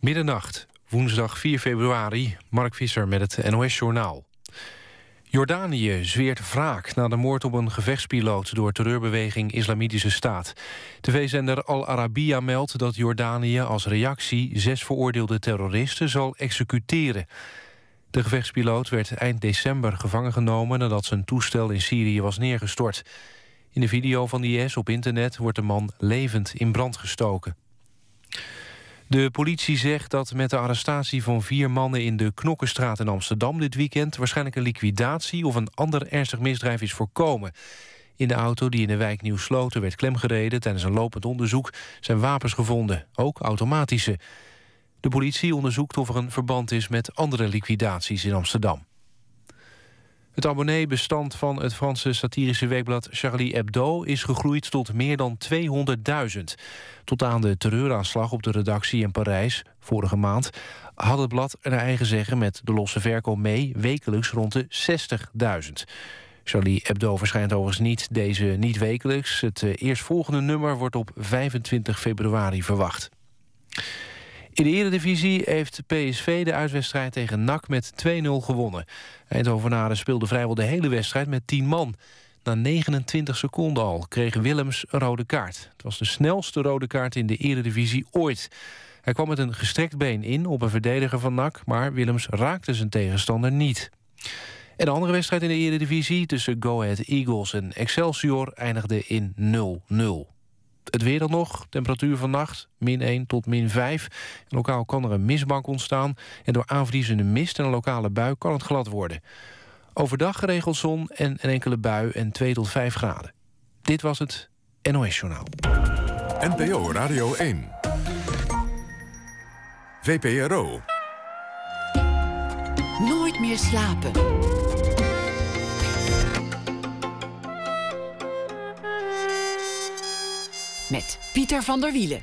Middernacht, woensdag 4 februari, Mark Visser met het NOS-journaal. Jordanië zweert wraak na de moord op een gevechtspiloot... door terreurbeweging Islamitische Staat. TV-zender Al Arabiya meldt dat Jordanië als reactie... zes veroordeelde terroristen zal executeren. De gevechtspiloot werd eind december gevangen genomen... nadat zijn toestel in Syrië was neergestort. In de video van de IS op internet wordt de man levend in brand gestoken. De politie zegt dat met de arrestatie van vier mannen... in de Knokkenstraat in Amsterdam dit weekend... waarschijnlijk een liquidatie of een ander ernstig misdrijf is voorkomen. In de auto die in de wijk Nieuw-Sloten werd klemgereden... tijdens een lopend onderzoek zijn wapens gevonden, ook automatische. De politie onderzoekt of er een verband is met andere liquidaties in Amsterdam. Het abonneebestand van het Franse satirische weekblad Charlie Hebdo... is gegroeid tot meer dan 200.000. Tot aan de terreuraanslag op de redactie in Parijs vorige maand... had het blad naar eigen zeggen met de losse verkoop mee... wekelijks rond de 60.000. Charlie Hebdo verschijnt overigens niet deze niet wekelijks. Het eh, eerstvolgende nummer wordt op 25 februari verwacht. In de Eredivisie heeft PSV de uitwedstrijd tegen NAC met 2-0 gewonnen. Eindhovenaren speelde vrijwel de hele wedstrijd met 10 man. Na 29 seconden al kreeg Willems een rode kaart. Het was de snelste rode kaart in de Eredivisie ooit. Hij kwam met een gestrekt been in op een verdediger van NAC... maar Willems raakte zijn tegenstander niet. En de andere wedstrijd in de Eredivisie tussen Go Ahead Eagles en Excelsior eindigde in 0-0. Het weer dan nog. Temperatuur vannacht min 1 tot min 5. lokaal kan er een mistbank ontstaan. En door aanvriezende mist en een lokale bui kan het glad worden. Overdag geregeld zon en een enkele bui en 2 tot 5 graden. Dit was het NOS Journaal. NPO Radio 1. VPRO. Nooit meer slapen. Met Pieter van der Wielen.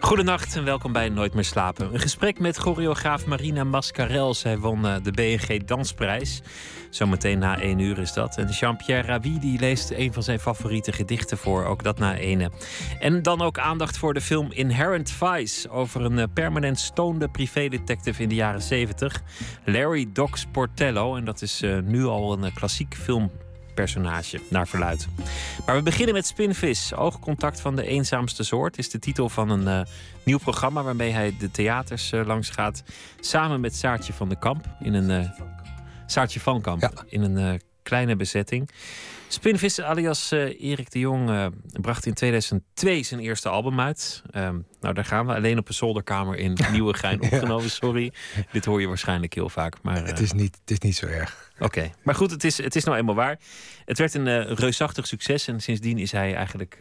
Goedenacht en welkom bij Nooit meer slapen. Een gesprek met choreograaf Marina Mascarel. Zij won eh, de BNG Dansprijs. Zometeen na één uur is dat. En Jean-Pierre Ravi die leest een van zijn favoriete gedichten voor. Ook dat na ene. En dan ook aandacht voor de film Inherent Vice. Over een eh, permanent stoonde privédetective in de jaren 70. Larry Doc Sportello. En dat is eh, nu al een klassiek film personage, naar verluid. Maar we beginnen met Spinvis. Oogcontact van de eenzaamste soort is de titel van een uh, nieuw programma waarmee hij de theaters uh, langs gaat. Samen met Saartje van de Kamp in een. Uh, Saartje van Kamp ja. in een kleine bezetting. Spinvis alias uh, Erik de Jong uh, bracht in 2002 zijn eerste album uit. Um, nou, daar gaan we alleen op een zolderkamer in Nieuwegein opgenomen. Sorry, dit hoor je waarschijnlijk heel vaak. Maar, uh... het, is niet, het is niet zo erg. Oké, maar goed, het is, het is nou eenmaal waar. Het werd een reusachtig succes en sindsdien is hij eigenlijk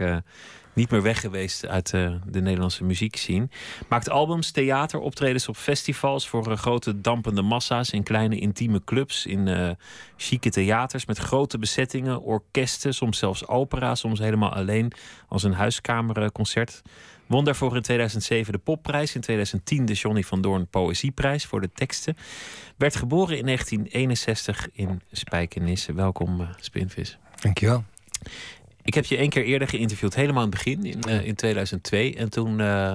niet meer weg geweest uit uh, de Nederlandse muziekscene. Maakt albums, theater, optredens op festivals voor grote dampende massa's in kleine intieme clubs, in chique theaters met grote bezettingen, orkesten, soms zelfs opera, soms helemaal alleen als een huiskamerconcert. Won daarvoor in 2007 de Popprijs, in 2010 de Johnny van Doorn Poëzieprijs voor de teksten. Werd geboren in 1961 in Spijkenisse. Welkom, Spinvis. Dankjewel. Ik heb je één keer eerder geïnterviewd, helemaal in het begin, in, uh, in 2002. En toen, uh,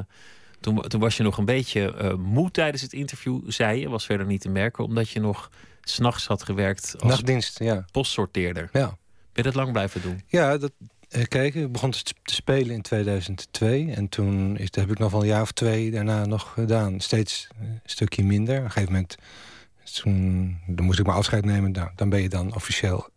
toen, toen, was je nog een beetje moe tijdens het interview, zei je. Was verder niet te merken, omdat je nog s'nachts had gewerkt als Nachtdienst, ja. postsorteerder. Ja. Ben je dat lang blijven doen? Ja, dat, kijk, ik begon te spelen in 2002. En toen is, heb ik nog wel een jaar of twee daarna nog gedaan. Steeds een stukje minder. Op een gegeven moment toen dan moest ik maar afscheid nemen. Nou, dan ben je dan officieel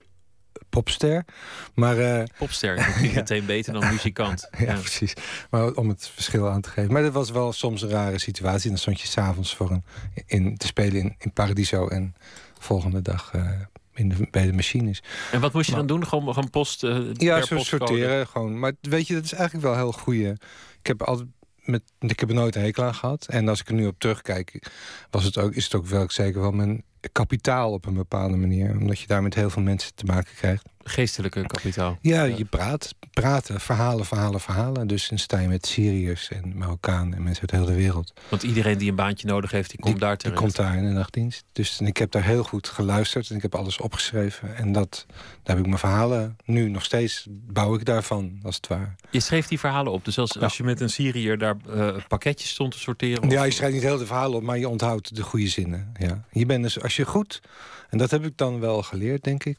popster. Maar, uh, popster, dat klinkt meteen beter dan muzikant. ja, ja, precies. Maar om het verschil aan te geven. Maar dat was wel soms een rare situatie. Dan stond je s'avonds voor een, in, te spelen in, in Paradiso. En volgende dag uh, in de, bij de machines. En wat moest je maar, dan doen? Gewoon, gewoon post uh, Ja, zo sorteren. Gewoon. Maar weet je, dat is eigenlijk wel heel goede. Ik heb altijd met, ik heb er nooit een hekel aan gehad. En als ik er nu op terugkijk, was het ook, is het ook wel zeker wel mijn kapitaal op een bepaalde manier. Omdat je daar met heel veel mensen te maken krijgt. Geestelijke kapitaal. Ja, je praat, praten, verhalen, verhalen, verhalen. Dus dan sta je met Syriërs en Marokkaan en mensen uit de hele wereld. Want iedereen die een baantje nodig heeft, die komt daar terecht. Die komt daar in de nachtdienst. Dus en ik heb daar heel goed geluisterd en ik heb alles opgeschreven. En dat, daar heb ik mijn verhalen nu nog steeds, bouw ik daarvan, als het ware. Je schreef die verhalen op. Dus als, als je met een Syriër daar uh, pakketjes stond te sorteren? Ja, je schrijft niet heel de verhalen op, maar je onthoudt de goede zinnen. Ja. Je bent dus, als je goed, en dat heb ik dan wel geleerd, denk ik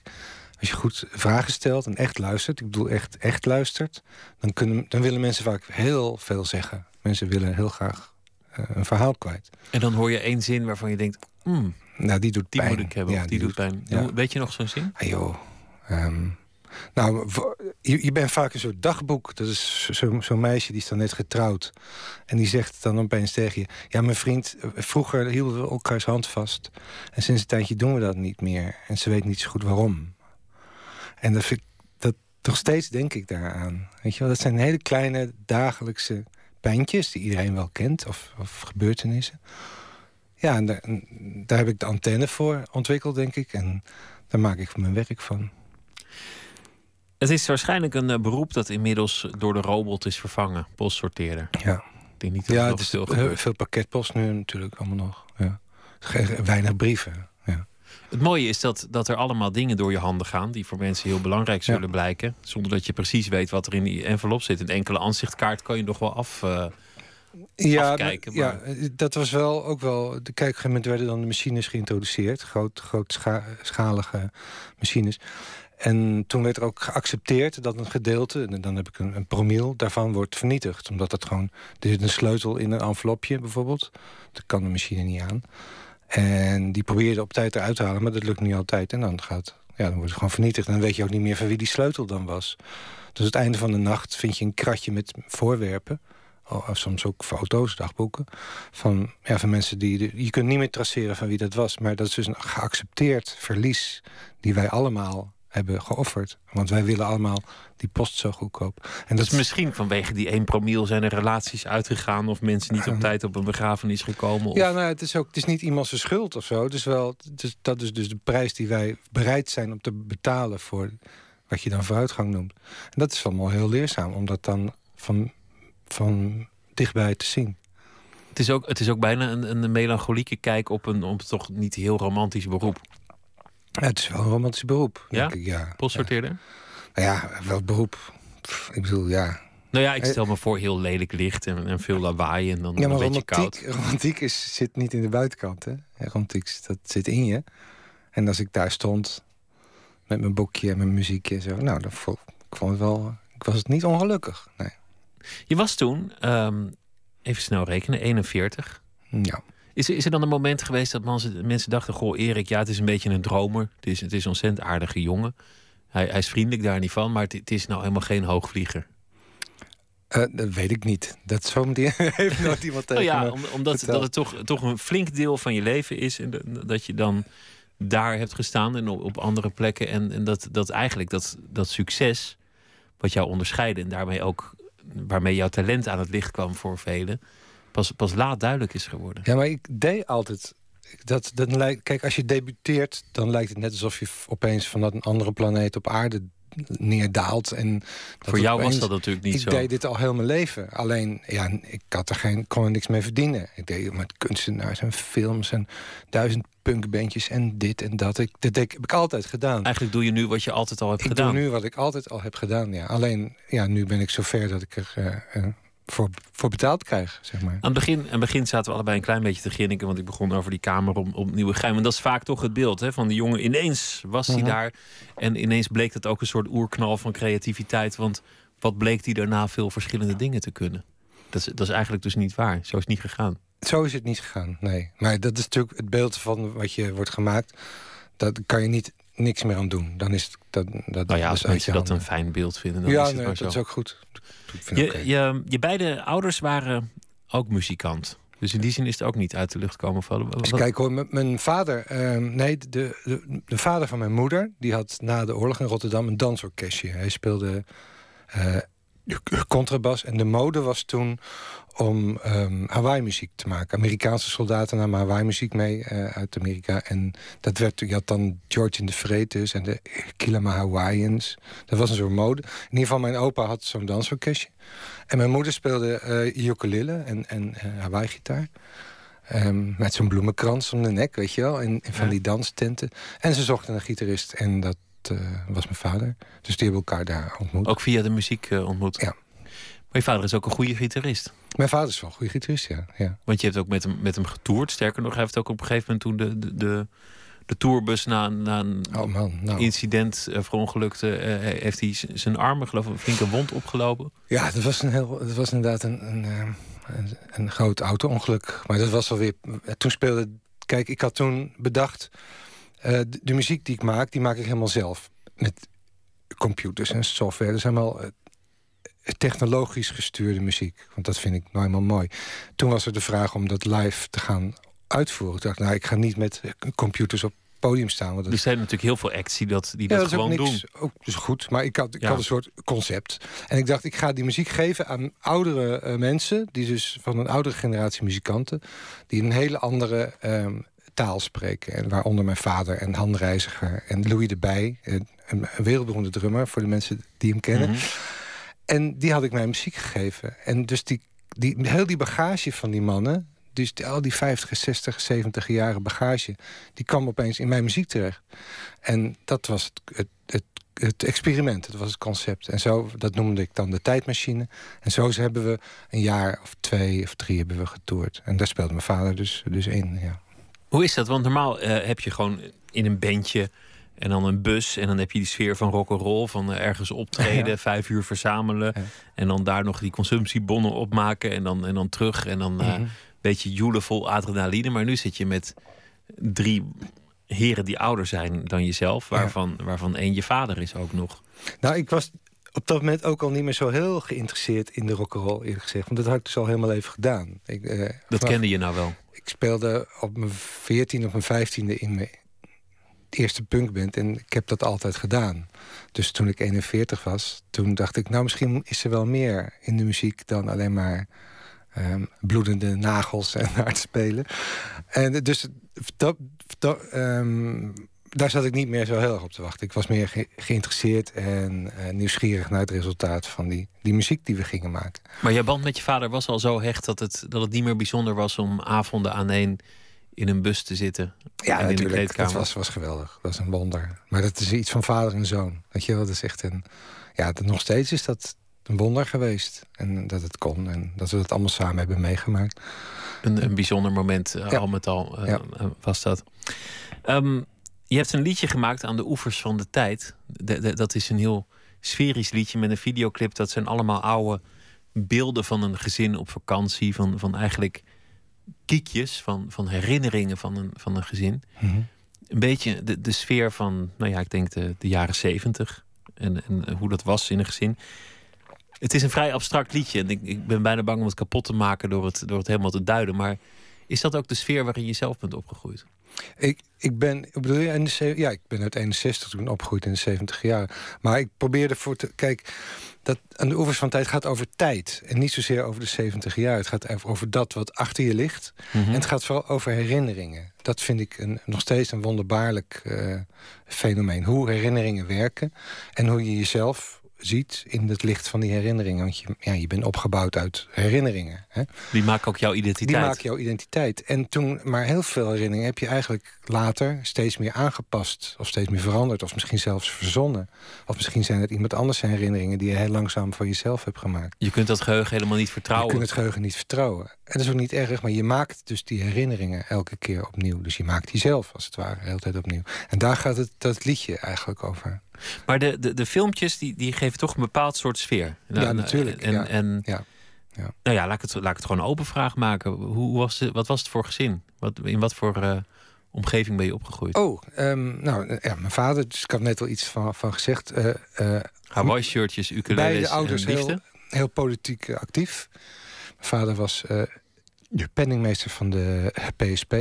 als je goed vragen stelt en echt luistert, ik bedoel echt, echt luistert, dan, kunnen, dan willen mensen vaak heel veel zeggen. Mensen willen heel graag uh, een verhaal kwijt. En dan hoor je één zin waarvan je denkt, mm, nou, die doet die pijn. moet ik hebben. Ja, die, die, doet pijn. Ja. Weet je nog zo'n zin? Ah, joh. Um, nou, je, je bent vaak een soort dagboek. Dat is zo'n zo meisje die is dan net getrouwd. En die zegt dan opeens tegen je... Ja, mijn vriend, vroeger hielden we elkaars hand vast. En sinds een tijdje doen we dat niet meer. En ze weet niet zo goed waarom. En dat vind ik, dat, nog steeds denk ik daaraan. Weet je wel, dat zijn hele kleine dagelijkse pijntjes die iedereen wel kent, of, of gebeurtenissen. Ja, en daar, daar, heb ik de antenne voor ontwikkeld, denk ik. En daar maak ik mijn werk van. Het is waarschijnlijk een uh, beroep dat inmiddels door de robot is vervangen, postsorteerder. Ja, denk niet dat ja het, is veel, veel pakketpost nu natuurlijk allemaal nog. Ja. Weinig brieven. Het mooie is dat, dat er allemaal dingen door je handen gaan... die voor mensen heel belangrijk zullen ja. blijken... zonder dat je precies weet wat er in die envelop zit. Een enkele aanzichtkaart kan je nog wel af, uh, ja, afkijken. Maar... Ja, dat was wel ook wel... Kijk, op een gegeven moment werden dan de machines geïntroduceerd. Groot, grootschalige machines. En toen werd er ook geaccepteerd dat een gedeelte... en dan heb ik een, een promiel, daarvan wordt vernietigd. Omdat dat gewoon... Er zit een sleutel in een envelopje bijvoorbeeld. Dat kan de machine niet aan. En die probeerde op tijd eruit te halen, maar dat lukt niet altijd. En dan, gaat, ja, dan wordt het gewoon vernietigd. En dan weet je ook niet meer van wie die sleutel dan was. Dus het einde van de nacht vind je een kratje met voorwerpen. Of soms ook foto's, dagboeken. Van, ja, van mensen die... Je kunt niet meer traceren van wie dat was. Maar dat is dus een geaccepteerd verlies... die wij allemaal hebben geofferd. Want wij willen allemaal die post zo goedkoop. En dat is misschien vanwege die 1 promiel zijn er relaties uitgegaan... of mensen niet op tijd op een begrafenis gekomen. Of... Ja, nou, het is ook het is niet iemands schuld of zo. Het is wel, is, dat is dus de prijs die wij bereid zijn om te betalen... voor wat je dan vooruitgang noemt. En dat is allemaal heel leerzaam, om dat dan van, van dichtbij te zien. Het is ook, het is ook bijna een, een melancholieke kijk op een, op toch niet heel romantisch beroep. Ja, het is wel een romantisch beroep. Ja? Denk ik, ja. Postsorteerder? Ja. ja, wel beroep. Pff, ik bedoel, ja. Nou ja, ik stel me voor heel lelijk licht en, en veel lawaai en dan ja, maar een beetje romantiek, koud. romantiek is, zit niet in de buitenkant. Hè? Romantiek, dat zit in je. En als ik daar stond met mijn boekje en mijn muziekje en zo... Nou, dan vond, ik vond het wel... Ik was het niet ongelukkig, nee. Je was toen, um, even snel rekenen, 41. Ja. Is, is er dan een moment geweest dat mensen, mensen dachten... Goh, Erik, ja, het is een beetje een dromer. Het is, het is een ontzettend aardige jongen. Hij, hij is vriendelijk daar niet van, maar het, het is nou helemaal geen hoogvlieger. Uh, dat weet ik niet. Dat zo heeft nooit iemand tegen oh ja, om, omdat dat het toch, toch een flink deel van je leven is... en dat je dan daar hebt gestaan en op, op andere plekken... en, en dat, dat eigenlijk dat, dat succes wat jou onderscheidde... en daarmee ook waarmee jouw talent aan het licht kwam voor velen... pas, pas laat duidelijk is geworden. Ja, maar ik deed altijd... Dat, dat lijkt, kijk, als je debuteert, dan lijkt het net alsof je opeens vanuit een andere planeet op aarde neerdaalt. En Voor jou opeens, was dat natuurlijk niet ik zo. Ik deed dit al heel mijn leven. Alleen, ja, ik had er geen, kon er niks mee verdienen. Ik deed met kunstenaars en films en duizend punkbandjes en dit en dat. Ik, dat heb ik altijd gedaan. Eigenlijk doe je nu wat je altijd al hebt ik gedaan. Ik doe nu wat ik altijd al heb gedaan, ja. Alleen, ja, nu ben ik zover dat ik er... Uh, uh, voor, voor betaald krijg, zeg maar. Aan het, begin, aan het begin zaten we allebei een klein beetje te grinniken... want ik begon over die kamer om, om Nieuwe Geheim. En dat is vaak toch het beeld hè, van die jongen. Ineens was hij uh -huh. daar en ineens bleek het ook een soort oerknal van creativiteit. Want wat bleek hij daarna veel verschillende dingen te kunnen? Dat is, dat is eigenlijk dus niet waar. Zo is het niet gegaan. Zo is het niet gegaan, nee. Maar dat is natuurlijk het beeld van wat je wordt gemaakt. Dat kan je niet niks meer aan doen. Dan is het, dat, dat, nou ja, als dat mensen dat een fijn beeld vinden, dan ja, is het nee, maar dat is ook goed. Je, okay. je, je beide ouders waren ook muzikant. Dus in die zin is het ook niet uit de lucht komen vallen. Dus kijk hoor, mijn vader... Uh, nee, de, de, de, vader van mijn moeder... die had na de oorlog in Rotterdam een dansorkestje. Hij speelde uh, contrabas. En de mode was toen om um, Hawaii-muziek te maken. Amerikaanse soldaten namen Hawaii-muziek mee uh, uit Amerika. En dat werd, je had dan George in de Vretes en de Kilama Hawaiians. Dat was een soort mode. In ieder geval, mijn opa had zo'n dansorkestje. En mijn moeder speelde uh, ukulele en, en uh, Hawaii-gitaar. Um, met zo'n bloemenkrans om de nek, weet je wel. In, in van ja. die danstenten. En ze zochten een gitarist. En dat uh, was mijn vader. Dus die hebben elkaar daar ontmoet. Ook via de muziek uh, ontmoet? Ja. Maar je vader is ook een goede gitarist. Mijn vader is wel een goede gitarist, ja. ja. Want je hebt ook met hem, met hem getoerd. Sterker nog, hij heeft ook op een gegeven moment toen de, de, de, de tourbus na, na een oh man, nou. incident uh, verongelukte, uh, heeft hij zijn armen, geloof ik, een flinke wond opgelopen. Ja, dat was, een heel, dat was inderdaad een, een, een, een groot auto-ongeluk. Maar dat was alweer. Toen speelde. Kijk, ik had toen bedacht. Uh, de, de, muziek die ik maak, die maak ik helemaal zelf. Met computers en software. Dat is helemaal technologisch gestuurde muziek. Want dat vind ik nou helemaal mooi. Toen was er de vraag om dat live te gaan uitvoeren. Ik dacht, nou, ik ga niet met computers op podium staan. Want er zijn natuurlijk heel veel acts die dat, die ja, dat, dat gewoon niks, doen. Ook dus goed, maar ik had, ik ja. had een soort concept. En ik dacht, ik ga die muziek geven aan oudere uh, mensen... die dus van een oudere generatie muzikanten... die een hele andere um, taal spreken. En waaronder mijn vader en Han Reiziger en Louis de Bij... een, een wereldberoemde drummer voor de mensen die hem kennen... Mm -hmm. En die had ik mijn muziek gegeven. En dus die, die, heel die bagage van die mannen... dus die, al die 50, 60, 70 jaren bagage... die kwam opeens in mijn muziek terecht. En dat was het, het, het, het experiment, dat was het concept. En zo, dat noemde ik dan de tijdmachine. En zo hebben we een jaar of twee of drie hebben we getoerd. En daar speelde mijn vader dus, dus in, ja. Hoe is dat? Want normaal uh, heb je gewoon in een bandje... En dan een bus. En dan heb je die sfeer van rock roll Van uh, ergens optreden, ja. vijf uur verzamelen. Ja. En dan daar nog die consumptiebonnen opmaken. En dan, en dan terug. En dan een mm -hmm. uh, beetje joelen vol adrenaline. Maar nu zit je met drie heren die ouder zijn dan jezelf. Waarvan, ja. waarvan één je vader is ook nog. Nou, ik was op dat moment ook al niet meer zo heel geïnteresseerd in de rock'n'roll, eerlijk gezegd. Want dat had ik dus al helemaal even gedaan. Ik, uh, dat vanaf, kende je nou wel? Ik speelde op mijn veertiende of mijn vijftiende in mijn eerste punkband en ik heb dat altijd gedaan. Dus toen ik 41 was, toen dacht ik... nou, misschien is er wel meer in de muziek dan alleen maar... Um, bloedende nagels en hard spelen. En dus dat, dat, um, daar zat ik niet meer zo heel erg op te wachten. Ik was meer ge geïnteresseerd en uh, nieuwsgierig naar het resultaat van die, die muziek die we gingen maken. Maar je band met je vader was al zo hecht dat het, dat het niet meer bijzonder was om avonden aan één in een bus te zitten. Ja, en natuurlijk. In de dat was, was geweldig. Dat was een wonder. Maar dat is iets van vader en zoon. Weet je wel, dat is echt een... Ja, dat, nog steeds is dat een wonder geweest. En dat het kon. En dat we dat allemaal samen hebben meegemaakt. Een, een bijzonder moment, ja. al met al, uh, ja. was dat. Um, je hebt een liedje gemaakt aan de oevers van de tijd. De, de, dat is een heel sferisch liedje met een videoclip. Dat zijn allemaal oude beelden van een gezin op vakantie. Van, van eigenlijk kiekjes van, van herinneringen van een, van een gezin. Mm -hmm. Een beetje de, de sfeer van, nou ja, ik denk de, de jaren zeventig. En, en hoe dat was in een gezin. Het is een vrij abstract liedje. En ik, ik ben bijna bang om het kapot te maken door het, door het helemaal te duiden. Maar is dat ook de sfeer waarin je zelf bent opgegroeid? Ik, ik ben, bedoel je, in de, ja, ik ben uit 61 toen opgegroeid in de 70 jaar. Maar ik probeerde voor te. Kijk, dat aan de oevers van tijd gaat over tijd. En niet zozeer over de 70 jaar. Het gaat over dat wat achter je ligt. Mhm. Mm -hmm. En het gaat vooral over herinneringen. Dat vind ik een, nog steeds een wonderbaarlijk uh, fenomeen. Hoe herinneringen werken. En hoe je jezelf ziet in het licht van die herinneringen. Want je, ja, je bent opgebouwd uit herinneringen. Hè? Die maken ook jouw identiteit. Die maken jouw identiteit. En toen, maar heel veel herinneringen heb je eigenlijk later steeds meer aangepast. Of steeds meer veranderd. Of misschien zelfs verzonnen. Of misschien zijn het iemand anders zijn herinneringen... die je heel langzaam voor jezelf hebt gemaakt. Je kunt dat geheugen helemaal niet vertrouwen. Je kunt het geheugen niet vertrouwen. En dat is ook niet erg, maar je maakt dus die herinneringen elke keer opnieuw. Dus je maakt die zelf, als het ware, de hele tijd opnieuw. En daar gaat het, dat liedje eigenlijk over. Maar de, de, de filmpjes die, die geven toch een bepaald soort sfeer. Ja, natuurlijk. En, ja. en, ja. Ja. Nou ja, laat ik, het, laat ik het gewoon een open vraag maken. Hoe was het, wat was het voor gezin? Wat, in wat voor uh, omgeving ben je opgegroeid? Oh, um, nou ja, mijn vader, dus ik had net al iets van, van gezegd. Uh, uh, Hawaii-shirtjes, ukuleles Beide ouders en heel, heel politiek actief. Mijn vader was de penningmeester van de PSP.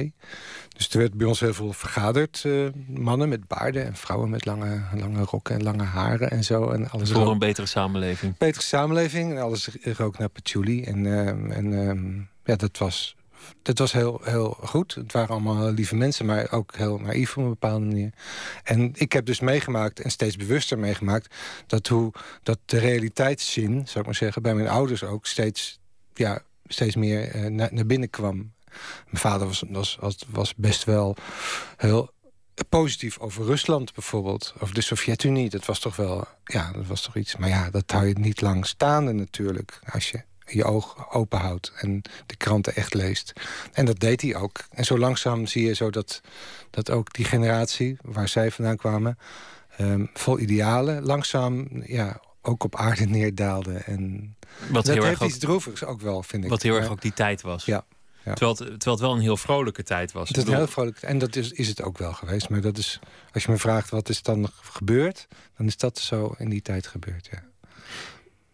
Dus er werd bij ons heel veel vergaderd. Uh, mannen met baarden en vrouwen met lange, lange rokken en lange haren en zo. En alles Voor een betere samenleving. Betere samenleving. En alles rook naar patchouli. En, uh, en uh, ja, dat was, dat was heel, heel goed. Het waren allemaal lieve mensen, maar ook heel naïef op een bepaalde manier. En ik heb dus meegemaakt, en steeds bewuster meegemaakt... dat, hoe, dat de realiteitszin, zou ik maar zeggen, bij mijn ouders ook... steeds ja, steeds meer uh, naar, naar binnen kwam. Mijn vader was, was, was best wel heel positief over Rusland bijvoorbeeld. Over de Sovjet-Unie. Dat was toch wel, ja, dat was toch iets. Maar ja, dat hou je niet lang staande natuurlijk. Als je je oog open houdt en de kranten echt leest. En dat deed hij ook. En zo langzaam zie je zo dat, dat ook die generatie, waar zij vandaan kwamen... Um, vol idealen, langzaam ja, ook op aarde neerdaalde. En wat dat heel heeft erg iets droevigs ook wel, vind ik. Wat heel erg ook die tijd was. Ja. ja. Terwijl, het, terwijl het wel een heel vrolijke tijd was. Het is een heel vrolijk, en dat is, is het ook wel geweest. Maar dat is, als je me vraagt wat is dan gebeurd... dan is dat zo in die tijd gebeurd, ja.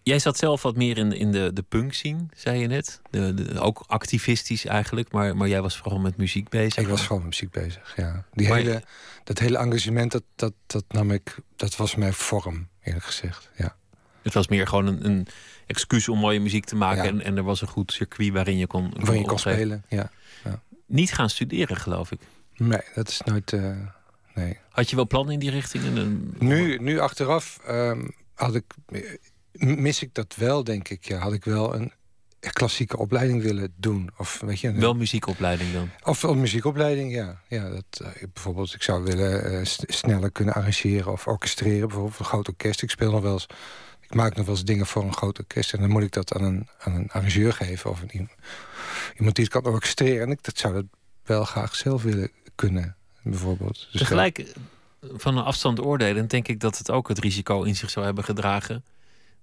Jij zat zelf wat meer in, in de, de punk scene, zei je net. De, de, ook activistisch eigenlijk, maar, maar jij was vooral met muziek bezig. Ik was vooral met muziek bezig, ja. Die hele, dat hele engagement, dat, dat, dat nam ik... dat was mijn vorm, eerlijk gezegd, ja. Het was meer gewoon een, een excuus om mooie muziek te maken. En, en er was een goed circuit waarin je kon, kon waarin je kon spelen. Ja. ja. Niet gaan studeren, geloof ik. Nee, dat is nooit. Uh, nee. Had je wel plannen in die richting? Nu, nu achteraf um, had ik, mis ik dat wel, denk ik. Ja, had ik wel een klassieke opleiding willen doen. Of, weet je, wel muziekopleiding dan? Of een muziekopleiding, ja. ja dat, uh, bijvoorbeeld, ik zou willen uh, sneller kunnen arrangeren of orchestreren. Bijvoorbeeld een groot orkest. Ik speel nog wel eens ik maak nog wel eens dingen voor een groot orkest... en dan moet ik dat aan een, aan een arrangeur geven... of een, iemand die het kan orchestreren. En ik dat zou dat wel graag zelf willen kunnen, bijvoorbeeld. Dus Tegelijk, eh, van een afstand oordelen... denk ik dat het ook het risico in zich zou hebben gedragen...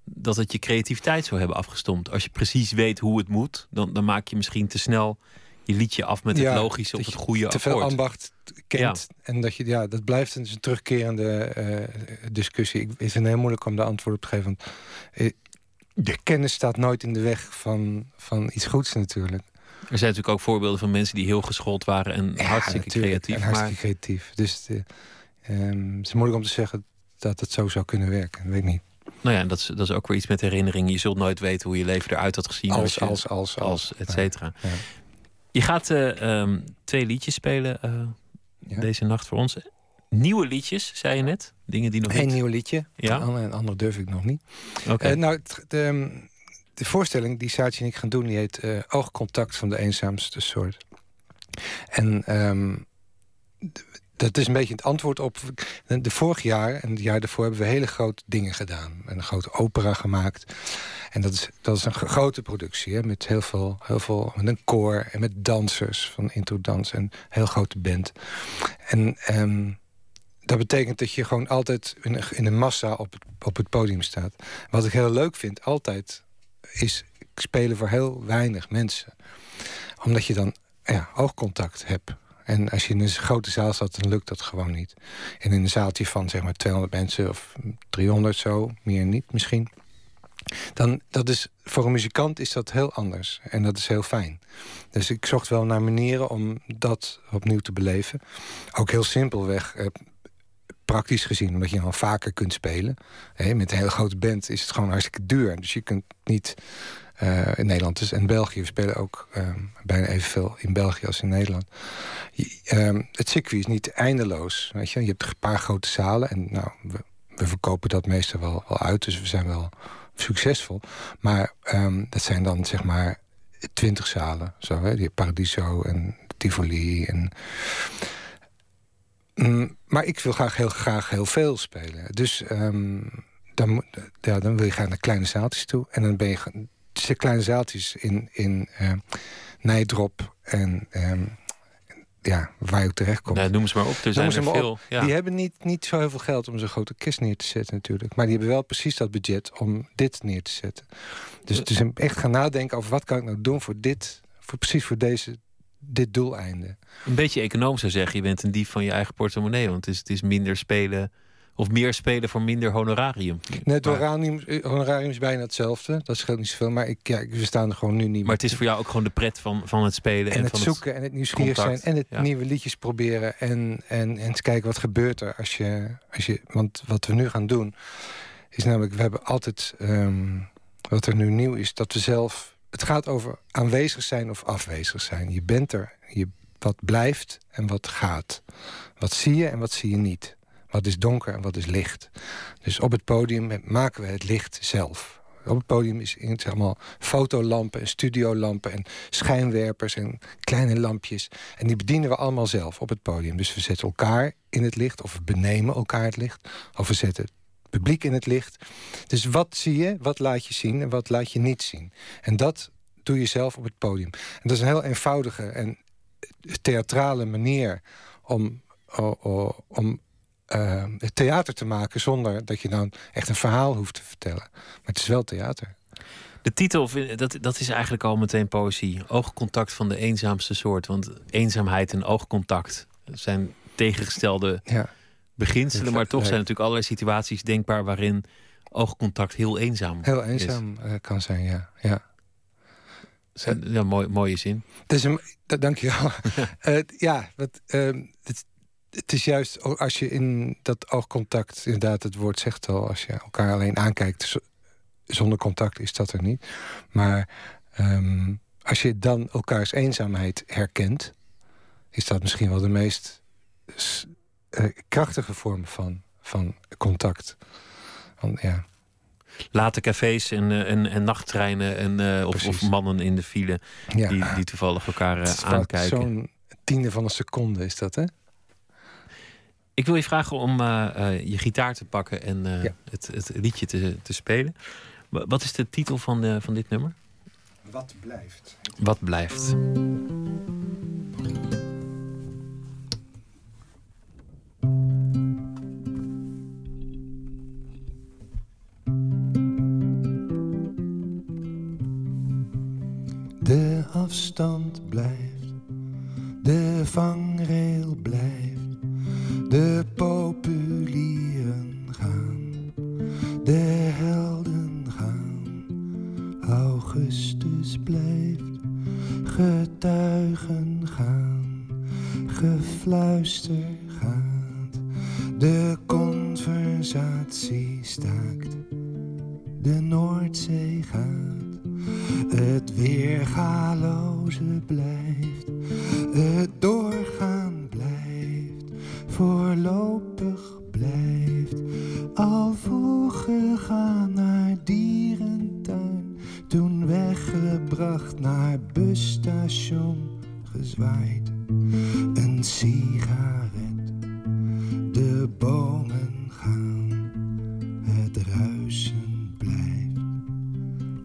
dat het je creativiteit zou hebben afgestompt. Als je precies weet hoe het moet... dan, dan maak je misschien te snel je liedje af met het logische of het goede te veel ambacht kent. En dat, je, ja, dat blijft een, een terugkerende uh, discussie. Ik vind het heel moeilijk om de antwoord op te geven. Want, uh, de kennis staat nooit in de weg van, van iets goeds natuurlijk. Er zijn natuurlijk ook voorbeelden van mensen die heel geschoold waren en hartstikke creatief. En hartstikke maar... creatief. Dus um, het is moeilijk om te zeggen dat het zo zou kunnen werken. Weet ik niet. Nou ja, dat is, dat is ook weer iets met herinneringen. Je zult nooit weten hoe je leven eruit had gezien. Als, als, als, als, als, et cetera. Ja. Je gaat uh, twee liedjes spelen uh, deze nacht voor ons. Nieuwe liedjes, zei je net? Dingen die nog Een nieuw liedje. Ja. Een ander durf ik nog niet. Oké. Uh, nou, de, ehm, de, voorstelling die Saatje en ik gaan doen... die heet Oogcontact van de eenzaamste soort. En um, dat is een beetje het antwoord op... De vorig jaar en het jaar daarvoor hebben we hele grote dingen gedaan. Een grote opera gemaakt. En dat is, dat is een grote productie. Hè, met heel veel, heel veel met een koor en met dansers van Intro Dans. En een heel grote band. En ehm, dat betekent dat je gewoon altijd in, in een massa op het, op het podium staat. Wat ik heel leuk vind, altijd, is spelen voor heel weinig mensen. Omdat je dan ja, oogcontact hebt en als je in een grote zaal staat, dan lukt dat gewoon niet. En in een zaaltje van zeg maar 200 mensen of 300 zo, meer niet misschien. Dan, dat is, voor een muzikant is dat heel anders. En dat is heel fijn. Dus ik zocht wel naar manieren om dat opnieuw te beleven. Ook heel simpelweg, eh, praktisch gezien, omdat je dan vaker kunt spelen. met een hele grote band is het gewoon hartstikke duur. Dus je kunt niet uh, in Nederland dus, en België. We spelen ook uh, bijna evenveel in België als in Nederland. Uh, het circuit is niet eindeloos. Weet je? je hebt een paar grote zalen en nou, we, we verkopen dat meestal wel, wel uit. Dus we zijn wel succesvol. Maar um, dat zijn dan zeg maar twintig zalen. Zo, hè? Die Paradiso en Tivoli. En, mm, maar ik wil graag heel graag heel veel spelen. Dus dan, dan wil je gaan naar kleine zaaltjes toe. En dan ben je kleine zaaltjes in, in uh, Nijdrop en uh, ja, waar je ook terecht komt. Nee, noem ze maar op. Er zijn er veel. Ja. Die hebben niet, niet zo heel veel geld om zo'n grote kist neer te zetten natuurlijk. Maar die hebben wel precies dat budget om dit neer te zetten. Dus, dus echt gaan nadenken over wat kan ik nou doen voor dit, voor precies voor deze, dit doeleinde. Een beetje economisch zou zeggen, je bent een dief van je eigen portemonnee. Want het is, het is minder spelen Of meer spelen voor minder honorarium. Nee, het honorarium, eh, honorarium is bijna hetzelfde. Dat scheelt niet zoveel. Maar ik, ja, we staan er gewoon nu niet Maar het is voor jou ook gewoon de pret van, van het spelen. En, En, het van zoeken en het nieuwsgierig contact. zijn. En het Ja. nieuwe liedjes proberen. En, en, en eens kijken wat gebeurt er als je, als je... Want wat we nu gaan doen... is namelijk, we hebben altijd... ehm, wat er nu nieuw is, dat we zelf... Het gaat over aanwezig zijn of afwezig zijn. Je bent er. Je, wat blijft en wat gaat. Wat zie je en wat zie je niet. Wat is donker en wat is licht. Dus op het podium maken we het licht zelf. Op het podium is het allemaal fotolampen en studiolampen en schijnwerpers en kleine lampjes. En die bedienen we allemaal zelf op het podium. Dus we zetten elkaar in het licht of we benemen elkaar het licht. Of we zetten het publiek in het licht. Dus wat zie je, wat laat je zien en wat laat je niet zien. En dat doe je zelf op het podium. En dat is een heel eenvoudige en theatrale manier om, o- o- om het theater te maken... zonder dat je dan echt een verhaal hoeft te vertellen. Maar het is wel theater. De titel, dat, dat is eigenlijk al meteen poëzie. Oogcontact van de eenzaamste soort. Want eenzaamheid en oogcontact zijn tegengestelde Ja. beginselen. Maar toch zijn natuurlijk allerlei situaties denkbaar waarin oogcontact heel eenzaam Heel eenzaam eh, kan zijn, ja. ja. Ja, mooi, mooie zin. Dank je wel. Eh, ja, wat, ehm, het, het is juist als je in dat oogcontact, inderdaad, het woord zegt al, als je elkaar alleen aankijkt zonder contact, is dat er niet. Maar ehm, als je dan elkaars eenzaamheid herkent, is dat misschien wel de meest eh, krachtige vorm van, van contact. Want, ja, Late cafés en, eh, en, en nachttreinen en, eh, of, mannen in de file ja. die, die toevallig elkaar aankijken. Zo'n tiende van een seconde is dat, hè? Ik wil je vragen om eh, eh, je gitaar te pakken en eh, Ja. het, het liedje te, te spelen. Wa- Wat is de titel van, de, van dit nummer? Wat blijft? Wat blijft? De afstand blijft, de vangrail blijft, de populieren gaan, de helden gaan. Augustus blijft, getuigen gaan, gefluister gaat, de conversatie staakt, de Noordzee gaat. Het weergaloze blijft, het blijft, voorlopig blijft. Al vroeg gegaan naar dierentuin, toen weggebracht naar busstation, gezwaaid. Een sigaret, de bomen gaan, het ruisen blijft.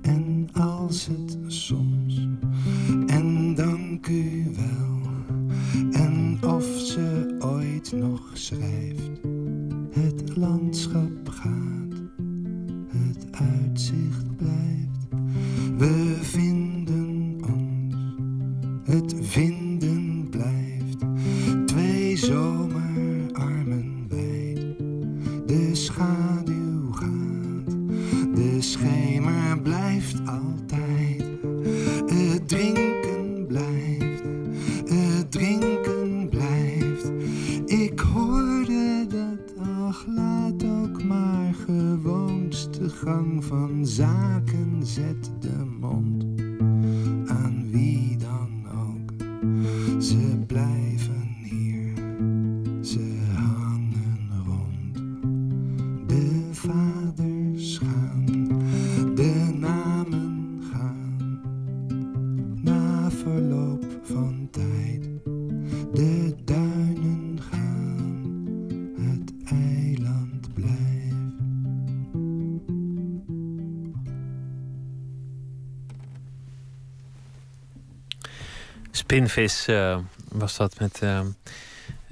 En als het soms, en dank u wel, nog schrijft, Spinvis eh, was dat met, eh,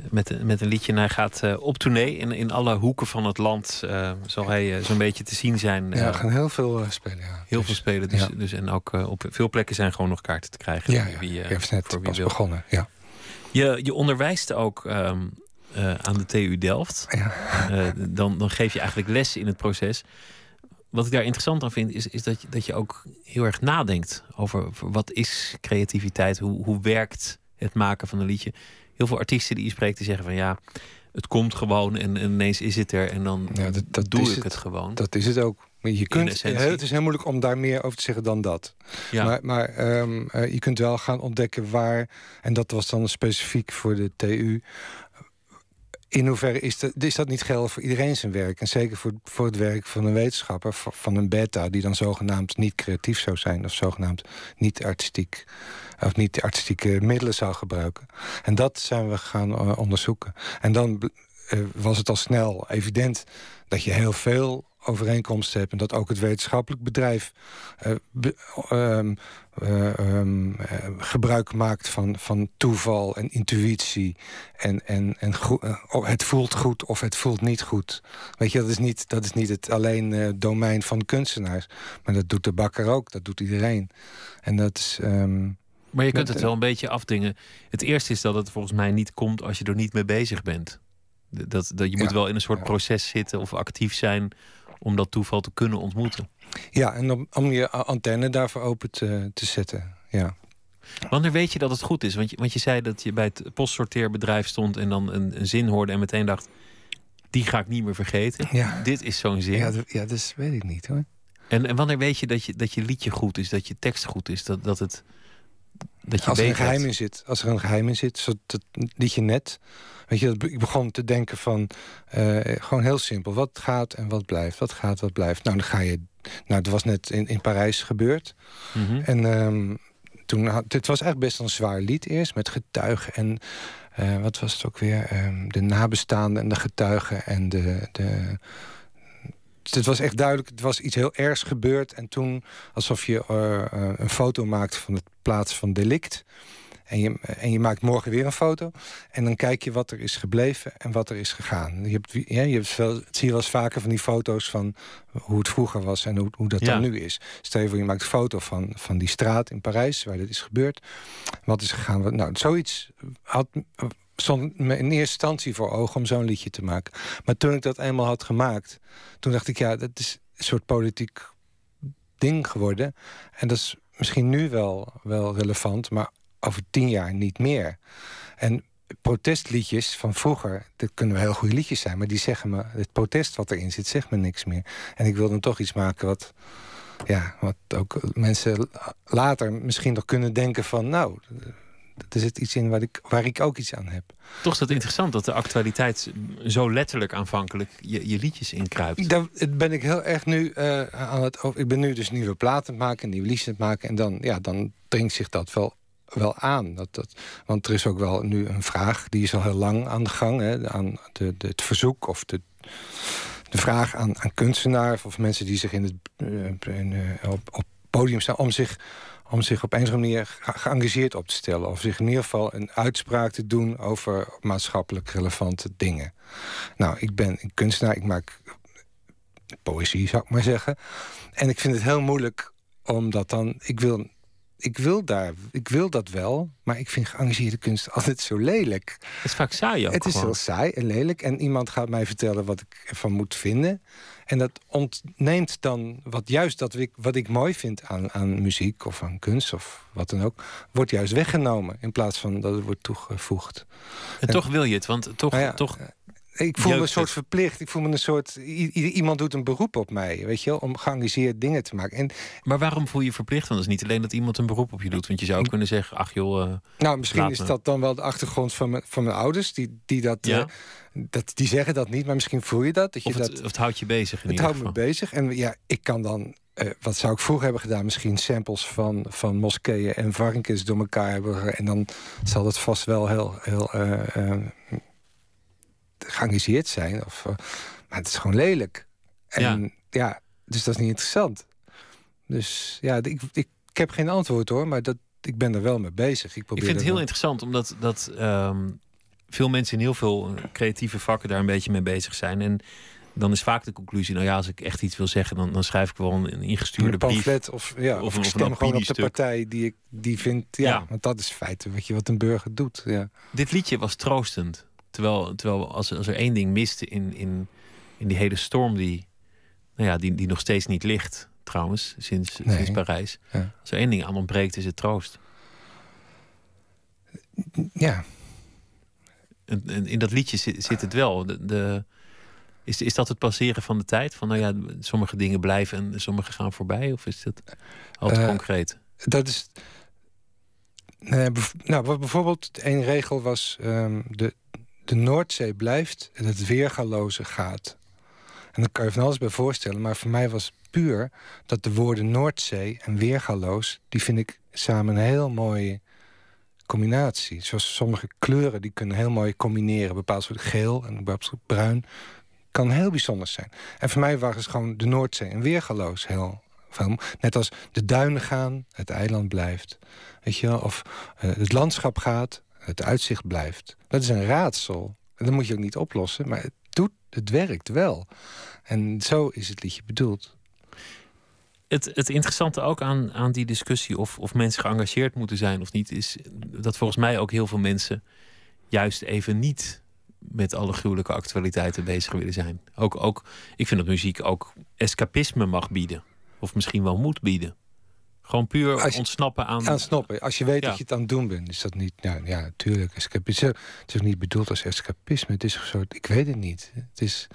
met, met een liedje. En hij gaat eh, op tournee in, in alle hoeken van het land. zal hij zo'n beetje te zien zijn. Ja, gaan heel veel spelen. Ja. heel Dus- veel spelen. Dus, ja. dus, en ook op veel plekken zijn gewoon nog kaarten te krijgen. Ja, ja. wie, je hebt net voor pas begonnen. Ja. Je, je onderwijst ook ehm, eh, aan de TU Delft. Ja. Dan, dan geef je eigenlijk les in het proces. Wat ik daar interessant aan vind, is, is dat, je, dat je ook heel erg nadenkt over, over wat is creativiteit, hoe, hoe werkt het maken van een liedje. Heel veel artiesten die je spreekt, die zeggen van ja, het komt gewoon en, en ineens is het er en dan Ja, dat, dat doe ik het. het gewoon. Dat is het ook. Maar je kunt, het is heel moeilijk om daar meer over te zeggen dan dat. ja. Maar, maar ehm, eh, je kunt wel gaan ontdekken waar, en dat was dan specifiek voor de TU. In hoeverre is dat, is dat niet geldig voor iedereen zijn werk? En zeker voor, voor het werk van een wetenschapper, van een beta, die dan zogenaamd niet creatief zou zijn, of zogenaamd niet artistiek, of niet artistieke middelen zou gebruiken. En dat zijn we gaan eh, onderzoeken. En dan eh, was het al snel evident dat je heel veel overeenkomsten hebt en dat ook het wetenschappelijk bedrijf eh, be- ehm, eh, ehm, eh, gebruik maakt van, van toeval en intuïtie. En, en, en oh, het voelt goed of het voelt niet goed. Weet je, dat is niet, dat is niet het alleen domein van kunstenaars. Maar dat doet de bakker ook, dat doet iedereen. En dat is. ehm, Maar je kunt het wel een beetje afdingen. Het eerste is dat het volgens mij niet komt als je er niet mee bezig bent. Dat, dat je moet Ja, wel in een soort ja. proces zitten of actief zijn om dat toeval te kunnen ontmoeten. ja, en om, om je antenne daarvoor open te, te zetten. Ja. Wanneer weet je dat het goed is? Want je, want je zei dat je bij het postsorteerbedrijf stond en dan een, een zin hoorde en meteen dacht: die ga ik niet meer vergeten. Ja. Dit is zo'n zin. Ja, dat, ja, dat weet ik niet hoor. En, en wanneer weet je dat, je dat je liedje goed is, dat je tekst goed is, dat, dat het. Dat je Als er een geheim in zit, als er een geheim in zit, zoals dat liedje net. Weet je, ik begon te denken van eh, gewoon heel simpel. Wat gaat en wat blijft? Wat gaat, wat blijft? Nou, dan ga je. Nou, dat was net in, in Parijs gebeurd. Mhm. En ehm, toen had, het was eigenlijk best een zwaar lied eerst met getuigen en eh, wat was het ook weer? Ehm, de nabestaanden en de getuigen en de. de het was echt duidelijk, het was iets heel ergs gebeurd. En toen alsof je eh, een foto maakt van de plaats van delict. En je, en je maakt morgen weer een foto. En dan kijk je wat er is gebleven en wat er is gegaan. Je hebt, ja, je hebt veel, het zie je wel eens vaker van die foto's van hoe het vroeger was en hoe, hoe dat Ja. dan nu is. Stel je voor, je maakt een foto van, van die straat in Parijs waar dit is gebeurd. Wat is gegaan? Nou, zoiets had, stond me in eerste instantie voor ogen om zo'n liedje te maken. Maar toen ik dat eenmaal had gemaakt, toen dacht ik, ja, dat is een soort politiek ding geworden. En dat is misschien nu wel, wel relevant, maar over tien jaar niet meer. En protestliedjes van vroeger, dat kunnen wel heel goede liedjes zijn, maar die zeggen me, het protest wat erin zit, zegt me niks meer. En ik wil dan toch iets maken wat, ja, wat ook mensen later misschien nog kunnen denken van, nou, er zit iets in waar ik, waar ik ook iets aan heb. Toch is dat interessant dat de actualiteit zo letterlijk aanvankelijk je, je liedjes inkruipt. Daar ben ik heel erg nu eh, aan het. over- Ik ben nu dus nieuwe platen maken, nieuwe liedjes aan het maken. En dan, ja, dan dringt zich dat wel, wel aan. Dat, dat, want er is ook wel nu een vraag, die is al heel lang aan de gang. Hè, aan de, de, het verzoek of de, de vraag aan, aan kunstenaars of mensen die zich in het, eh, in, eh, op, op podium staan om zich, om zich op een of andere manier ge- geëngageerd op te stellen. Of zich in ieder geval een uitspraak te doen over maatschappelijk relevante dingen. Nou, ik ben een kunstenaar, ik maak poëzie, zou ik maar zeggen. En ik vind het heel moeilijk omdat dan. Ik wil, ik wil daar, ik wil dat wel, maar ik vind geëngageerde kunst altijd zo lelijk. Het is vaak saai ook Het is gewoon. heel saai en lelijk. En iemand gaat mij vertellen wat ik ervan moet vinden. En dat ontneemt dan wat juist dat ik, wat ik mooi vind aan, aan muziek of aan kunst of wat dan ook, wordt juist weggenomen in plaats van dat het wordt toegevoegd. En toch wil je het, want toch, Nou ja, toch Ik voel me een soort verplicht. Ik voel me een soort. iemand doet een beroep op mij, weet je wel, om geëngageerd dingen te maken. En Maar waarom voel je je verplicht? Want het is niet alleen dat iemand een beroep op je doet. Want je zou kunnen zeggen, ach joh, eh, nou, misschien is dat dan wel de achtergrond van mijn, van mijn ouders, die, die dat, Ja. eh, dat. Die zeggen dat niet, maar misschien voel je dat. dat je of, dat het, of het houdt je bezig in Het houdt me bezig. En ja, ik kan dan. eh, wat zou ik vroeger hebben gedaan? Misschien samples van, van moskeeën en varkens door elkaar hebben. En dan zal het vast wel heel, heel geëngageerd zijn. Of, eh, maar het is gewoon lelijk. En ja. dus dat is niet interessant. Dus ja, ik, ik, ik heb geen antwoord hoor, maar dat, ik ben er wel mee bezig. Ik, Ik probeer vind het heel wel- interessant, omdat dat, ehm, veel mensen in heel veel eh, creatieve vakken daar een beetje mee bezig zijn. En dan is vaak de conclusie, nou ja, als ik echt iets wil zeggen, dan, dan schrijf ik wel een, een ingestuurde een brief. pamflet of, ja, Of ik stem gewoon op de partij die ik die vind. Ja, Ja. want dat is feite, weet je wat een burger doet. Ja. Dit liedje was troostend. Terwijl, terwijl als, als er één ding miste in, in, in die hele storm die, nou ja, die, die nog steeds niet ligt, trouwens, sinds, sinds Parijs. Ja. Als er één ding aan ontbreekt, is het troost. Ja. En, in dat liedje zit, zit het wel. De, de, is, is dat het passeren van de tijd? Van nou ja, sommige dingen blijven en sommige gaan voorbij? Of is dat altijd uh, concreet? Dat is. nou, bijvoorbeeld, één regel was: um, de, de Noordzee blijft en het weergaloze gaat. En dan kan je van alles bij voorstellen, maar voor mij was puur dat de woorden Noordzee en weergaloos, die vind ik samen een heel mooie combinatie. Zoals sommige kleuren, die kunnen heel mooi combineren. Bepaald soort geel en bruin. Kan heel bijzonder zijn. En voor mij was gewoon de Noordzee en weergaloos heel. Net als de duinen gaan, het eiland blijft. Weet je wel? Of uh, het landschap gaat, het uitzicht blijft. Dat is een raadsel. En dat moet je ook niet oplossen, maar het, doet, het werkt wel. En zo is het liedje bedoeld. Het, het interessante ook aan, aan die discussie of, of mensen geëngageerd moeten zijn of niet, is dat volgens mij ook heel veel mensen juist even niet met alle gruwelijke actualiteiten bezig willen zijn. Ook, ook, ik vind dat muziek ook escapisme mag bieden. Of misschien wel moet bieden. Gewoon puur ontsnappen aan... Ontsnappen. Als je weet dat je het aan het doen bent, is dat niet... Nou, ja, natuurlijk. Escapisme. Het is ook niet bedoeld als escapisme. Het is een soort... Ik weet het niet. Het is...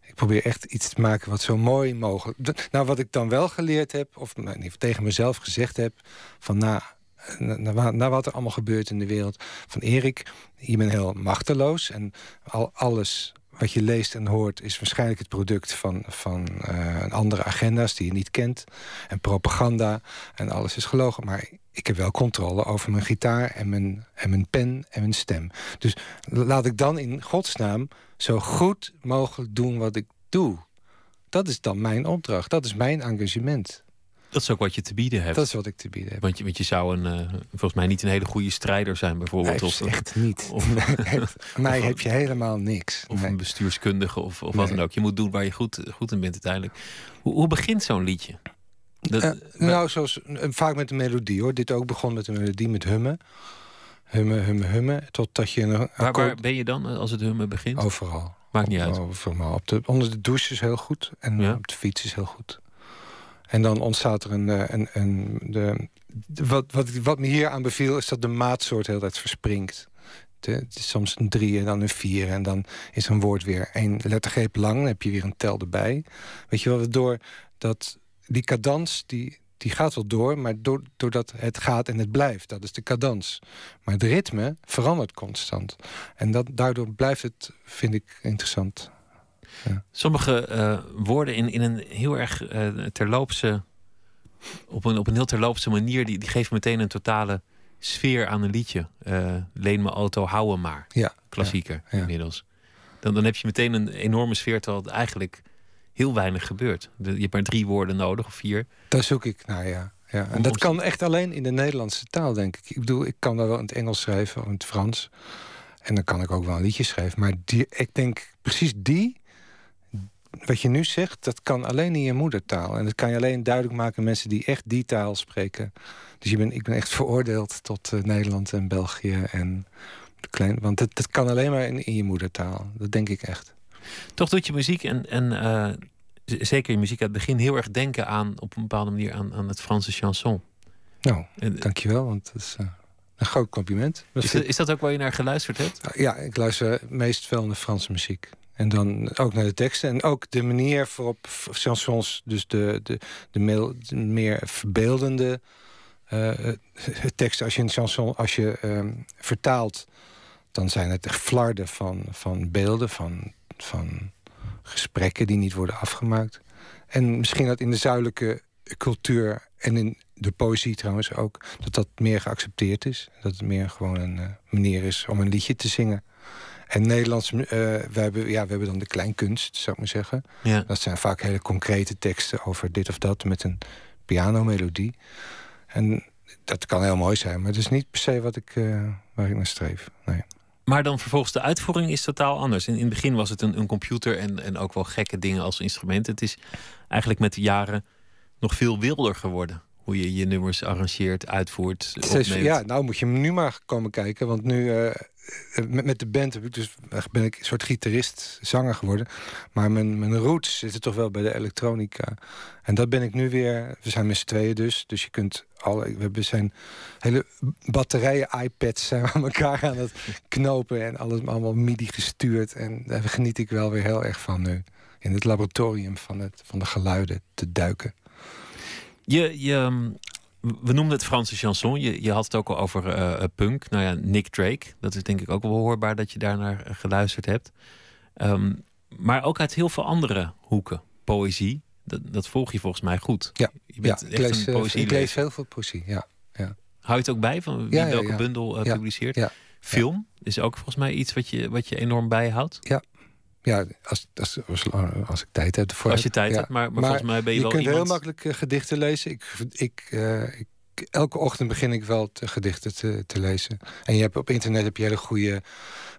Ik probeer echt iets te maken wat zo mooi mogelijk... Nou, wat ik dan wel geleerd heb, of tegen mezelf gezegd heb... van na, na, na, wat er allemaal gebeurt in de wereld... van Erik, je bent heel machteloos en al, alles wat je leest en hoort is waarschijnlijk het product van, van uh, andere agenda's die je niet kent. En propaganda en alles is gelogen. Maar ik heb wel controle over mijn gitaar en mijn, en mijn pen en mijn stem. Dus laat ik dan in godsnaam zo goed mogelijk doen wat ik doe. Dat is dan mijn opdracht. Dat is mijn engagement. Dat is ook wat je te bieden hebt. Dat is wat ik te bieden heb. Want je, want je zou een, uh, volgens mij niet een hele goede strijder zijn, bijvoorbeeld. Nee, of, echt niet. Of, mij heb je helemaal niks. Of een bestuurskundige of, of wat dan ook. Je moet doen waar je goed, goed in bent uiteindelijk. Hoe, hoe begint zo'n liedje? Dat, uh, nou, zoals, vaak met een melodie hoor. Dit ook begon met een melodie met hummen. Hummen, hummen, hummen. Totdat je een waar, waar ben je dan als het hummen begint? Overal. Maakt niet uit. Overal. Op de, onder de douche is heel goed. En ja? op de fiets is heel goed. En dan ontstaat er een... een, een de, wat, wat, wat me hier aan beviel is dat de maatsoort heel tijd verspringt. het is soms een drie en dan een vier. En dan is een woord weer één lettergreep lang. Dan heb je weer een tel erbij. Weet je wel, door dat die cadans, die, die gaat wel door, maar doordat het gaat en het blijft. Dat is de cadans. Maar het ritme verandert constant. En dat, daardoor blijft het, vind ik, interessant. Sommige uh, woorden in, in een heel erg uh, terloopse, op een, op een heel terloopse manier, die, die geven meteen een totale sfeer aan een liedje. Uh, leen mijn auto, hou hem maar. Ja. Klassieker inmiddels. Dan, dan heb je meteen een enorme sfeer, terwijl het eigenlijk heel weinig gebeurt. je hebt maar drie woorden nodig of vier. Daar zoek ik naar, ja. ja. En dat kan echt alleen in de Nederlandse taal, denk ik. Ik bedoel, ik kan daar wel in het Engels schrijven of in het Frans. En dan kan ik ook wel een liedje schrijven. Maar die, ik denk precies die wat je nu zegt, dat kan alleen in je moedertaal. En dat kan je alleen duidelijk maken aan mensen die echt die taal spreken. Dus je ben, ik ben echt veroordeeld tot uh, Nederland en België. En klein, want dat, dat kan alleen maar in, in, je moedertaal. Dat denk ik echt. Toch doet je muziek en, en uh, zeker je muziek uit het begin heel erg denken aan, op een bepaalde manier, aan, aan het Franse chanson. Nou, en, dankjewel, want dat is uh, een groot compliment. Is, is, dat ook waar je naar geluisterd hebt? Ja, ik luister meest veel naar Franse muziek. En dan ook naar de teksten. En ook de manier waarop chansons, dus de, de, de, meer verbeeldende uh, teksten. Als je een chanson, als je uh, vertaalt, dan zijn het echt flarden van, van beelden, van, van gesprekken die niet worden afgemaakt. En misschien dat in de zuidelijke cultuur en in de poëzie trouwens ook, dat dat meer geaccepteerd is. Dat het meer gewoon een uh, manier is om een liedje te zingen. En Nederlands, uh, we, hebben, ja, we hebben dan de kleinkunst, zou ik maar zeggen. Ja. Dat zijn vaak hele concrete teksten over dit of dat met een pianomelodie. En dat kan heel mooi zijn, maar het is niet per se wat ik, uh, waar ik naar streef. Nee. Maar dan vervolgens de uitvoering is totaal anders. In, in het begin was het een, een computer en, en ook wel gekke dingen als instrument. Het is eigenlijk met de jaren nog veel wilder geworden. Hoe je je nummers arrangeert, uitvoert, opneemt. Ja, nou moet je nu maar komen kijken. Want nu uh, eh, met, met de band heb ik dus, ben ik een soort gitarist, zanger geworden. Maar mijn, mijn roots zitten toch wel bij de elektronica. En dat ben ik nu weer. We zijn met z'n tweeën dus. Dus je kunt alle. We hebben zijn hele batterijen iPads zijn aan elkaar aan het knopen. En alles allemaal MIDI gestuurd. En daar geniet ik wel weer heel erg van nu. In het laboratorium van, het, van de geluiden te duiken. Je, je, we noemden het Franse chanson. Je, je had het ook al over uh, punk. Nou ja, Nick Drake. Dat is denk ik ook wel hoorbaar dat je daar naar geluisterd hebt. Um, maar ook uit heel veel andere hoeken. Poëzie. Dat, dat volg je volgens mij goed. Ja, je bent ja, echt ik, lees, een poëzie ik lees heel veel poëzie. Ja, ja. Hou je het ook bij van wie welke bundel uh, publiceert? Film is ook volgens mij iets wat je, wat je enorm bijhoudt. Ja, ja, als, als, als, ik tijd heb. Als je tijd hebt, maar, maar, volgens mij ben je, je wel kunt heel makkelijk uh, gedichten lezen. Ik, ik, uh, ik elke ochtend begin ik wel te gedichten te, te, lezen. En je hebt op internet heb je hele goede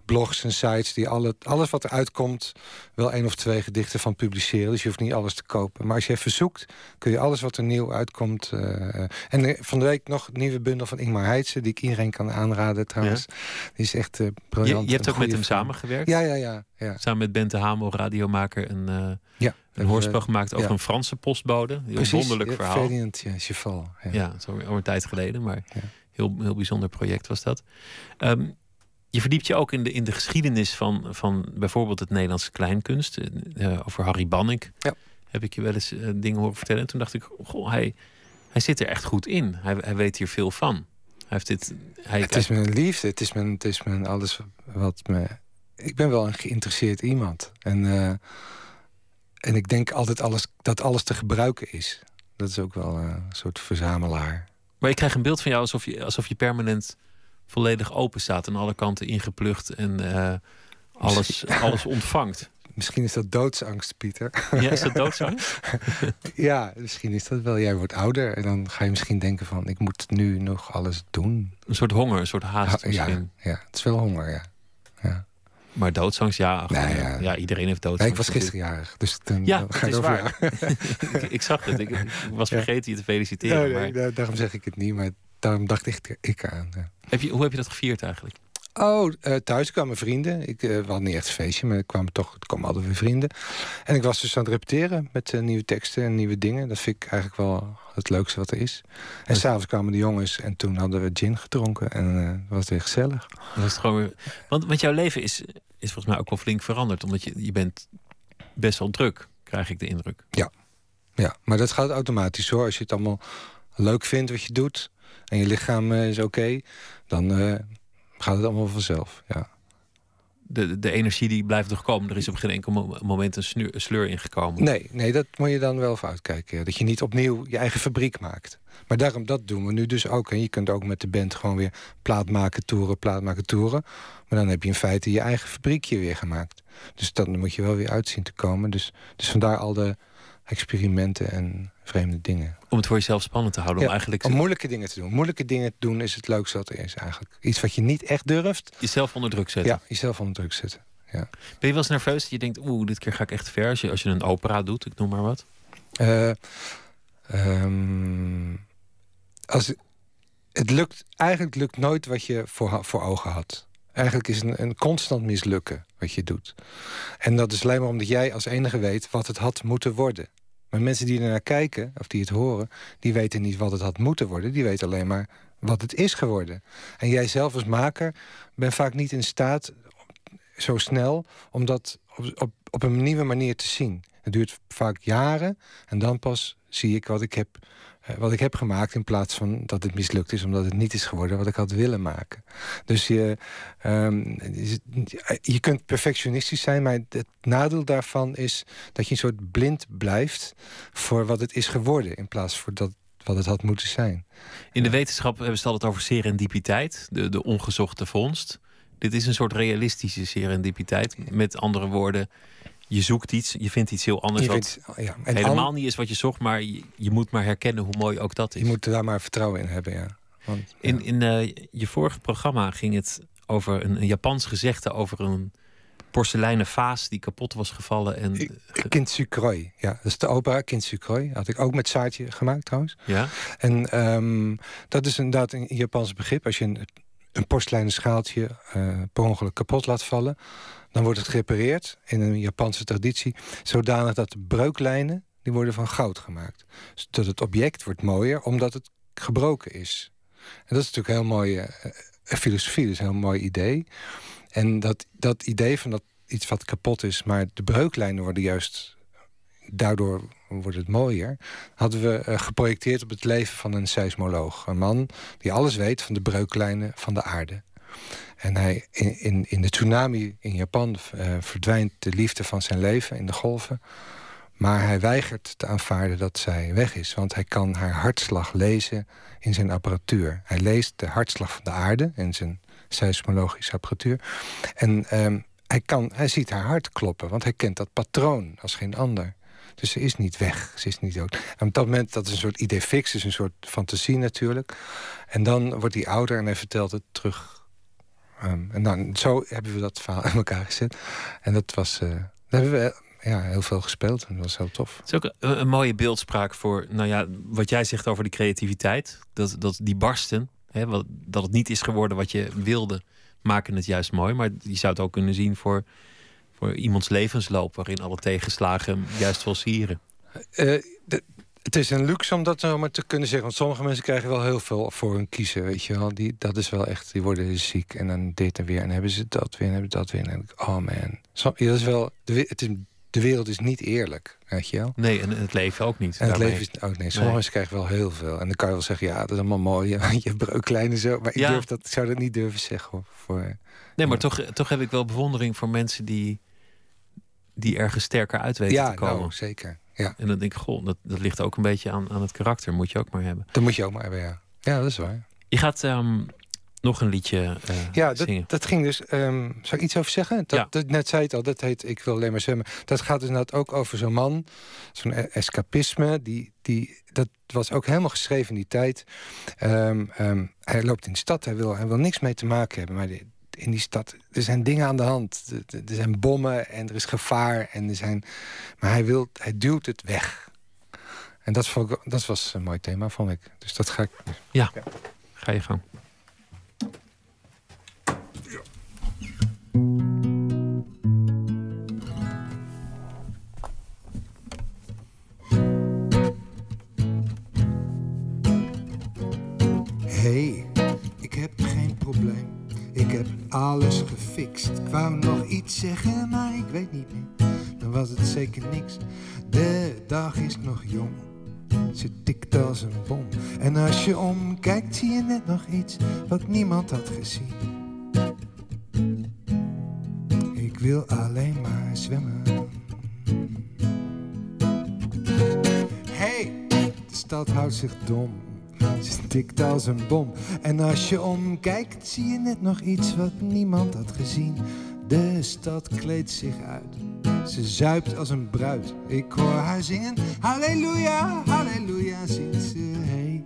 blogs en sites die alle, alles wat eruit komt, wel één of twee gedichten van publiceren. Dus je hoeft niet alles te kopen. Maar als je even zoekt, kun je alles wat er nieuw uitkomt. Uh, en eh, van de week nog een nieuwe bundel van Ingmar Heitse, die ik iedereen kan aanraden trouwens. Die is echt uh, briljant. Je, je hebt ook met hem samengewerkt? Ja, ja, ja, ja. Samen met Bente Hamel, radiomaker, een, uh, ja, een hoorspel gemaakt over een Franse postbode. Een wonderlijk verhaal. Ferdinand ja, Cheval. Ja, een tijd geleden, maar heel, heel bijzonder project was dat. Um, je verdiept je ook in de, in de geschiedenis van, van bijvoorbeeld het Nederlandse kleinkunst. Uh, over Harry Banning ja. heb ik je wel eens uh, dingen horen vertellen. En toen dacht ik, goh, hij, hij zit er echt goed in. Hij, hij weet hier veel van. Hij heeft dit, hij, het is mijn liefde, het is mijn, het is mijn alles wat me... Ik ben wel een geïnteresseerd iemand. En, uh, en ik denk altijd alles, dat alles te gebruiken is. Dat is ook wel een soort verzamelaar. Maar ik krijg een beeld van jou alsof je, alsof je permanent volledig open staat en alle kanten ingeplucht en uh, alles, alles ontvangt. Misschien is dat doodsangst, Pieter. Ja, is dat doodsangst? ja, misschien is dat wel. Jij wordt ouder en dan ga je misschien denken van... ik moet nu nog alles doen. Een soort honger, een soort haast misschien. Ja, ja het is wel honger, ja. ja. Maar doodsangst, ja, ja. ja. iedereen heeft doodsangst. ik was gisterjarig, dus dan ja, ga is waar. ik, ik, zag het. Ik, ik was vergeten je te feliciteren. Nee, maar... daarom zeg ik het niet, maar daarom dacht ik, ik aan. Heb je, hoe heb je dat gevierd eigenlijk? Oh, uh, thuis kwamen vrienden. Ik uh, had niet echt een feestje, maar er kwamen toch er kwamen altijd weer vrienden. En ik was dus aan het repeteren met uh, nieuwe teksten en nieuwe dingen. Dat vind ik eigenlijk wel het leukste wat er is. En s s'avonds kwamen de jongens en toen hadden we gin gedronken. En was het weer gezellig. Dat was gewoon weer... want, want jouw leven is, is volgens mij ook wel flink veranderd. Omdat je, je bent best wel druk, krijg ik de indruk. Ja. ja, maar dat gaat automatisch hoor. Als je het allemaal leuk vindt wat je doet en je lichaam is oké, dan uh, gaat het allemaal vanzelf. Ja. De, de energie die blijft nog komen. Er is op geen enkel moment een, sleur ingekomen. Nee, nee, dat moet je dan wel even uitkijken. Dat je niet opnieuw je eigen fabriek maakt. Maar daarom, dat doen we nu dus ook. En je kunt ook met de band gewoon weer plaat maken, toeren, plaat maken, toeren. Maar dan heb je in feite je eigen fabriekje weer gemaakt. Dus dan moet je wel weer uitzien te komen. Dus, dus vandaar al de experimenten en vreemde dingen. Om het voor jezelf spannend te houden. om, eigenlijk... om moeilijke dingen te doen. Moeilijke dingen doen is het leukste wat er is eigenlijk. Iets wat je niet echt durft. Jezelf onder druk zetten. Ja, jezelf onder druk zetten. Ja. Ben je wel eens nerveus dat je denkt... oeh, dit keer ga ik echt ver. Als je, als je een opera doet, ik noem maar wat. Uh, um, als, het lukt, eigenlijk lukt nooit wat je voor, voor ogen had. Eigenlijk is een, een constant mislukken wat je doet. En dat is alleen maar omdat jij als enige weet wat het had moeten worden. Maar mensen die er naar kijken, of die het horen... die weten niet wat het had moeten worden. Die weten alleen maar wat het is geworden. En jij zelf als maker bent vaak niet in staat zo snel... om dat op, op, op een nieuwe manier te zien. Het duurt vaak jaren en dan pas zie ik wat ik heb wat ik heb gemaakt... in plaats van dat het mislukt is omdat het niet is geworden wat ik had willen maken. Dus je, um, je kunt perfectionistisch zijn, maar het nadeel daarvan is... dat je een soort blind blijft voor wat het is geworden... in plaats van dat, wat het had moeten zijn. In de wetenschap hebben ze het altijd over serendipiteit, de, de ongezochte vondst. Dit is een soort realistische serendipiteit. Met andere woorden, je zoekt iets, je vindt iets heel anders. wat ja. en helemaal niet is wat je zocht, maar je, je, moet maar herkennen hoe mooi ook dat is. Je moet daar maar vertrouwen in hebben, ja. Want, In, in uh, je vorige programma ging het over een, een Japans gezegde over een porseleinen vaas die kapot was gevallen. En... Kintsukroi, ja. Dat is de opera Kintsukroi. Had ik ook met Saatje gemaakt trouwens. Ja. En um, dat is inderdaad een Japans begrip. Als je een een porseleinen schaaltje uh, per ongeluk kapot laat vallen... dan wordt het gerepareerd in een Japanse traditie... zodanig dat de breuklijnen die worden van goud gemaakt. Zodat het object wordt mooier omdat het gebroken is. En dat is natuurlijk een heel mooie uh, filosofie, dus een heel mooi idee. En dat, dat idee van dat iets wat kapot is... maar de breuklijnen worden juist daardoor wordt het mooier... hadden we uh, geprojecteerd op het leven van een seismoloog. Een man die alles weet van de breuklijnen van de aarde. En hij, in, in, in de tsunami in Japan uh, verdwijnt de liefde van zijn leven in de golven. Maar hij weigert te aanvaarden dat zij weg is. Want hij kan haar hartslag lezen in zijn apparatuur. Hij leest de hartslag van de aarde in zijn seismologische apparatuur. En um, hij, kan, hij ziet haar hart kloppen, want hij kent dat patroon als geen ander. Dus ze is niet weg, ze is niet dood. En op dat moment, dat is een soort idee fix, is een soort fantasie natuurlijk. En dan wordt hij ouder en hij vertelt het terug. Um, en dan, zo hebben we dat verhaal in elkaar gezet. En dat was, uh, hebben we ja, heel veel gespeeld en dat was heel tof. Het is ook een, een, mooie beeldspraak voor nou ja, wat jij zegt over de creativiteit. Dat, dat die barsten, hè, wat, dat het niet is geworden wat je wilde, maken het juist mooi. Maar je zou het ook kunnen zien voor voor iemands levensloop, waarin alle tegenslagen juist wel sieren? Uh, het is een luxe om dat zomaar te kunnen zeggen. Want sommige mensen krijgen wel heel veel voor hun kiezen. Weet je wel. Die, dat is wel echt, die worden ziek en dan dit en weer. En hebben ze dat weer en hebben dat weer. En ik, oh man. Zo, ja, dat is wel, de, het is, de wereld is niet eerlijk, weet je wel. Nee, en het leven ook niet. En het leven is ook nee. Sommige mensen krijgen wel heel veel. En dan kan je wel zeggen, ja, dat is allemaal mooi. Je hebt breuk zo. Maar ik, durf dat, ik zou dat niet durven zeggen. Voor, nee, maar toch, toch heb ik wel bewondering voor mensen die die ergens sterker uit weten ja, te komen. Nou, zeker. Ja. En dan denk ik, goh, dat, dat ligt ook een beetje aan, aan het karakter. Moet je ook maar hebben. Dat moet je ook maar hebben, ja. Ja, dat is waar. Je gaat um, nog een liedje uh, ja, dat, zingen. dat ging dus... Um, zou ik iets over zeggen? Dat, ja. dat, net zei het al, dat heet Ik wil alleen maar zwemmen. Dat gaat dus inderdaad ook over zo'n man. Zo'n e- escapisme. Die, die, dat was ook helemaal geschreven in die tijd. Um, hij loopt in de stad, hij wil, hij wil niks mee te maken hebben. Maar die, in die stad. Er zijn dingen aan de hand. Er zijn bommen en er is gevaar. En er zijn, maar hij, wil, hij duwt het weg. En dat, dat was een mooi thema, vond ik. Dus dat ga ik... Ja, ga je gang. Alles gefixt. Ik wou nog iets zeggen, maar ik weet niet meer. Dan was het zeker niks. De dag is nog jong. Ze tikt als een bom. En als je omkijkt, zie je net nog iets wat niemand had gezien. Ik wil alleen maar zwemmen. Hey, de stad houdt zich dom. Ze tikt als een bom. En als je omkijkt, zie je net nog iets wat niemand had gezien. De stad kleedt zich uit. Ze zuipt als een bruid. Ik hoor haar zingen. Halleluja, halleluja, zingt ze. Hey.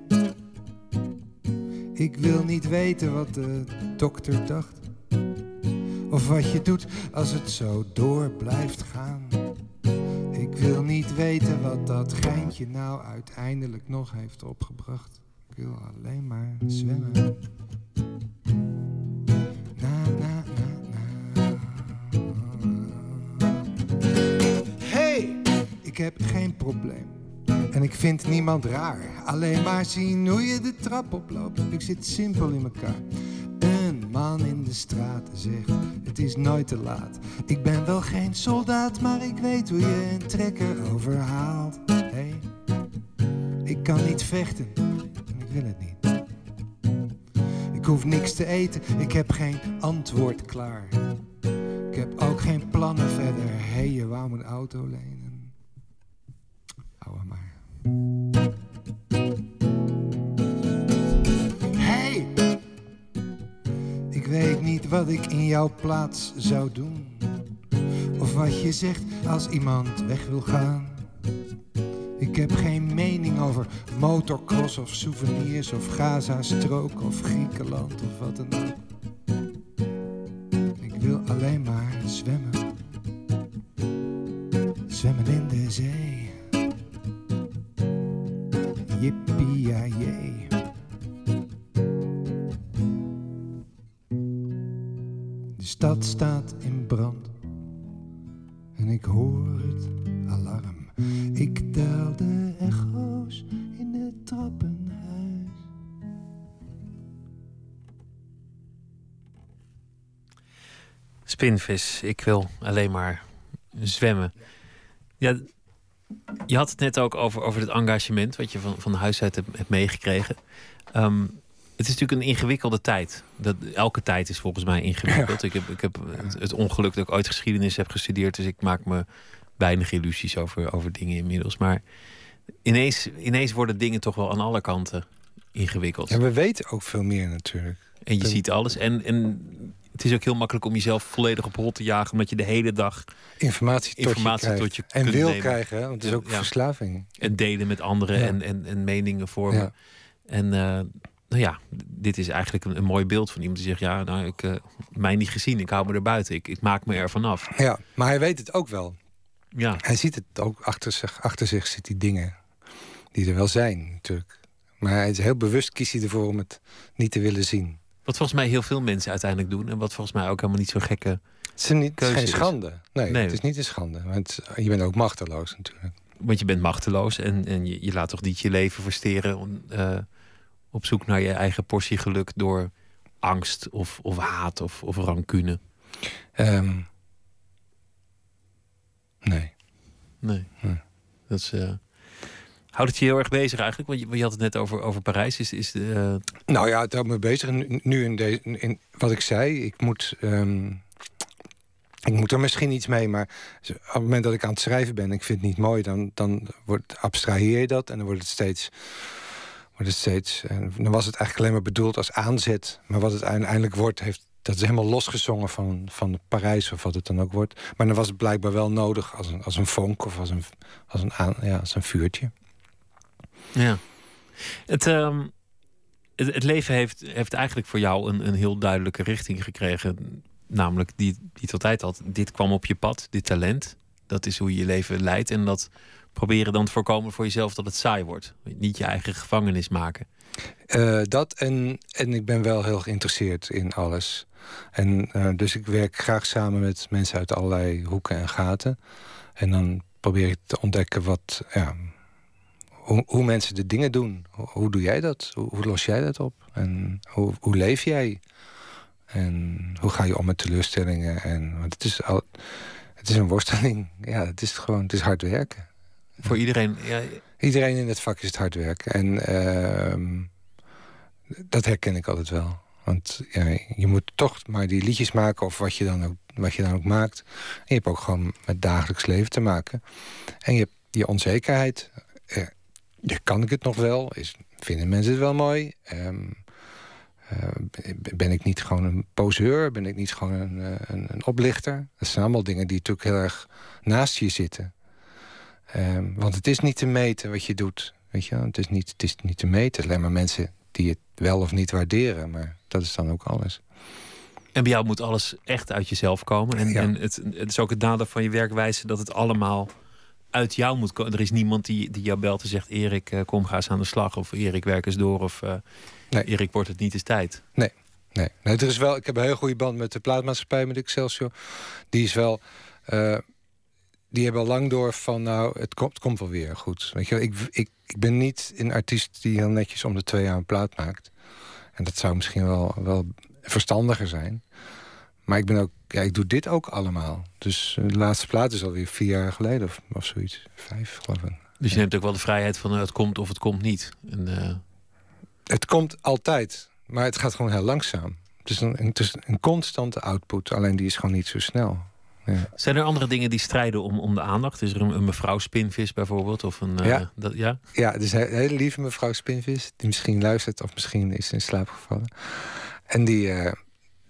Ik wil niet weten wat de dokter dacht. Of wat je doet als het zo door blijft gaan. Ik wil niet weten wat dat geintje nou uiteindelijk nog heeft opgebracht. Ik wil alleen maar zwemmen. Na, na, na. Hey, ik heb geen probleem. En ik vind niemand raar. Alleen maar zien hoe je de trap oploopt. Ik zit simpel in elkaar. Een man in de straat zegt: Het is nooit te laat. Ik ben wel geen soldaat, maar ik weet hoe je een trekker overhaalt. Hey, ik kan niet vechten wil het niet. Ik hoef niks te eten, ik heb geen antwoord klaar. Ik heb ook geen plannen verder. Hé, hey, je wou mijn auto lenen. Hou hem maar. Hey! Ik weet niet wat ik in jouw plaats zou doen. Of wat je zegt als iemand weg wil gaan. Ik heb geen mening over motocross of souvenirs of Gaza-strook of Griekenland of wat dan ook. Ik wil alleen maar zwemmen. Zwemmen in de zee. Jippie ja jee. De stad staat in brand. En ik hoor het. Ik tel de echo's in het trappenhuis. Spinvis, ik wil alleen maar zwemmen. Ja, je had het net ook over, over het engagement wat je van, van huis uit hebt, hebt meegekregen. Ehm, het is natuurlijk een ingewikkelde tijd. Dat, elke tijd is volgens mij ingewikkeld. Ik heb, ik heb het, het, ongeluk dat ik ooit geschiedenis heb gestudeerd, dus ik maak me weinig illusies over, over dingen inmiddels. Maar ineens, ineens worden dingen toch wel aan alle kanten ingewikkeld. Ja, we weten ook veel meer natuurlijk. En je ziet alles. En, en het is ook heel makkelijk om jezelf volledig op hol te jagen, omdat je de hele dag informatie, informatie tot je, tot je en wil krijgen. Want het is ook verslaving. En delen met anderen en, en, en meningen vormen. En uh, nou ja, dit is eigenlijk een, een, mooi beeld van iemand die zegt: Ja, nou, ik uh, mij niet gezien, ik hou me er buiten, ik, ik maak me er vanaf. Ja, maar hij weet het ook wel. Ja. Hij ziet het ook achter zich. Achter zich zit die dingen die er wel zijn, natuurlijk. Maar hij is heel bewust kiest hij ervoor om het niet te willen zien. Wat volgens mij heel veel mensen uiteindelijk doen. En wat volgens mij ook helemaal niet zo gekke het is, niet, het is geen schande. Nee, nee, het is niet een schande. Want je bent ook machteloos natuurlijk. Want je bent machteloos en, en je, je laat toch niet je leven versteren... Om, uh, op zoek naar je eigen portie geluk door angst of, of haat of, of rancune? Um, nee. Nee. Dat is... Uh, Houdt het je heel erg bezig eigenlijk? Want je, je had het net over, over Parijs. Is, is de, uh... Nou ja, het houdt me bezig. Nu in, de, in wat ik zei, ik moet, um, ik moet er misschien iets mee. Maar op het moment dat ik aan het schrijven ben, ik vind het niet mooi, dan, dan wordt, abstraheer je dat en dan wordt het steeds. Wordt het steeds dan was het eigenlijk alleen maar bedoeld als aanzet. Maar wat het uiteindelijk wordt, heeft, dat is helemaal losgezongen van, van Parijs of wat het dan ook wordt. Maar dan was het blijkbaar wel nodig als een, als een vonk of als een, als een, aan, ja, als een vuurtje. Ja. Het, um, het, het, leven heeft, heeft eigenlijk voor jou een, een heel duidelijke richting gekregen. Namelijk die, die tot tijd had. Dit kwam op je pad, dit talent. Dat is hoe je je leven leidt. En dat proberen dan te voorkomen voor jezelf dat het saai wordt. Niet je eigen gevangenis maken. Uh, dat en, en ik ben wel heel geïnteresseerd in alles. En uh, dus ik werk graag samen met mensen uit allerlei hoeken en gaten. En dan probeer ik te ontdekken wat, ja, hoe, hoe, mensen de dingen doen. Hoe, doe jij dat? Hoe, hoe, los jij dat op? En hoe, hoe leef jij? En hoe ga je om met teleurstellingen? En, want het is, al, het is een worsteling. Ja, het is gewoon het is hard werken. Voor iedereen? Ja. Iedereen in het vak is het hard werken. En uh, dat herken ik altijd wel. Want je moet toch maar die liedjes maken of wat je dan ook, wat je dan ook maakt. Je hebt ook gewoon met dagelijks leven te maken. En je hebt die onzekerheid. Uh, kan ik het nog wel? Is, vinden mensen het wel mooi? Um, uh, ben ik niet gewoon een poseur? Ben ik niet gewoon een, een, een, oplichter? Dat zijn allemaal dingen die natuurlijk heel erg naast je zitten. Um, want het is niet te meten wat je doet. Weet je? Het, is niet, het is niet te meten. Alleen maar mensen die het wel of niet waarderen. Maar dat is dan ook alles. En bij jou moet alles echt uit jezelf komen. En, ja. en het, het, is ook het nadeel van je werkwijze dat het allemaal uit jou moet komen. Er is niemand die, die jou belt en zegt: Erik, uh, kom ga eens aan de slag. Of Erik, werk eens door. Of uh, nee. Erik, wordt het niet eens tijd. Nee. Nee. nee, er is wel, ik heb een heel goede band met de plaatmaatschappij, met Excelsior. Die is wel. Uh, die hebben al lang door van, nou, het komt, het komt wel weer goed. Weet je, ik, ik, ik ben niet een artiest die heel netjes om de twee jaar een plaat maakt. En dat zou misschien wel, wel verstandiger zijn. Maar ik ben ook, ja, ik doe dit ook allemaal. Dus de laatste plaat is alweer vier jaar geleden of, of zoiets. Vijf, geloof ik. Dus je neemt ook wel de vrijheid van uh, het komt of het komt niet. En, uh... Het komt altijd, maar het gaat gewoon heel langzaam. Het is, een, het is een constante output, alleen die is gewoon niet zo snel. Ja. Zijn er andere dingen die strijden om, om de aandacht? Is er een, een mevrouw Spinvis bijvoorbeeld? Of een, ja. Uh, dat, ja? ja, dus een hele lieve mevrouw Spinvis... die misschien luistert of misschien is in slaap gevallen. En die, uh,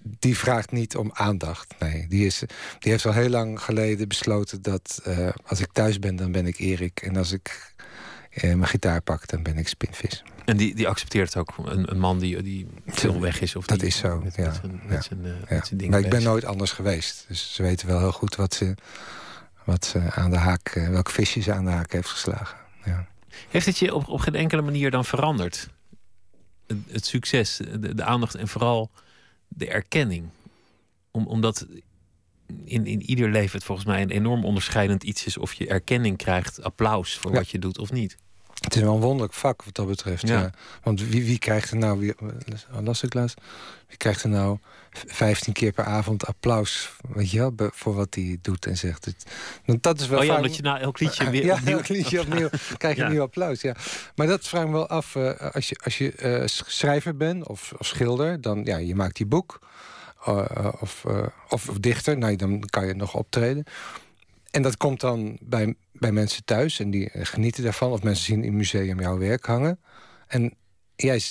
die vraagt niet om aandacht. Nee, die, is, die heeft al heel lang geleden besloten dat uh, als ik thuis ben, dan ben ik Erik. En als ik mijn gitaar pak, dan ben ik Spinvis. En die, die accepteert ook een, een man die, die veel weg is? Of dat die, is zo, met, ja. Met zijn, met zijn, uh, ja. met zijn maar ik ben nooit anders geweest. Dus ze weten wel heel goed wat ze, wat ze aan de haak, welke visje ze aan de haak heeft geslagen. Ja. Heeft het je op, op geen enkele manier dan veranderd? Het, het succes, de, de aandacht en vooral de erkenning. Om, omdat in, in ieder leven het volgens mij een enorm onderscheidend iets is of je erkenning krijgt, applaus voor Ja. wat je doet of niet. Het is wel een wonderlijk vak wat dat betreft. Ja. Ja. Want wie, wie krijgt er nou, wie, wat las ik laatst? Wie krijgt er nou v- 15 keer per avond applaus weet je wel, voor wat hij doet en zegt? Het, want dat is wel Oh ja, vaak- omdat je na elk liedje weer ja, opnieuw... elk liedje opnieuw krijg je Ja. een nieuw applaus. Ja. Maar dat vraag ik me wel af. eh, als je, als je eh, sch- schrijver bent of, of schilder, dan ja, je maakt die boek. Eh, eh, of, eh, of, of dichter, nou, dan kan je nog optreden. En dat komt dan bij, bij mensen thuis en die genieten daarvan. Of mensen zien in het museum jouw werk hangen. En jij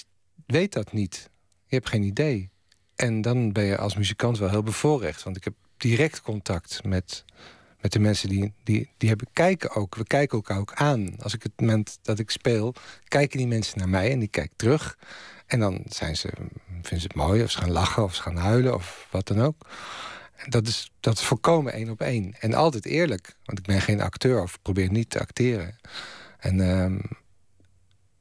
weet dat niet. Je hebt geen idee. En dan ben je als muzikant wel heel bevoorrecht. Want ik heb direct contact met, met de mensen die, die, die hebben, kijken ook. We kijken elkaar ook aan. Als ik het moment dat ik speel, kijken die mensen naar mij en die kijken terug. En dan zijn ze, vinden ze het mooi, of ze gaan lachen, of ze gaan huilen, of wat dan ook. En Dat is, dat is volkomen één op één. En altijd eerlijk, want ik ben geen acteur of probeer niet te acteren. En ehm,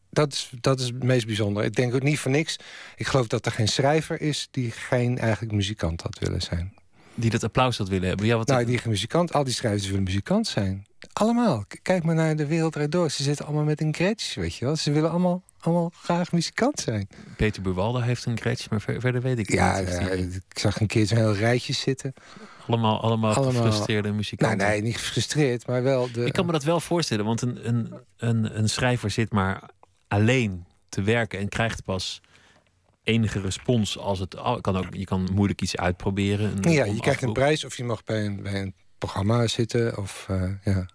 dat, is, dat is het meest bijzonder. Ik denk ook niet voor niks. Ik geloof dat er geen schrijver is die geen eigenlijk muzikant had willen zijn. Die dat applaus had willen hebben. Ja, wat Nou, die muzikant, al die schrijvers willen muzikant zijn. Allemaal. Kijk maar naar de wereld eruit door. Ze zitten allemaal met een gretsch, weet je wel. Ze willen allemaal, allemaal graag muzikant zijn. Peter Buwalda heeft een gretsch, maar ver- verder weet ik Ja, niet. die- eh, ik zag een keer zo'n heel rijtje zitten. allemaal, allemaal, allemaal- gefrustreerde Nou, muzikanten. nee, niet gefrustreerd, maar wel de... Ik kan me dat wel voorstellen, want een, een, een, een schrijver zit maar alleen te werken en krijgt pas enige respons als het al- kan ook. Je kan moeilijk iets uitproberen. een- ja, je krijgt een prijs of je mag bij een, bij een programma zitten. Of, eh, ja.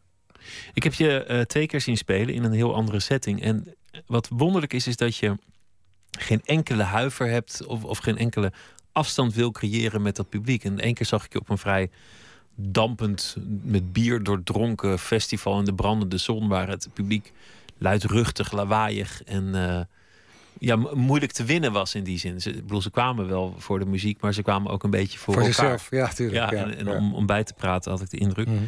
Ik heb je eh, twee keer zien spelen in een heel andere setting. En wat wonderlijk is, is dat je geen enkele huiver hebt of, of geen enkele afstand wil creëren met dat publiek. En één keer zag ik je op een vrij dampend, met bier doordronken festival in de brandende zon, waar het publiek luidruchtig, lawaaiig en eh, ja, mo- moeilijk te winnen was in die zin. Ze, ik bedoel, ze kwamen wel voor de muziek, maar ze kwamen ook een beetje voor, Voor elkaar. zichzelf, ja, tuurlijk. Ja, Ja, en, en ja. Om, om bij te praten had ik de indruk. Mhm.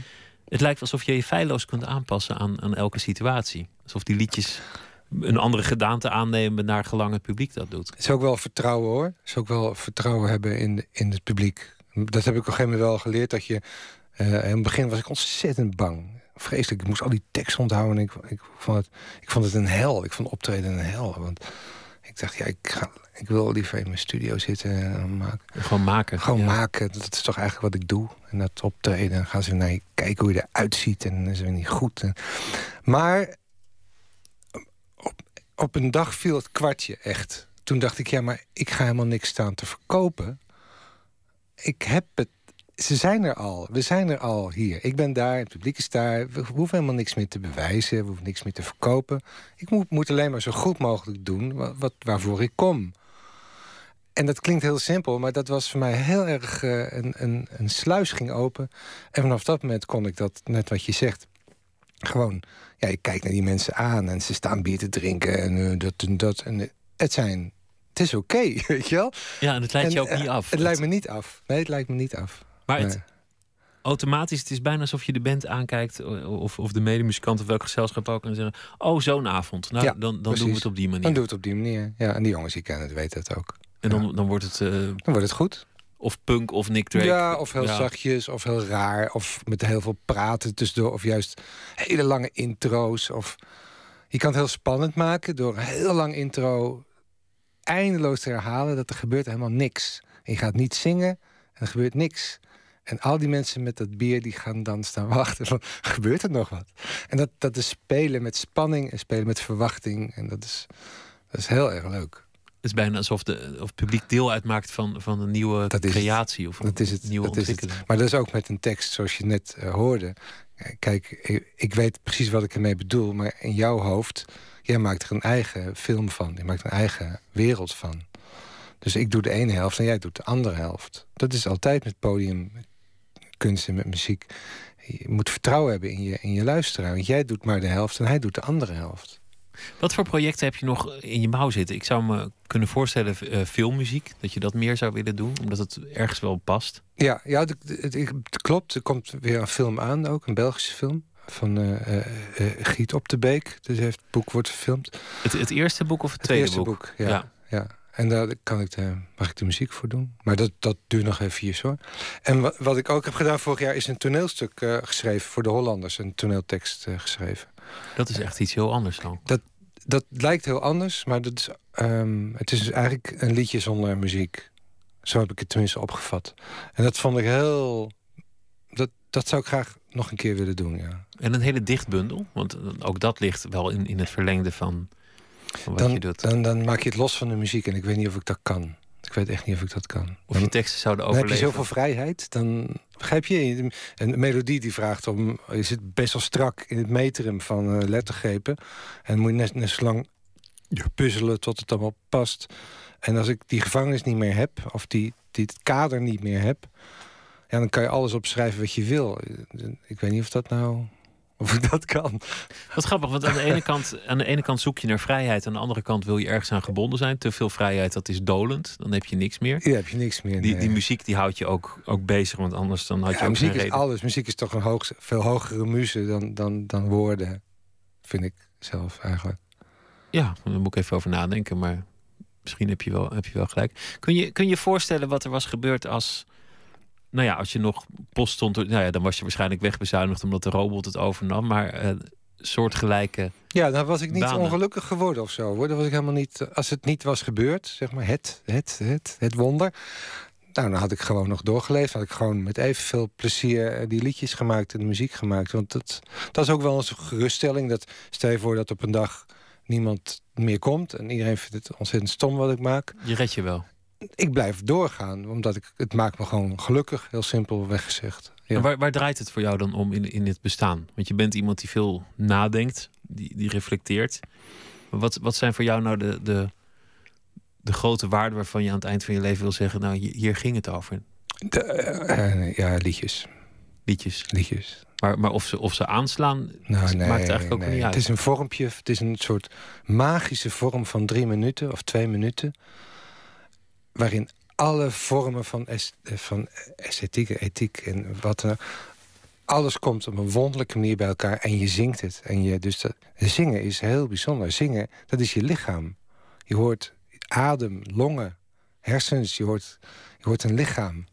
Het lijkt alsof je je feilloos kunt aanpassen aan, aan elke situatie. Alsof die liedjes een andere gedaante aannemen naar gelang het publiek dat doet. Het is ook wel vertrouwen hoor. Het is ook wel vertrouwen hebben in, in het publiek. Dat heb ik op een gegeven moment wel geleerd. Dat je, eh, in het begin was ik ontzettend bang. Vreselijk. Ik moest al die tekst onthouden. En ik, ik, vond het, ik vond het een hel. Ik vond optreden een hel. Want ik dacht, ja, ik, ga, ik wil liever in mijn studio zitten en maken. Gewoon maken. Gewoon Ja. maken, dat is toch eigenlijk wat ik doe. En dat optreden, dan gaan ze naar je kijken hoe je eruit ziet. En dan is weer niet goed. En- Maar op, op een dag viel het kwartje echt. Toen dacht ik, ja, maar ik ga helemaal niks staan te verkopen. Ik heb het... Ze zijn er al. We zijn er al hier. Ik ben daar, het publiek is daar. We hoeven helemaal niks meer te bewijzen. We hoeven niks meer te verkopen. Ik moet, moet alleen maar zo goed mogelijk doen wat, wat, waarvoor ik kom. En dat klinkt heel simpel, maar dat was voor mij heel erg eh, een, een, een sluis ging open. En vanaf dat moment kon ik dat, net wat je zegt, gewoon, ja, ik kijk naar die mensen aan en ze staan bier te drinken en eh, dat en dat. En eh, het zijn, het is oké, weet je wel? Ja, en het leidt je En, ook eh, niet af. Het lijkt me niet af. Nee, het lijkt me niet af. Maar het, Nee. automatisch, het is bijna alsof je de band aankijkt... of, of de medemuzikant of welk gezelschap ook... en zeggen, oh, zo'n avond. Nou, Ja, dan, dan doen we het op die manier. Dan doe het op die manier. Ja, en die jongens die kennen het, weten het ook. en dan, dan wordt het eh, Dan wordt het goed. of punk of Nick Drake. Ja, of heel Ja. zachtjes, of heel raar, of met heel veel praten tussendoor, of juist hele lange intro's. Of je kan het heel spannend maken door een heel lang intro eindeloos te herhalen dat er gebeurt helemaal niks. En je gaat niet zingen en er gebeurt niks. En al die mensen met dat bier die gaan dan staan wachten van gebeurt er nog wat? En dat, dat is spelen met spanning en spelen met verwachting. En dat is, dat is heel erg leuk. Het is bijna alsof de, of het publiek deel uitmaakt van, van een nieuwe Dat is het. creatie. Of Dat is het. een nieuwe dat is het. ontwikkeling. Maar dat is ook met een tekst zoals je net eh, hoorde. Kijk, ik, ik weet precies wat ik ermee bedoel, maar in jouw hoofd, jij maakt er een eigen film van. Je maakt een eigen wereld van. Dus ik doe de ene helft en jij doet de andere helft. Dat is altijd met podiumkunst en met muziek. Je moet vertrouwen hebben in je, in je luisteraar. Want jij doet maar de helft en hij doet de andere helft. Wat voor projecten heb je nog in je mouw zitten? Ik zou me kunnen voorstellen eh, filmmuziek. Dat je dat meer zou willen doen. Omdat het ergens wel past. Ja, ja het, het- het- het klopt. Er komt weer een film aan ook, een Belgische film. Van eh, Giet op de Beek. Dus heeft het boek wordt verfilmd. Het, het eerste boek of het, Het tweede eerste boek? boek, ja. ja. En daar kan ik de, mag ik de muziek voor doen. Maar dat, dat duurt nog even hoor. En wat, wat ik ook heb gedaan vorig jaar is een toneelstuk uh, geschreven voor de Hollanders. Een toneeltekst uh, geschreven. Dat is echt iets heel anders dan. Dat, dat lijkt heel anders, maar dat is, um, het is eigenlijk een liedje zonder muziek. Zo heb ik het tenminste opgevat. En dat vond ik heel. Dat, dat zou ik graag nog een keer willen doen, ja. En een hele dichtbundel? Want ook dat ligt wel in, in het verlengde van wat dan, je doet. Dan, dan maak je het los van de muziek en ik weet niet of ik dat kan. Ik weet echt niet of ik dat kan. Of je teksten zouden overleven. Dan heb je zoveel vrijheid. Dan begrijp je. Een melodie die vraagt om. Je zit best wel strak in het metrum van uh, lettergrepen. En moet je net, net zo lang puzzelen tot het allemaal past. En als ik die gevangenis niet meer heb, of die, die het kader niet meer heb, ja, dan kan je alles opschrijven wat je wil. Ik weet niet of dat nou. Of ik dat kan. Wat grappig, want aan de, ene kant, aan de ene kant zoek je naar vrijheid. Aan de andere kant wil je ergens aan gebonden zijn. Te veel vrijheid, dat is dolend. Dan heb je niks meer. Ja, heb je niks meer. Die, die muziek die houdt je ook, ook bezig. Want anders dan had je ja, ook muziek is reden. alles. Muziek is toch een hoog, veel hogere muze dan, dan, dan woorden. Vind ik zelf eigenlijk. Ja, daar moet ik even over nadenken. Maar misschien heb je wel, heb je wel gelijk. Kun je, kun je je voorstellen wat er was gebeurd als. Nou ja, als je nog post stond. Nou ja, dan was je waarschijnlijk wegbezuinigd omdat de robot het overnam. Maar uh, soortgelijke. Ja, dan was ik niet banen. ongelukkig geworden of zo. Hoor. Dan was ik helemaal niet. Als het niet was gebeurd, zeg maar, het, het, het, het wonder. Nou, dan had ik gewoon nog doorgeleefd. Had ik gewoon met evenveel plezier eh, die liedjes gemaakt en de muziek gemaakt. Want dat, dat is ook wel een geruststelling. Dat stel je voor dat op een dag niemand meer komt. En iedereen vindt het ontzettend stom wat ik maak. Je red je wel. Ik blijf doorgaan, omdat ik, het maakt me gewoon gelukkig, heel simpel weggezegd. Ja. En waar, waar draait het voor jou dan om in, in het bestaan? Want je bent iemand die veel nadenkt, die, die reflecteert. Wat, wat zijn voor jou nou de, de, de grote waarden waarvan je aan het eind van je leven wil zeggen: Nou, hier ging het over? De, uh, ja, liedjes. Liedjes. Liedjes. Maar, maar of, ze, of ze aanslaan, nou, nee, maakt eigenlijk ook nee. niet uit. Het is een vormpje, het is een soort magische vorm van drie minuten of twee minuten. Waarin alle vormen van, es, van esthetiek, ethiek en wat dan alles komt op een wonderlijke manier bij elkaar en je zingt het. En je, dus zingen is heel bijzonder. Zingen, dat is je lichaam. Je hoort adem, longen, hersens, je hoort, je hoort een lichaam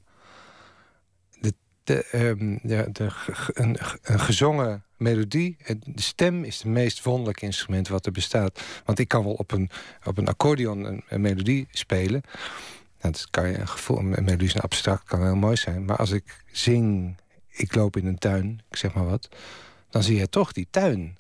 de, um, de, een, gezongen melodie. De stem is het meest wonderlijke instrument wat er bestaat. Want ik kan wel op een, op een accordeon een, een melodie spelen. Nou, dat kan je een gevoel. Een melodie is een abstract, kan heel mooi zijn. Maar als ik zing, ik loop in een tuin, ik zeg maar wat. Dan zie je toch die tuin.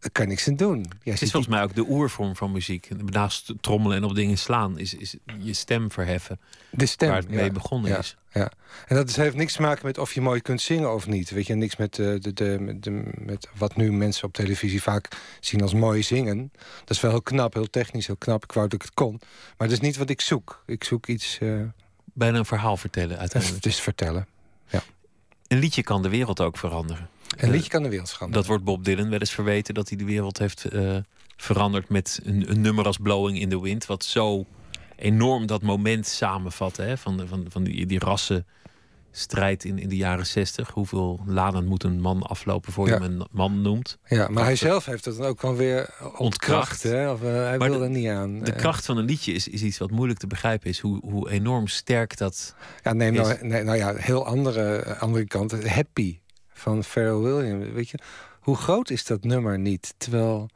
Daar kan niks aan doen. Het is volgens mij ook de oervorm van muziek. Naast trommelen en op dingen slaan is, is je stem verheffen. De stem, waar het mee ja, begonnen ja, is. Ja. En dat heeft niks te maken met of je mooi kunt zingen of niet. Weet je, niks met, de, de, de, met, de, met wat nu mensen op televisie vaak zien als mooi zingen. Dat is wel heel knap, heel technisch, heel knap. Ik wou dat ik het kon. Maar dat is niet wat ik zoek. Ik zoek iets... Uh... Bijna een verhaal vertellen uiteindelijk. Het is vertellen, ja. Een liedje kan de wereld ook veranderen. Een liedje kan de wereld veranderen. Dat wordt Bob Dylan wel eens verweten dat hij de wereld heeft uh, veranderd met een, een, nummer als Blowing in the Wind, wat zo enorm dat moment samenvat hè, van, de, van, van die, die rassenstrijd in, in de jaren zestig. Hoeveel lanen moet een man aflopen voor Ja. je hem een man noemt? Ja, maar hij zelf heeft het dan ook wel weer ontkracht. Ontkracht. Hè? Of, uh, hij Maar wil de- er niet aan. De Eh, kracht van een liedje is, is iets wat moeilijk te begrijpen is. Hoe, hoe enorm sterk dat. Ja, neem is- nou, nee, nou ja, heel andere, andere kant. Happy van Pharrell Williams. Weet je, hoe groot is dat nummer niet? Terwijl,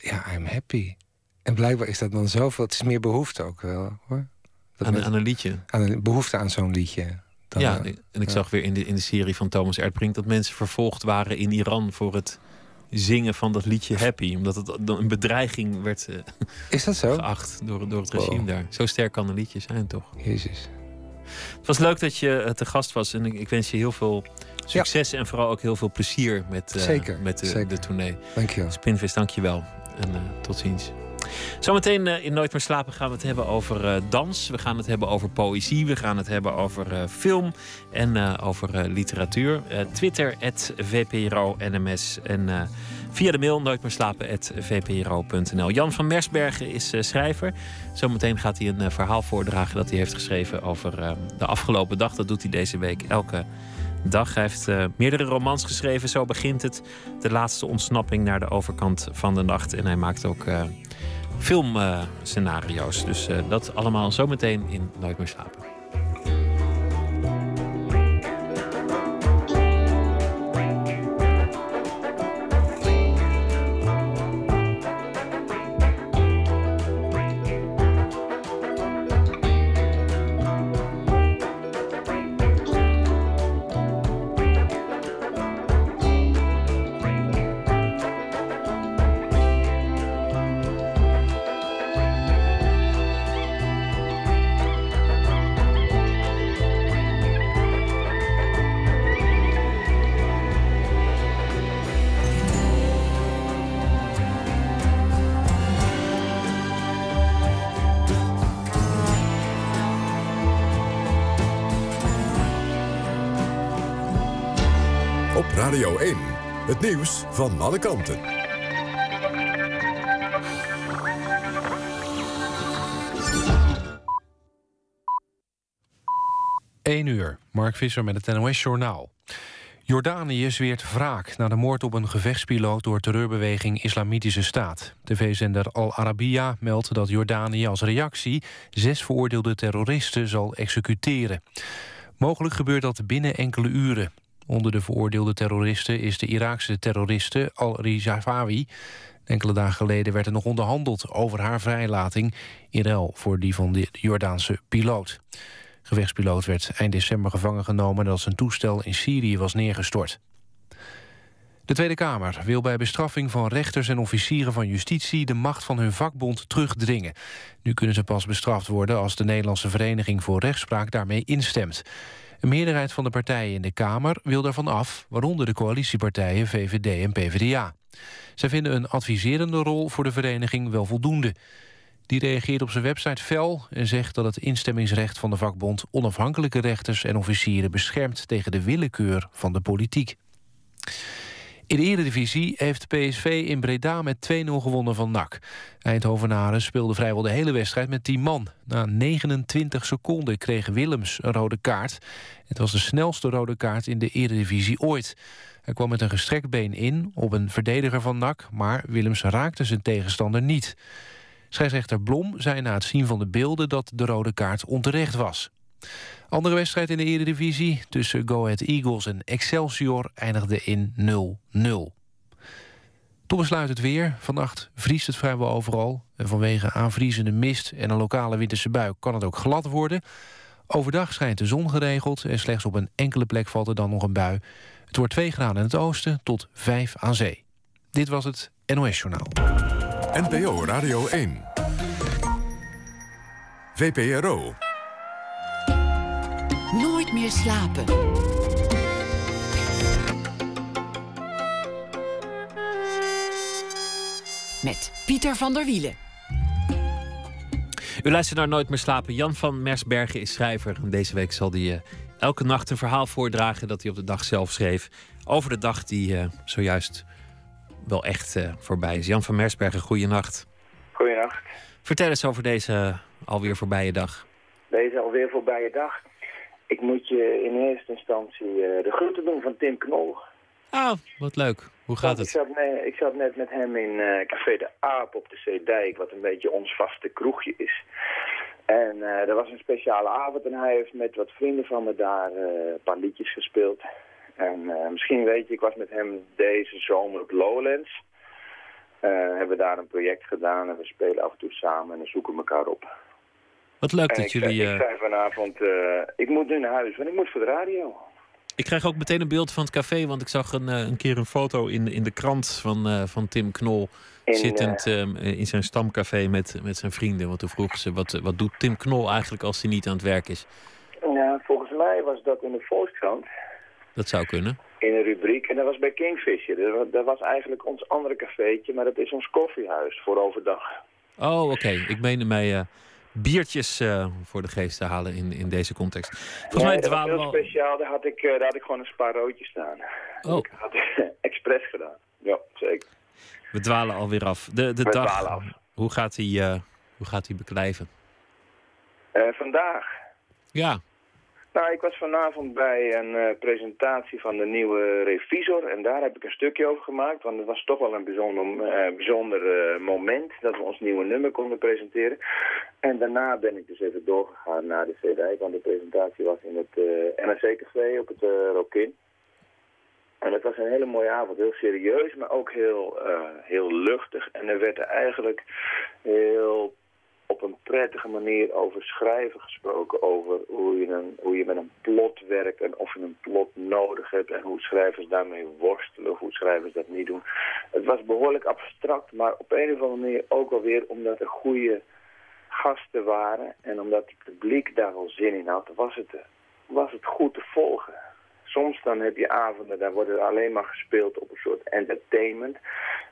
ja, I'm happy. En blijkbaar is dat dan zoveel. Het is meer behoefte ook wel, hoor. Dat Aan, aan een liedje. aan een behoefte aan zo'n liedje. Ja, eh, en ik ja. zag weer in de, in de serie van Thomas Erdbrink dat mensen vervolgd waren in Iran voor het zingen van dat liedje Happy. Omdat het een bedreiging werd eh, is dat zo? geacht door, door het regime Wow. daar. Zo sterk kan een liedje zijn, toch? Jezus. Het was leuk dat je eh, te gast was en ik, ik wens je heel veel succes en vooral ook heel veel plezier met, Zeker, met de, zeker. de tournee. Dankjewel. Spinvis, dank je wel. En tot ziens. Zometeen eh, in Nooit meer slapen gaan we het hebben over eh, dans. We gaan het hebben over poëzie. We gaan het hebben over eh, film en over literatuur. Twitter, VPRO-NMS. En via de mail nooitmeerslapen.vpro.nl. Jan van Mersbergen is schrijver. Zometeen gaat hij een verhaal voordragen dat hij heeft geschreven over de afgelopen dag. Dat doet hij deze week elke dag. Hij heeft meerdere romans geschreven. Zo begint het. De laatste ontsnapping naar de overkant van de nacht. En hij maakt ook filmscenario's. dus dat allemaal zometeen in Nooit meer slapen. Het nieuws van alle kanten. 1 uur, Mark Visser met het NOS-journaal. Jordanië zweert wraak na de moord op een gevechtspiloot... door terreurbeweging Islamitische Staat. TV-zender Al Arabiya meldt dat Jordanië als reactie... zes veroordeelde terroristen zal executeren. Mogelijk gebeurt dat binnen enkele uren. Onder de veroordeelde terroristen is de Iraakse terroriste Al-Rizafawi. Enkele dagen geleden werd er nog onderhandeld over haar vrijlating... in ruil voor die van de Jordaanse piloot. Gevechtspiloot werd eind december gevangen genomen... nadat zijn toestel in Syrië was neergestort. De Tweede Kamer wil bij bestraffing van rechters en officieren van justitie... de macht van hun vakbond terugdringen. Nu kunnen ze pas bestraft worden als de Nederlandse Vereniging voor Rechtspraak daarmee instemt. Een meerderheid van de partijen in de Kamer wil daarvan af... waaronder de coalitiepartijen VVD en PvdA. Zij vinden een adviserende rol voor de vereniging wel voldoende. Die reageert op zijn website fel en zegt dat het instemmingsrecht van de vakbond... onafhankelijke rechters en officieren beschermt tegen de willekeur van de politiek. In de Eredivisie heeft PSV in Breda met 2-0 gewonnen van NAC. Eindhovenaren speelde vrijwel de hele wedstrijd met 10 man. Na 29 seconden kreeg Willems een rode kaart. Het was de snelste rode kaart in de Eredivisie ooit. Hij kwam met een gestrekt been in op een verdediger van NAC... maar Willems raakte zijn tegenstander niet. Scheidsrechter Blom zei na het zien van de beelden... dat de rode kaart onterecht was. Andere wedstrijd in de Eredivisie tussen Go Ahead Eagles en Excelsior eindigde in 0-0. Tot besluit het weer. Vannacht vriest het vrijwel overal. En vanwege aanvriezende mist en een lokale winterse bui kan het ook glad worden. Overdag schijnt de zon geregeld en slechts op een enkele plek valt er dan nog een bui. Het wordt 2 graden in het oosten tot 5 aan zee. Dit was het NOS Journaal. NPO Radio 1. VPRO. Nooit meer slapen. Met Pieter van der Wielen. U luistert naar Nooit meer slapen. Jan van Mersbergen is schrijver. Deze week zal hij uh, elke nacht een verhaal voordragen dat hij op de dag zelf schreef. Over de dag die uh, zojuist wel echt uh, voorbij is. Jan van Mersbergen, goeienacht. Goeienacht. Vertel eens over deze alweer voorbije dag. Deze alweer voorbije dag. Ik moet je in eerste instantie uh, de groeten doen van Tim Knol. Ah, wat leuk. Hoe gaat het? Ik zat, net, ik zat net met hem in uh, Café de Aap op de Zeedijk, wat een beetje ons vaste kroegje is. En uh, er was een speciale avond en hij heeft met wat vrienden van me daar een paar liedjes gespeeld. En misschien weet je, ik was met hem deze zomer op Lowlands. hebben we daar een project gedaan en we spelen af en toe samen en zoeken elkaar op. Wat leuk dat jullie... Ik zei vanavond, uh, ik moet nu naar huis, want ik moet voor de radio. Ik krijg ook meteen een beeld van het café, want ik zag een, een keer een foto in, in de krant van, uh, van Tim Knol... In, zittend uh, in zijn stamcafé met, met zijn vrienden. Want toen vroegen ze, wat, wat doet Tim Knol eigenlijk als hij niet aan het werk is? Ja, volgens mij was dat in de Volkskrant. Dat zou kunnen. In een rubriek, en dat was bij Kingfisher. Dat, dat was eigenlijk ons andere cafeetje, maar dat is ons koffiehuis voor overdag. Oh, oké. Okay. Ik meende mij biertjes uh, voor de geest te halen in, in deze context. Volgens nee, mij dwalen we al... speciaal. Daar had, ik, uh, daar had ik gewoon een spaarroodje staan. Oh. Ik had het expres gedaan. Ja, zeker. We dwalen alweer af. De, de we dag, af. Hoe gaat hij uh, hoe gaat hij beklijven? vandaag? Ja. Ik was vanavond bij een uh, presentatie van de nieuwe revisor en daar heb ik een stukje over gemaakt. Want het was toch wel een bijzonder, uh, bijzonder uh, moment dat we ons nieuwe nummer konden presenteren. En daarna ben ik dus even doorgegaan naar de CD, want de presentatie was in het NRC-café op het Rokin. En het was een hele mooie avond, heel serieus, maar ook heel, heel luchtig. En er werd eigenlijk heel op een prettige manier over schrijven gesproken. Over hoe je, een, hoe je met een plot werkt en of je een plot nodig hebt. En hoe schrijvers daarmee worstelen of hoe schrijvers dat niet doen. Het was behoorlijk abstract, maar op een of andere manier ook alweer omdat er goede gasten waren. En omdat het publiek daar wel zin in had, was het, was het goed te volgen. Soms dan heb je avonden, daar wordt alleen maar gespeeld op een soort entertainment.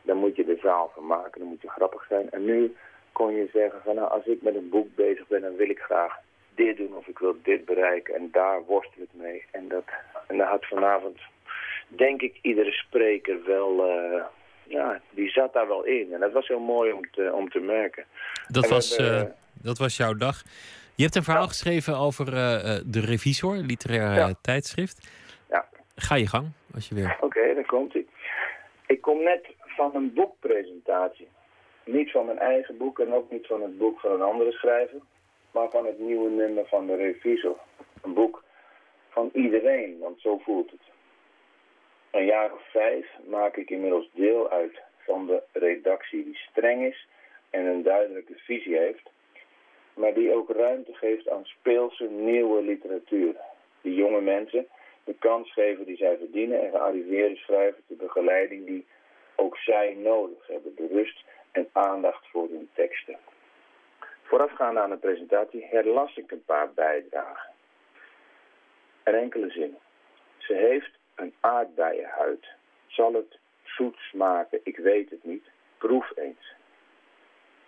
Dan moet je de zaal van maken, dan moet je grappig zijn. En nu kon je zeggen van nou, als ik met een boek bezig ben, dan wil ik graag dit doen of ik wil dit bereiken. En daar worstel ik mee. En dat, en daar had vanavond, denk ik, iedere spreker wel, uh, ja, die zat daar wel in. En dat was heel mooi om te, om te merken. Dat, was, uh, dat was jouw dag. Je hebt een verhaal geschreven over uh, de Revisor, literair ja. tijdschrift. Ja. Ga je gang, als je weer... Oké, okay, dan komt hij. Ik kom net van een boekpresentatie. Niet van mijn eigen boek en ook niet van het boek van een andere schrijver, maar van het nieuwe nummer van de Revisor. Een boek van iedereen, want zo voelt het. Een jaar of vijf maak ik inmiddels deel uit van de redactie die streng is en een duidelijke visie heeft, maar die ook ruimte geeft aan speelse nieuwe literatuur. Die jonge mensen de kans geven die zij verdienen en gearriveerde schrijvers de begeleiding die ook zij nodig hebben. De rust en aandacht voor hun teksten. Voorafgaand aan de presentatie herlas ik een paar bijdragen. Een enkele zin. Ze heeft een aardbeienhuid. Zal het zoet smaken? Ik weet het niet. Proef eens.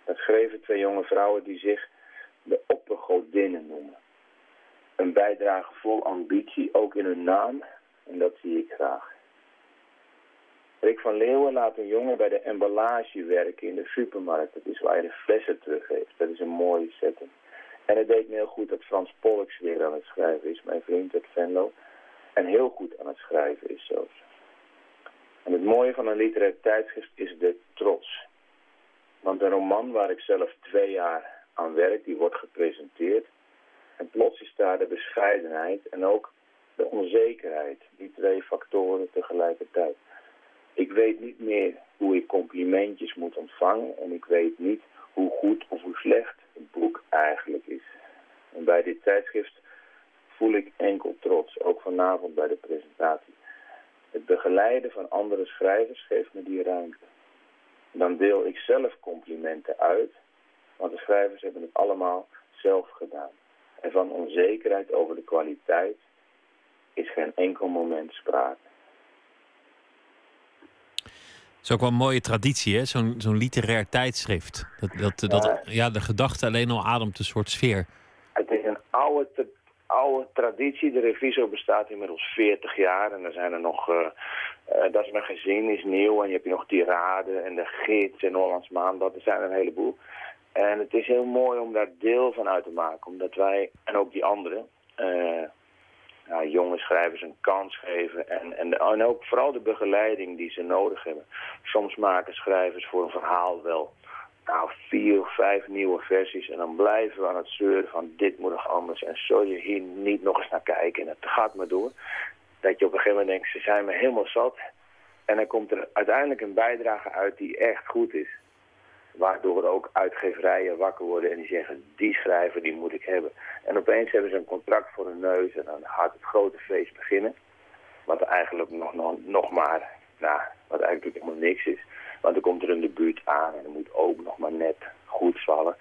Dat schreven twee jonge vrouwen die zich de oppergodinnen noemen. Een bijdrage vol ambitie, ook in hun naam, en dat zie ik graag. Rick van Leeuwen laat een jongen bij de emballage werken in de supermarkt. Dat is waar je de flessen teruggeeft. Dat is een mooie setting. En het deed me heel goed dat Frans Pollux weer aan het schrijven is, mijn vriend uit Venlo. En heel goed aan het schrijven is zelfs. En het mooie van een literair tijdschrift is de trots. Want een roman waar ik zelf twee jaar aan werk, die wordt gepresenteerd. En plots is daar de bescheidenheid en ook de onzekerheid. Die twee factoren tegelijkertijd. Ik weet niet meer hoe ik complimentjes moet ontvangen en ik weet niet hoe goed of hoe slecht het boek eigenlijk is. En bij dit tijdschrift voel ik enkel trots, ook vanavond bij de presentatie. Het begeleiden van andere schrijvers geeft me die ruimte. Dan deel ik zelf complimenten uit, want de schrijvers hebben het allemaal zelf gedaan. En van onzekerheid over de kwaliteit is geen enkel moment sprake is ook wel een mooie traditie, hè? Zo'n zo'n literair tijdschrift. Dat, dat, dat, ja. de gedachte alleen al ademt een soort sfeer. Het is een oude, oude traditie. De revisor bestaat inmiddels 40 jaar. En er zijn er nog... Uh, uh, dat is mijn gezin, is nieuw. En je hebt nog Tirade en de Gids en Hollands Maanblad. Er zijn er een heleboel. En het is heel mooi om daar deel van uit te maken. Omdat wij, en ook die anderen... Uh, jonge schrijvers een kans geven. En, en, en ook vooral de begeleiding die ze nodig hebben. Soms maken schrijvers voor een verhaal wel nou, vier of vijf nieuwe versies. En dan blijven we aan het zeuren van dit moet nog anders. En zul je hier niet nog eens naar kijken. En het gaat maar door. Dat je op een gegeven moment denkt, ze zijn me helemaal zat. En dan komt er uiteindelijk een bijdrage uit die echt goed is. Waardoor ook uitgeverijen wakker worden en die zeggen, die schrijver die moet ik hebben. En opeens hebben ze een contract voor hun neus en dan gaat het grote feest beginnen. Wat eigenlijk nog, nog, nog maar, nou, wat eigenlijk helemaal niks is. Want er komt er een debuut aan en er moet ook nog maar net goed vallen.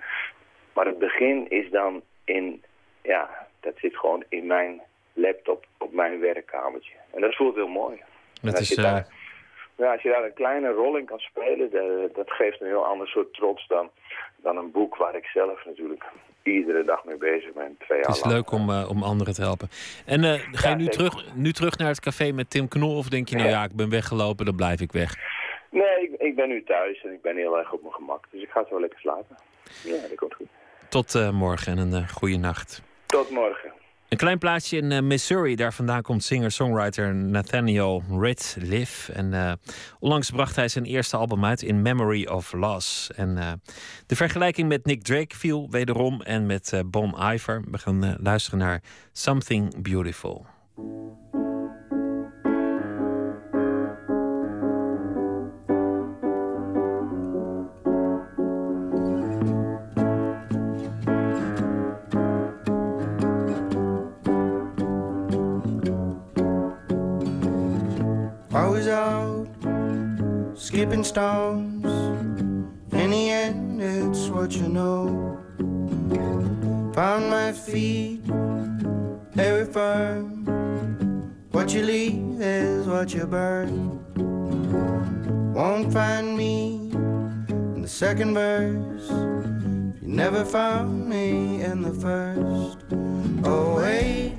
Maar het begin is dan in, ja, dat zit gewoon in mijn laptop op mijn werkkamertje. En dat voelt heel mooi. Dat is, daar, ja, als je daar een kleine rol in kan spelen, dat geeft een heel ander soort trots dan, dan een boek waar ik zelf natuurlijk iedere dag mee bezig ben. Twee het is leuk om, uh, om anderen te helpen. En uh, ga je nu, terug, nu terug naar het café met Tim Knol of denk je, nou ja, ik ben weggelopen, dan blijf ik weg? Nee, ik, ik, ben nu thuis en ik ben heel erg op mijn gemak. Dus ik ga zo lekker slapen. Ja, dat komt goed. Tot uh, morgen en een goede nacht. Tot morgen. Een klein plaatsje in uh, Missouri. Daar vandaan komt singer-songwriter Nathaniel Rateliff. En uh, onlangs bracht hij zijn eerste album uit in Memory of Loss. En uh, de vergelijking met Nick Drake viel wederom. En met Bon Iver. We gaan luisteren naar Something Beautiful. Skipping stones. In the end, it's what you know. Found my feet very firm. What you leave is what you burn. Won't find me in the second verse. You never found me in the first. Oh, wait.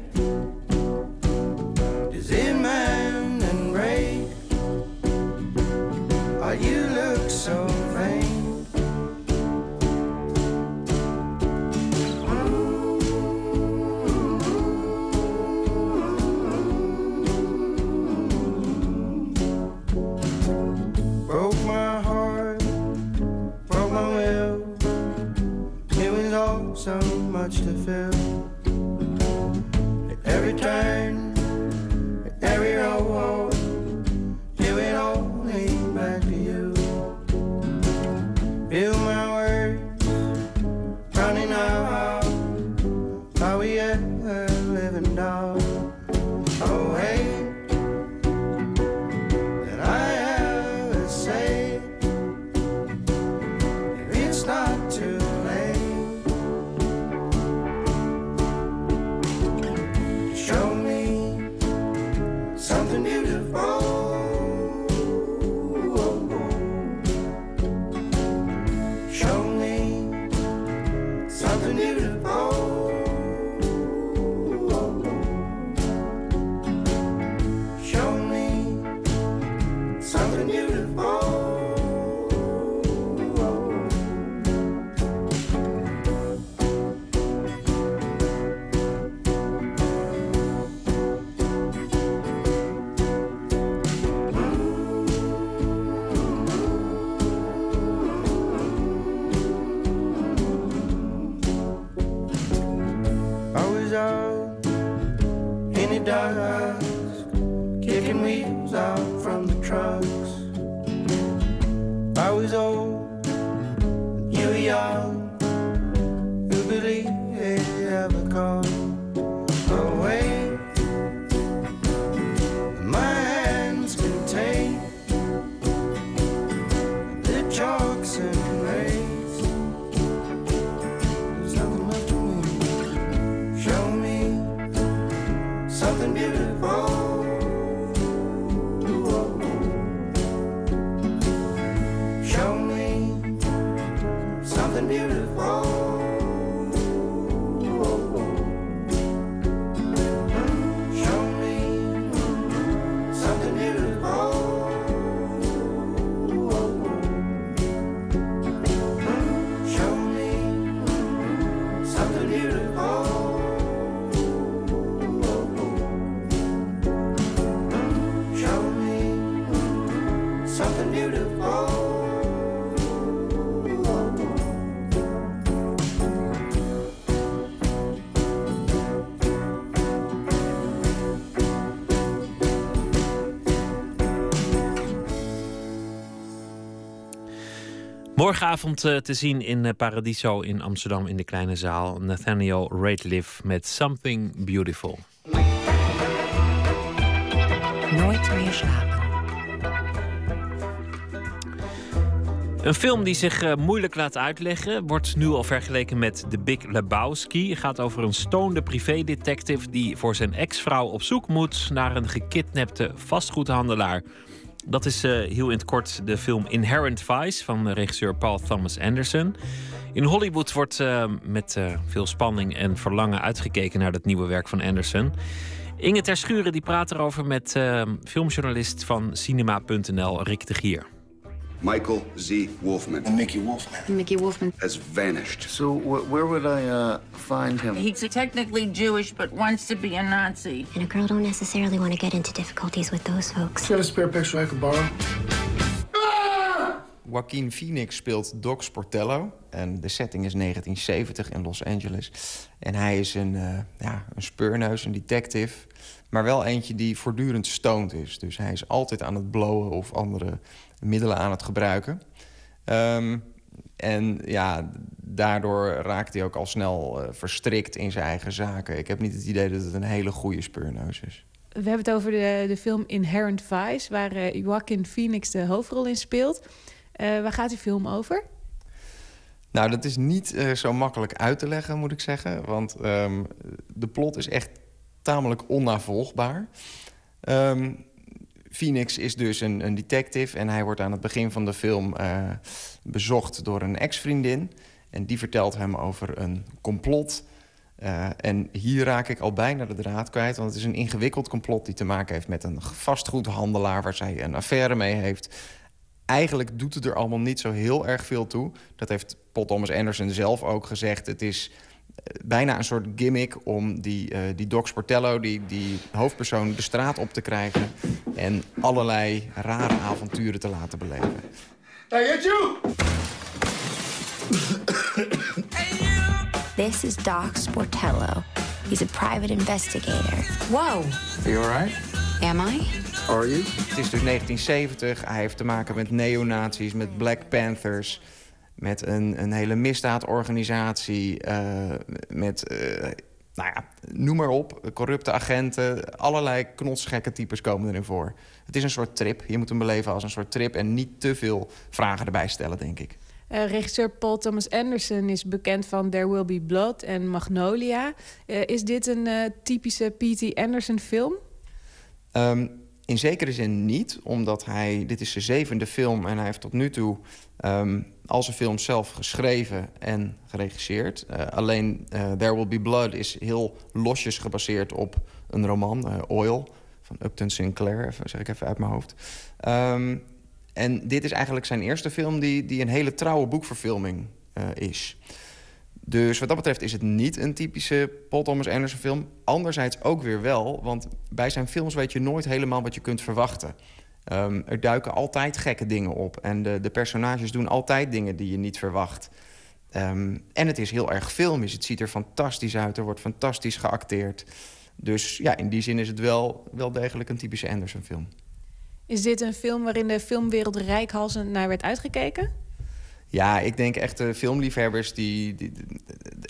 Does it and you so vain. Broke my heart, broke my will. It was all so much to feel. Every turn, Morgenavond uh, te zien in uh, Paradiso in Amsterdam in de kleine zaal. Nathaniel Rateliff met Something Beautiful. Nooit meer slapen. Een film die zich uh, moeilijk laat uitleggen, wordt nu al vergeleken met The Big Lebowski. Het gaat over een stoonde privédetective die voor zijn ex-vrouw op zoek moet naar een gekidnapte vastgoedhandelaar. Dat is uh, heel in het kort de film Inherent Vice van regisseur Paul Thomas Anderson. In Hollywood wordt uh, met uh, veel spanning en verlangen uitgekeken naar het nieuwe werk van Anderson. Inge Terschuren die praat erover met filmjournalist van cinema.nl Rick de Gier. Michael Z. Wolfman. And Mickey Wolfman. Mickey Wolfman has vanished. So wh where would I uh, find him? He's technically Jewish, but wants to be a Nazi. And a girl don't necessarily want to get into difficulties with those folks. You got a spare picture I could borrow? Joaquin Phoenix speelt Doc Sportello. En de setting is 1970 in Los Angeles. En hij is een, uh, ja, een speurneus, een detective. Maar wel eentje die voortdurend stoned is. Dus hij is altijd aan het blowen of andere middelen aan het gebruiken. Um, en ja, daardoor raakt hij ook al snel uh, verstrikt in zijn eigen zaken. Ik heb niet het idee dat het een hele goede speurneus is. We hebben het over de, de film Inherent Vice... waar uh, Joaquin Phoenix de hoofdrol in speelt... Uh, waar gaat die film over? Nou, dat is niet uh, zo makkelijk uit te leggen, moet ik zeggen. Want um, de plot is echt tamelijk onnavolgbaar. Um, Phoenix is dus een, een, detective en hij wordt aan het begin van de film uh, bezocht door een ex-vriendin. En die vertelt hem over een complot. Uh, en hier raak ik al bijna de draad kwijt, want het is een ingewikkeld complot die te maken heeft met een vastgoedhandelaar waar zij een affaire mee heeft eigenlijk doet het er allemaal niet zo heel erg veel toe. Dat heeft Paul Thomas Anderson zelf ook gezegd. Het is bijna een soort gimmick om die, uh, die Doc Sportello, die, die hoofdpersoon, de straat op te krijgen... en allerlei rare avonturen te laten beleven. Hey, you! This is Doc Sportello. He's a private investigator. Whoa. Are you all right? Am I? Are you? Het is dus 1970. Hij heeft te maken met neonazies, met Black Panthers... met een, een hele misdaadorganisatie, uh, met... Uh, nou ja, noem maar op, corrupte agenten. Allerlei knotsgekke types komen erin voor. Het is een soort trip. Je moet hem beleven als een soort trip... en niet te veel vragen erbij stellen, denk ik. Uh, regisseur Paul Thomas Anderson is bekend van There Will Be Blood en Magnolia. Is dit een typische P.T. Anderson film? Um, in zekere zin niet, omdat hij... Dit is zijn zevende film en hij heeft tot nu toe... Um, al zijn films zelf geschreven en geregisseerd. Uh, alleen uh, There Will Be Blood is heel losjes gebaseerd op een roman, uh, Oil... van Upton Sinclair, even, zeg ik even uit mijn hoofd. Um, en dit is eigenlijk zijn eerste film die, die een hele trouwe boekverfilming is... Dus wat dat betreft is het niet een typische Paul Thomas Anderson film. Anderzijds ook weer wel, want bij zijn films weet je nooit helemaal wat je kunt verwachten. Um, er duiken altijd gekke dingen op en de, de, personages doen altijd dingen die je niet verwacht. Um, en het is heel erg filmisch. Het ziet er fantastisch uit, er wordt fantastisch geacteerd. Dus ja, in die zin is het wel, wel degelijk een typische Anderson film. Is dit een film waarin de filmwereld rijkhalsend naar werd uitgekeken? Ja, ik denk echt de filmliefhebbers... Die, die,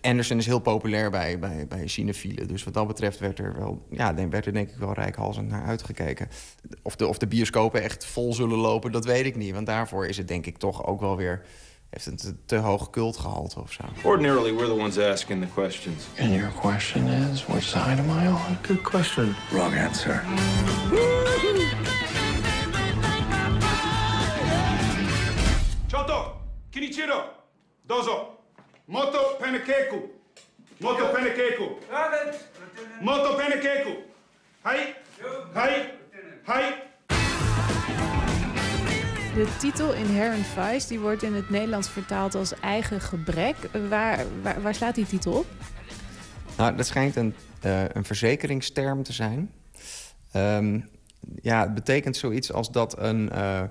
Anderson is heel populair bij, bij, bij cinefielen. Dus wat dat betreft werd er, wel, ja, werd er denk ik wel rijkhalsend naar uitgekeken. Of de, of de bioscopen echt vol zullen lopen, dat weet ik niet. Want daarvoor is het denk ik toch ook wel weer... heeft een te, te hoog cultgehalte of zo. Ordinarily, we're the ones asking the questions. And your question is, which side am I on? Good question. Wrong answer. Kinichiro, dozo. Moto Penekeku. Moto Penekeku. Moto Penekeku. Hai. Hai. Hai. De titel Inherent Vice die wordt in het Nederlands vertaald als eigen gebrek. Waar, waar, waar slaat die titel op? Nou, dat schijnt een, uh, een verzekeringsterm te zijn. Um, ja, het betekent zoiets als dat een, uh,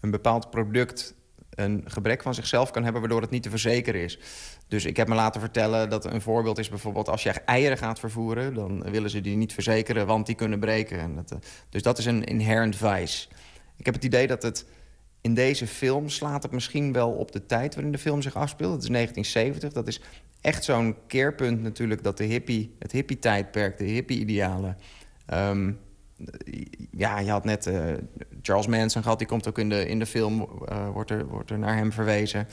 een bepaald product een gebrek van zichzelf kan hebben... waardoor het niet te verzekeren is. Dus ik heb me laten vertellen dat een voorbeeld is bijvoorbeeld... als je eieren gaat vervoeren, dan willen ze die niet verzekeren... want die kunnen breken. En dat, uh, dus dat is een inherent vice. Ik heb het idee dat het in deze film slaat het misschien wel op de tijd... waarin de film zich afspeelt. Het is 1970, dat is echt zo'n keerpunt natuurlijk... dat de hippie, het hippie-tijdperk, de hippie-idealen... Um, ja, je had net uh, Charles Manson gehad, die komt ook in de, in de film, uh, wordt, er, wordt er naar hem verwezen.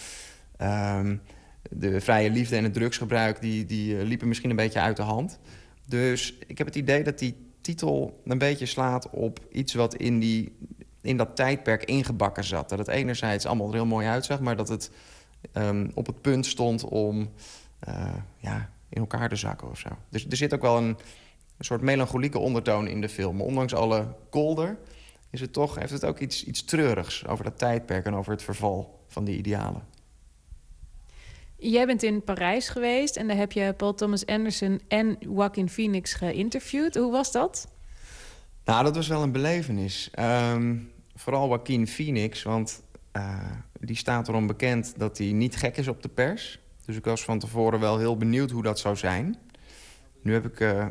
Um, de vrije liefde en het drugsgebruik, die, die uh, liepen misschien een beetje uit de hand. Dus ik heb het idee dat die titel een beetje slaat op iets wat in, die, in dat tijdperk ingebakken zat. Dat het enerzijds allemaal er heel mooi uitzag, maar dat het um, op het punt stond om ja, in elkaar te zakken of zo. Dus er zit ook wel een een soort melancholieke ondertoon in de film. Ondanks alle kolder is het toch, heeft het ook iets, iets treurigs over dat tijdperk en over het verval van die idealen. Jij bent in Parijs geweest en daar heb je Paul Thomas Anderson en Joaquin Phoenix geïnterviewd. Hoe was dat? Nou, dat was wel een belevenis. Ehm, vooral Joaquin Phoenix, want uh, die staat erom bekend dat hij niet gek is op de pers. Dus ik was van tevoren wel heel benieuwd hoe dat zou zijn. Nu heb ik, uh,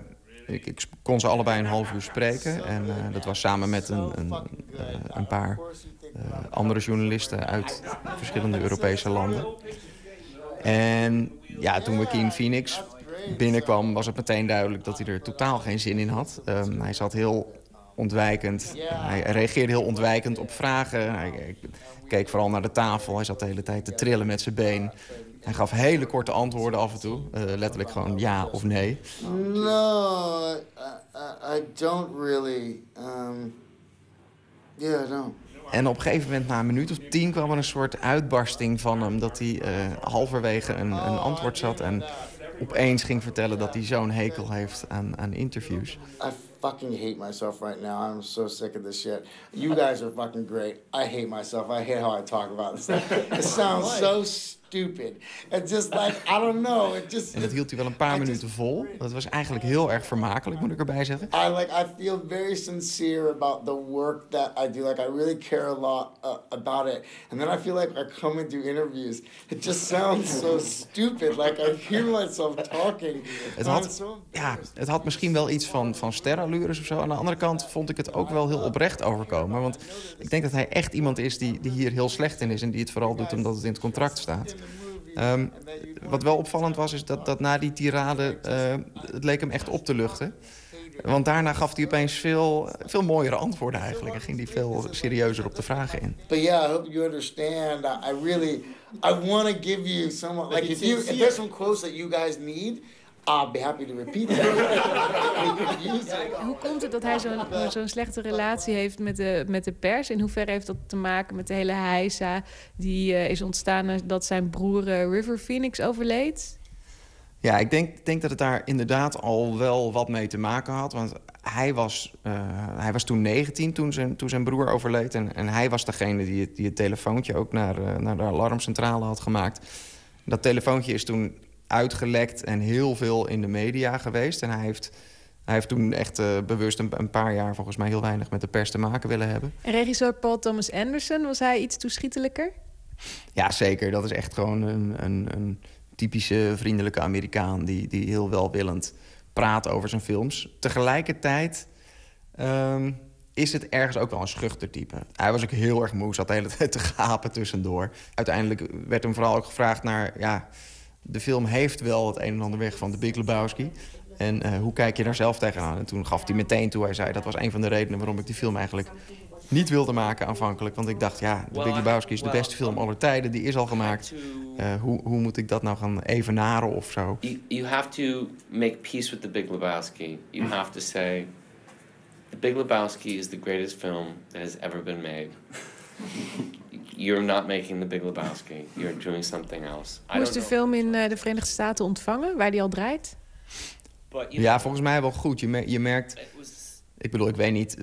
ik, kon ze allebei een half uur spreken. En uh, dat was samen met een, een, een paar andere journalisten uit verschillende Europese landen. En ja, toen Joaquin Phoenix binnenkwam, was het meteen duidelijk dat hij er totaal geen zin in had. Um, hij zat heel ontwijkend. Hij reageerde heel ontwijkend op vragen. Hij keek vooral naar de tafel. Hij zat de hele tijd te trillen met zijn been. Hij gaf hele korte antwoorden af en toe. Uh, letterlijk gewoon ja of nee. No, I, I, I don't really. Um, yeah, I don't. En op een gegeven moment, na een minuut of tien, kwam er een soort uitbarsting van hem. Dat hij uh, halverwege een, een antwoord zat en opeens ging vertellen dat hij zo'n hekel heeft aan, aan interviews. I fucking hate myself right now. I'm so sick of this shit. You guys are fucking great. I hate myself. I hate how I talk about this. It sounds so stupid. Just like, I don't know. It just, en dat hield hij wel een paar minuten vol. Dat was eigenlijk heel erg vermakelijk, moet ik erbij zeggen. I, like, I feel very sincere about the work that I do. Like, I really care a lot uh, about it. And then I feel like I come and do interviews. It just sounds so stupid. Like, I hear myself talking. Het had, ja, het had misschien wel iets van, van of zo. Aan de andere kant vond ik het ook wel heel oprecht overkomen. Want ik denk dat hij echt iemand is die, die hier heel slecht in is... en die het vooral doet omdat het in het contract staat. Um, wat wel opvallend was, is dat, dat na die tirade... Uh, het leek hem echt op te luchten. Want daarna gaf hij opeens veel, veel mooiere antwoorden eigenlijk. En ging hij veel serieuzer op de vragen in. But yeah, I hope you understand. I really... I want to give you some... Like, if, you, if there's some quotes that you guys need... I'll be happy to repeat that. Hoe komt het dat hij zo'n zo'n slechte relatie heeft met de, met de pers? In hoeverre heeft dat te maken met de hele heisa die uh, is ontstaan dat zijn broer uh, River Phoenix overleed? Ja, ik denk, denk dat het daar inderdaad al wel wat mee te maken had. Want hij was, uh, hij was toen 19 toen zijn, toen zijn broer overleed. En, en hij was degene die het, die het telefoontje ook naar, naar de alarmcentrale had gemaakt. Dat telefoontje is toen uitgelekt en heel veel in de media geweest. En hij heeft, hij heeft toen echt uh, bewust een, een, paar jaar volgens mij heel weinig met de pers te maken willen hebben. En regisseur Paul Thomas Anderson, was hij iets toeschietelijker? Ja, zeker. Dat is echt gewoon een, een, een typische vriendelijke Amerikaan... Die, die heel welwillend praat over zijn films. Tegelijkertijd... Um, is het ergens ook wel een schuchter type. Hij was ook heel erg moe, zat de hele tijd te gapen tussendoor. Uiteindelijk werd hem vooral ook gevraagd naar... Ja, de film heeft wel het een en ander weg van de Big Lebowski. En uh, hoe kijk je daar zelf tegenaan? En toen gaf hij meteen toe, hij zei... dat was een van de redenen waarom ik die film eigenlijk niet wilde maken aanvankelijk. Want ik dacht, ja, de Big Lebowski is de beste film aller tijden. Die is al gemaakt. Uh, hoe, hoe moet ik dat nou gaan evenaren of zo? You, you have to make peace with the Big Lebowski. You have to say... The Big Lebowski is the greatest film that has ever been made. You're not making the Big Lebowski. You're doing something else. Hoe is de film in uh, de Verenigde Staten ontvangen, waar die al draait? Ja, volgens mij wel goed. Je, je merkt... Ik bedoel, ik weet niet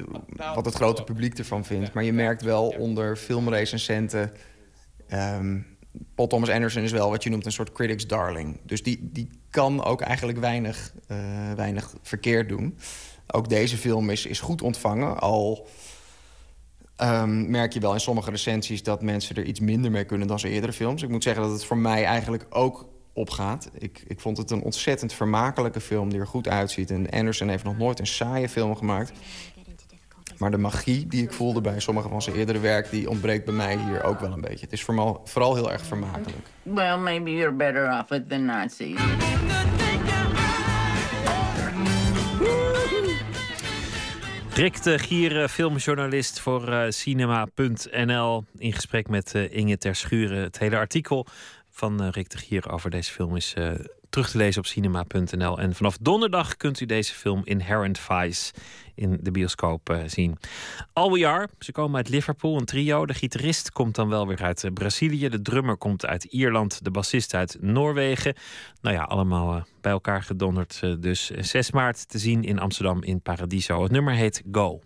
wat het grote publiek ervan vindt... maar je merkt wel onder filmrecensenten... Um, Paul Thomas Anderson is wel wat je noemt een soort critics darling. Dus die, die kan ook eigenlijk weinig, uh, weinig verkeerd doen. Ook deze film is, is goed ontvangen, al... Um, merk je wel in sommige recensies dat mensen er iets minder mee kunnen dan zijn eerdere films. Ik moet zeggen dat het voor mij eigenlijk ook opgaat. Ik, ik vond het een ontzettend vermakelijke film die er goed uitziet. En Anderson heeft nog nooit een saaie film gemaakt. Maar de magie die ik voelde bij sommige van zijn eerdere werk... die ontbreekt bij mij hier ook wel een beetje. Het is vooral, vooral heel erg vermakelijk. Well, maybe you're better off it than Nazis. Rick de Gieren, filmjournalist voor uh, Cinema.nl. In gesprek met Inge Ter Schuren. Het hele artikel van Rick de Gier over deze film is terug te lezen op cinema.nl. En vanaf donderdag kunt u deze film Inherent Vice in de bioscoop uh, zien. All We Are, ze komen uit Liverpool, een trio. De gitarist komt dan wel weer uit Brazilië. De drummer komt uit Ierland. De bassist uit Noorwegen. Nou ja, allemaal uh, bij elkaar gedonderd. Dus 6 maart te zien in Amsterdam in Paradiso. Het nummer heet Go.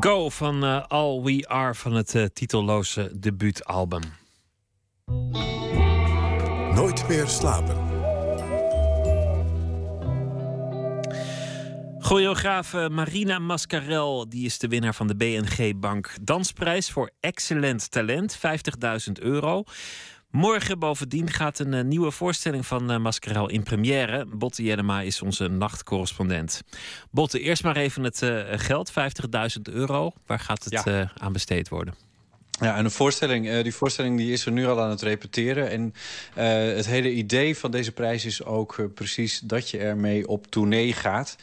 Go van uh, All We Are van het uh, titelloze debuutalbum. Nooit meer slapen. Choreograaf Marina Mascarel die is de winnaar van de BNG Bank Dansprijs voor excellent talent, 50.000 euro. Morgen bovendien gaat een uh, nieuwe voorstelling van uh, Mascarel in première. Botte Jellema is onze nachtcorrespondent. Botte, eerst maar even het uh, geld, 50.000 euro. Waar gaat het ja. aan besteed worden? Ja, en een voorstelling, uh, die voorstelling die is er nu al aan het repeteren. En uh, het hele idee van deze prijs is ook uh, precies dat je ermee op tournee gaat.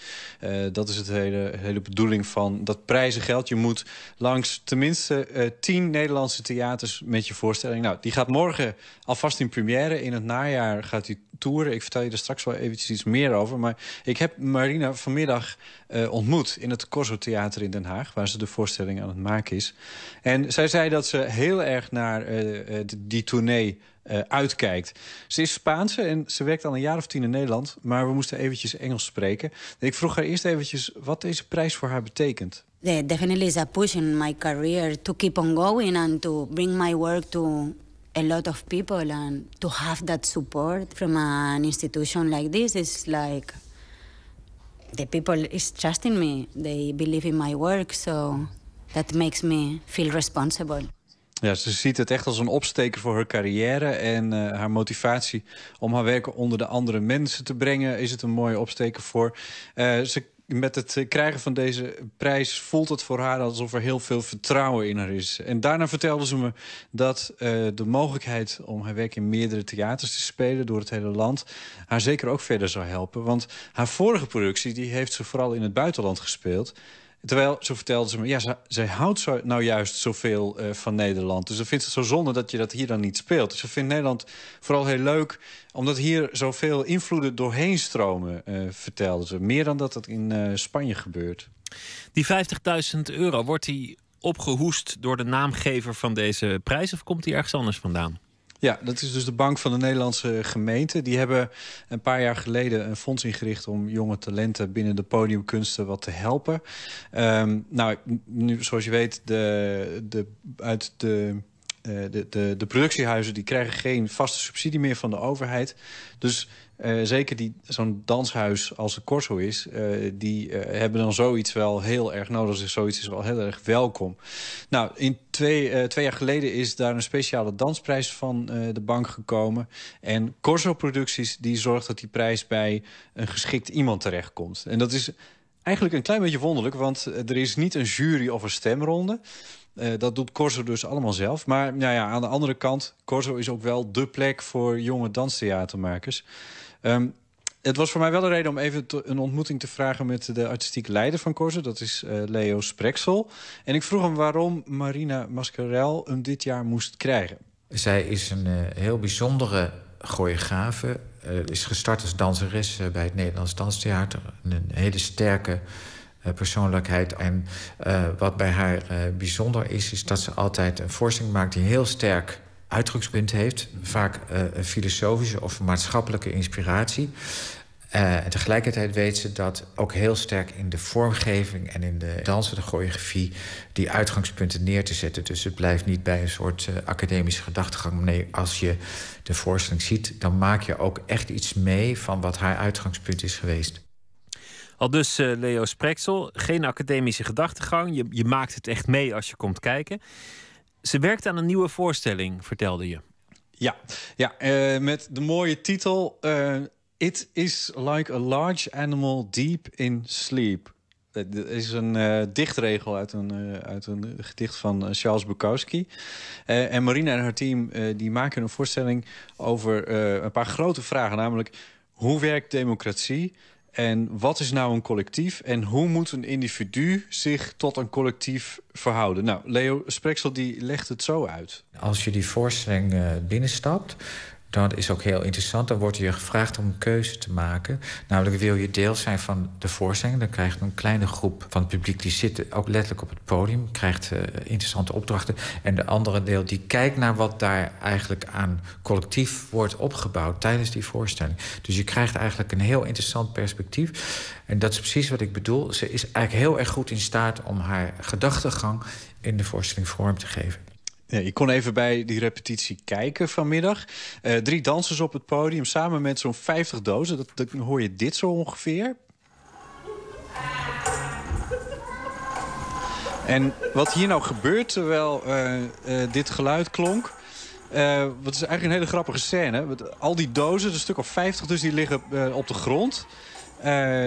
dat is het hele, hele bedoeling van dat prijzengeld. Je moet langs tenminste tien Nederlandse theaters met je voorstelling. Nou, die gaat morgen alvast in première. In het najaar gaat die toeren. Ik vertel je er straks wel eventjes iets meer over. Maar ik heb Marina vanmiddag uh, ontmoet in het Corso Theater in Den Haag... waar ze de voorstelling aan het maken is. En zij zei dat ze heel erg naar uh, die tournee uitkijkt. Ze is Spaanse en ze werkt al een jaar of tien in Nederland... maar we moesten eventjes Engels spreken. Ik vroeg haar eerst eventjes wat deze prijs voor haar betekent. Definitely is a push in my career to keep on going and to bring my work to a lot of people and to have that support from an institution like this is like the people is trusting me they believe in my work so that makes me feel responsible ja, ze ziet het echt als een opsteker voor haar carrière en uh, haar motivatie om haar werk onder de andere mensen te brengen is het een mooie opsteker voor. Uh, ze met het krijgen van deze prijs voelt het voor haar alsof er heel veel vertrouwen in haar is. En daarna vertelde ze me dat uh, de mogelijkheid om haar werk in meerdere theaters te spelen door het hele land haar zeker ook verder zou helpen. Want haar vorige productie die heeft ze vooral in het buitenland gespeeld. Terwijl, zo vertelde ze me, ja, zij, houdt zo, nou juist zoveel uh, van Nederland. Dus ze vindt het zo zonde dat je dat hier dan niet speelt. Dus ze vindt Nederland vooral heel leuk... omdat hier zoveel invloeden doorheen stromen, uh, vertelde ze. Meer dan dat het in uh, Spanje gebeurt. Die 50.000 euro, wordt die opgehoest door de naamgever van deze prijs... of komt die ergens anders vandaan? Ja, dat is dus de Bank van de Nederlandse Gemeente. Die hebben een paar jaar geleden een fonds ingericht... om jonge talenten binnen de podiumkunsten wat te helpen. Um, nou, nu, zoals je weet, de, de, uit de de, de, de, productiehuizen die krijgen geen vaste subsidie meer van de overheid. Dus uh, zeker die zo'n danshuis als de Corso is... Uh, die uh, hebben dan zoiets wel heel erg nodig. Dus zoiets is wel heel erg welkom. Nou, in twee, jaar geleden is daar een speciale dansprijs van de bank gekomen. En Corso Producties die zorgt dat die prijs bij een geschikt iemand terechtkomt. En dat is eigenlijk een klein beetje wonderlijk... want er is niet een jury of een stemronde... Dat doet Corso dus allemaal zelf. Maar nou ja, aan de andere kant, Corso is ook wel dé plek voor jonge danstheatermakers. Um, het was voor mij wel een reden om even een ontmoeting te vragen... met de artistiek leider van Corso, dat is uh, Leo Spreksel. En ik vroeg hem waarom Marina Mascarel hem dit jaar moest krijgen. Zij is een uh, heel bijzondere choreografe. Uh, is gestart als danseres bij het Nederlands Danstheater. Een hele sterke persoonlijkheid. En wat bij haar bijzonder is, is dat ze altijd een voorstelling maakt die heel sterk uitgangspunt heeft. Vaak uh, een filosofische of maatschappelijke inspiratie. en tegelijkertijd weet ze dat ook heel sterk in de vormgeving en in de dansen, de choreografie, die uitgangspunten neer te zetten. Dus het blijft niet bij een soort academische gedachtegang. Nee, als je de voorstelling ziet, dan maak je ook echt iets mee van wat haar uitgangspunt is geweest. Al dus uh, Leo Spreksel, geen academische gedachtegang. Je, je maakt het echt mee als je komt kijken. Ze werkt aan een nieuwe voorstelling, vertelde je. Ja, ja uh, met de mooie titel... Uh, It is like a large animal deep in sleep. Dat is een dichtregel uit een, uit een gedicht van Charles Bukowski. en Marina en haar team die maken een voorstelling over een paar grote vragen. Namelijk, hoe werkt democratie? En wat is nou een collectief? En hoe moet een individu zich tot een collectief verhouden? Nou, Leo Spreksel die legt het zo uit. Als je die voorstelling uh, binnenstapt... dat is ook heel interessant. Dan wordt je gevraagd om een keuze te maken. Namelijk wil je deel zijn van de voorstelling. Dan krijgt een kleine groep van het publiek... die zit ook letterlijk op het podium. Krijgt uh, interessante opdrachten. En de andere deel die kijkt naar wat daar eigenlijk aan collectief wordt opgebouwd... tijdens die voorstelling. Dus je krijgt eigenlijk een heel interessant perspectief. En dat is precies wat ik bedoel. Ze is eigenlijk heel erg goed in staat om haar gedachtegang... in de voorstelling vorm te geven. Ja, je kon even bij die repetitie kijken vanmiddag. Uh, drie dansers op het podium samen met zo'n 50 dozen. Dat, dan hoor je dit zo ongeveer. En wat hier nou gebeurt terwijl uh, uh, dit geluid klonk... Wat is eigenlijk een hele grappige scène. Al die dozen, een stuk of 50 dus, die liggen op de grond.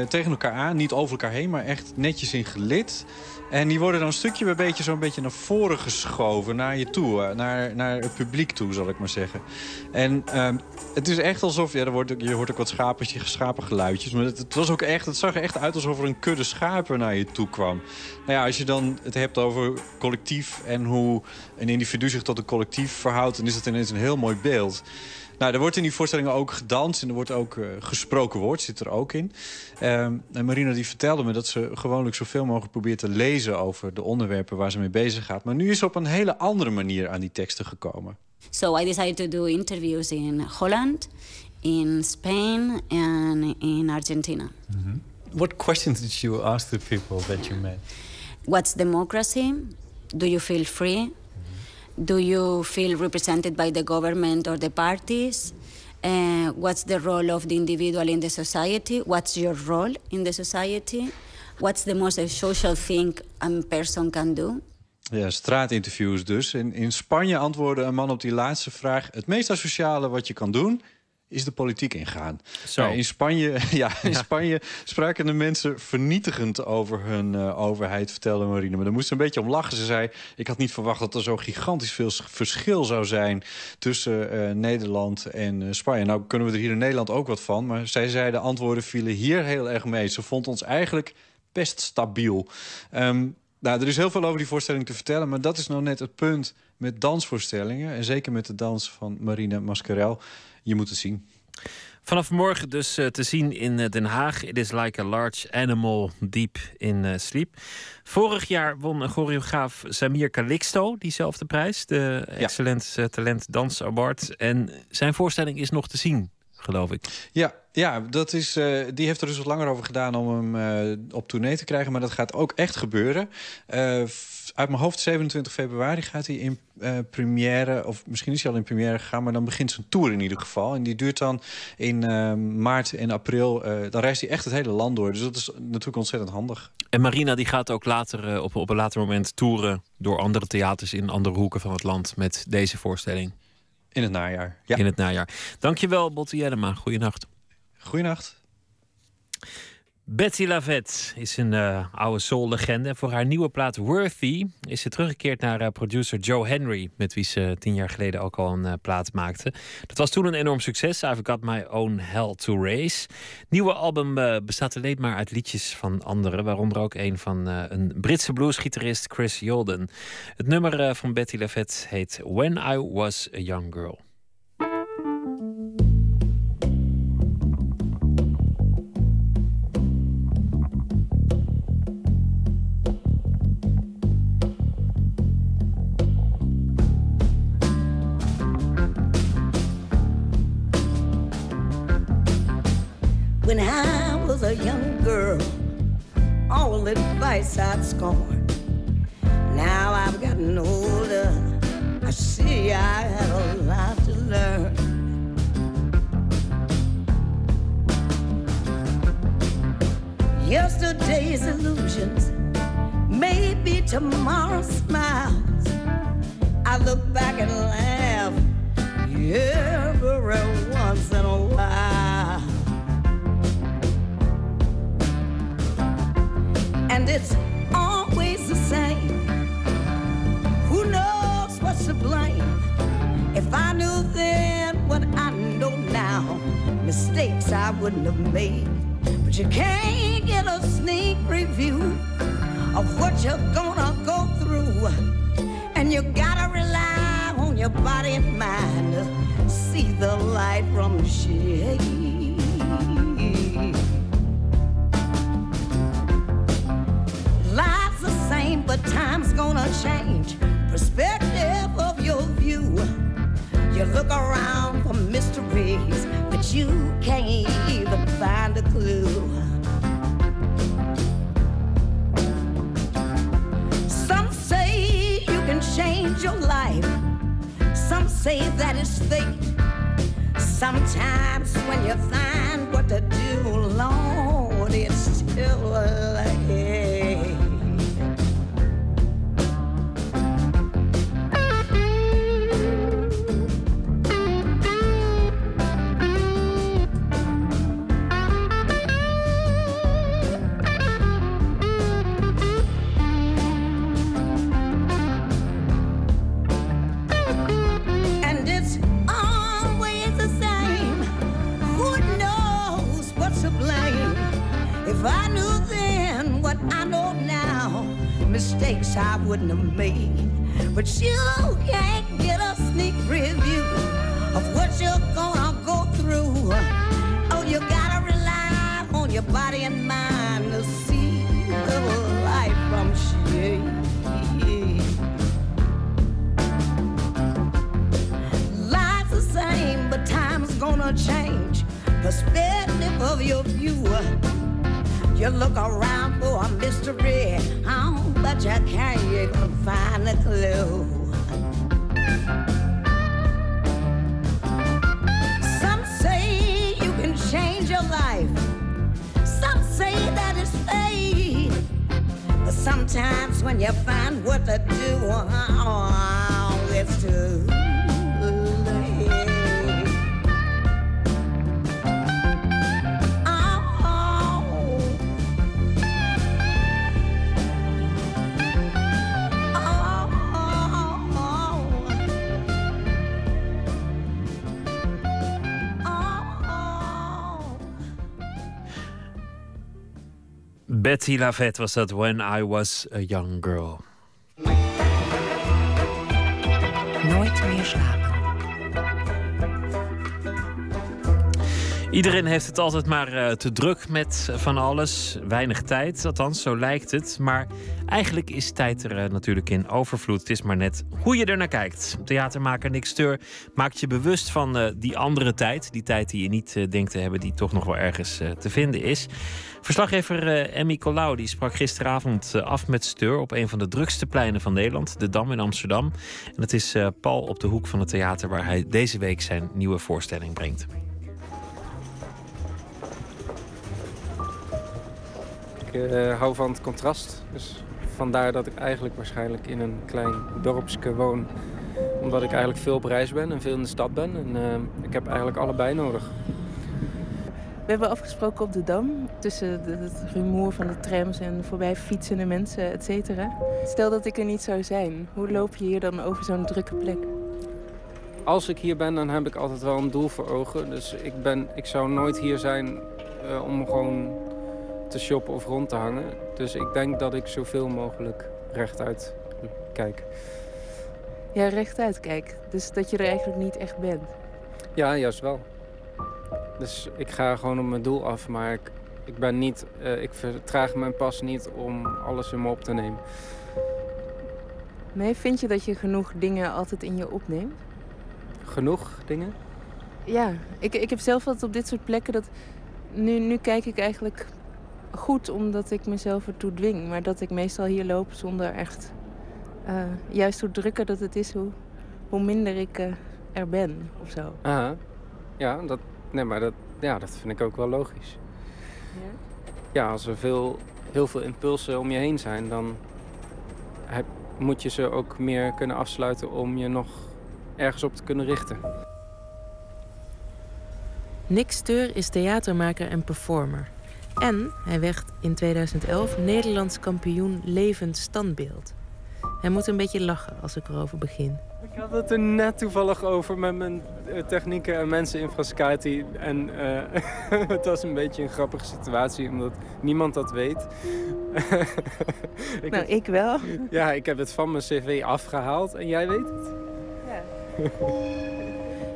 tegen elkaar aan, niet over elkaar heen, maar echt netjes in gelid. En die worden dan een stukje bij beetje zo'n beetje naar voren geschoven. Naar je toe, eh, naar, naar het publiek toe, zal ik maar zeggen. En uh, het is echt alsof... Ja, er wordt, je hoort ook wat schapens, schapengeluidjes. Maar het, het, was ook echt, het zag er echt uit alsof er een kudde schapen naar je toe kwam. Nou ja, als je dan het hebt over collectief... en hoe een individu zich tot een collectief verhoudt... dan is het ineens een heel mooi beeld. Nou, er wordt in die voorstellingen ook gedanst en er wordt ook uh, gesproken woord, zit er ook in. Uh, en Marina die vertelde me dat ze gewoonlijk zoveel mogelijk probeert te lezen over de onderwerpen waar ze mee bezig gaat. Maar nu is ze op een hele andere manier aan die teksten gekomen. So I decided to do interviews in Holland, in Spain and in Argentina. Mm -hmm. What questions did you ask the people that you met? What's democracy? Do you feel free? Do you feel represented by the government or the parties? Uh, what's the role of the individual in the society? What's your role in the society? What's the most social thing a person can do? Ja, straatinterviews dus. In, in Spanje antwoordde een man op die laatste vraag... het meest asociale wat je kan doen is de politiek ingaan. Zo. in Spanje, ja, in Spanje spraken de mensen vernietigend over hun uh, overheid, vertelde Marine. Maar daar moest ze een beetje om lachen. Ze zei, ik had niet verwacht dat er zo gigantisch veel verschil zou zijn... tussen uh, Nederland en uh, Spanje. Nou kunnen we er hier in Nederland ook wat van. Maar zij zei, de antwoorden vielen hier heel erg mee. Ze vond ons eigenlijk best stabiel. Um, nou, er is heel veel over die voorstelling te vertellen... maar dat is nou net het punt met dansvoorstellingen... en zeker met de dans van Marine Mascarel je moet het zien. Vanaf morgen dus uh, te zien in uh, Den Haag. It is like a large animal deep in uh, sleep. Vorig jaar won choreograaf Samir Calixto diezelfde prijs. De ja. Excellent Talent Dans Award. En zijn voorstelling is nog te zien, geloof ik. Ja, ja dat is, die heeft er dus wat langer over gedaan om hem op tournee te krijgen. Maar dat gaat ook echt gebeuren uit mijn hoofd 27 februari gaat hij in uh, première... of misschien is hij al in première gegaan... maar dan begint zijn tour in ieder geval. En die duurt dan in uh, maart en april. Uh, dan reist hij echt het hele land door. Dus dat is natuurlijk ontzettend handig. En Marina die gaat ook later, op, op een later moment toeren... door andere theaters in andere hoeken van het land... met deze voorstelling. In het najaar, ja. In het najaar. Dankjewel, Botte Jellema. Goeienacht. Goeienacht. Betty Lavette is een uh, oude soul-legende. Voor haar nieuwe plaat Worthy is ze teruggekeerd naar uh, producer Joe Henry... met wie ze tien jaar geleden ook al een uh, plaat maakte. Dat was toen een enorm succes. I've Got My Own Hell to Race. Nieuwe album bestaat alleen maar uit liedjes van anderen... waaronder ook een van een Britse bluesgitarist Chris Yolden. Het nummer van Betty Lavette heet When I Was a Young Girl. When I was a young girl, all advice I'd scorn. Now I've gotten older, I see I had a lot to learn. Yesterday's illusions, maybe tomorrow's smiles. I look back and laugh every once in a while. And it's always the same. Who knows what's to blame? If I knew then what I know now, mistakes I wouldn't have made. But you can't get a sneak review of what you're gonna go through, and you gotta rely on your body and mind. to see the light from the shade. Say that it's fate. Sometimes when you find what to do, Lord, it's too late. Mistakes I wouldn't have made. But you can't get a sneak preview of what you're gonna go through. Oh, you gotta rely on your body and mind to see the light from shade. Life's the same, but time's gonna change. Perspective of your view. You look around for a mystery, oh, but you can't even find a clue. Some say you can change your life. Some say that it's fate. But sometimes when you find what to do, oh, it's too Betty Lavette was dat When I Was a Young Girl. Nooit meer slapen. Iedereen heeft het altijd maar eh, te druk met van alles. Weinig tijd, althans, zo lijkt het. Maar eigenlijk is tijd er eh, natuurlijk in overvloed. Het is maar net hoe je er naar kijkt. Theatermaker Nick Steur maakt je bewust van eh, die andere tijd. Die tijd die je niet denkt te hebben, die toch nog wel ergens te vinden is. Verslaggever Emmy Colau die sprak gisteravond af met Steur op een van de drukste pleinen van Nederland, de Dam in Amsterdam. En het is pal op de hoek van het theater waar hij deze week zijn nieuwe voorstelling brengt. Ik eh, hou van het contrast. Dus vandaar dat ik eigenlijk waarschijnlijk in een klein dorpsje woon. Omdat ik eigenlijk veel op reis ben en veel in de stad ben. En eh, ik heb eigenlijk allebei nodig. We hebben afgesproken op de Dam, tussen het rumoer van de trams en voorbij fietsende mensen, et cetera. Stel dat ik er niet zou zijn, hoe loop je hier dan over zo'n drukke plek? Als ik hier ben, dan heb ik altijd wel een doel voor ogen. Dus ik, ben, ik zou nooit hier zijn eh, om gewoon te shoppen of rond te hangen. Dus ik denk dat ik zoveel mogelijk rechtuit kijk. Ja, rechtuit kijk. Dus dat je er eigenlijk niet echt bent. Ja, juist wel. Dus ik ga gewoon op mijn doel af, maar ik, ik ben niet, eh, ik vertraag mijn pas niet om alles in me op te nemen. Nee, vind je dat je genoeg dingen altijd in je opneemt? Genoeg dingen? Ja, ik, ik heb zelf altijd op dit soort plekken dat... Nu, nu kijk ik eigenlijk goed omdat ik mezelf ertoe dwing. Maar dat ik meestal hier loop zonder echt... eh, juist hoe drukker dat het is, hoe, hoe minder ik eh, er ben of zo. Aha. Ja, dat, nee, maar dat, ja, dat vind ik ook wel logisch. Ja, als er veel, heel veel impulsen om je heen zijn, dan heb, moet je ze ook meer kunnen afsluiten om je nog ergens op te kunnen richten. Nick Steur is theatermaker en performer. En hij werd in 2011 Nederlands kampioen levend standbeeld. Hij moet een beetje lachen als ik erover begin. Ik had het er net toevallig over met mijn eh, technieken en mensen in Frascati. En eh, het was een beetje een grappige situatie, omdat niemand dat weet. Nou, ik wel. Ja, ik heb het van mijn cv afgehaald en jij weet het.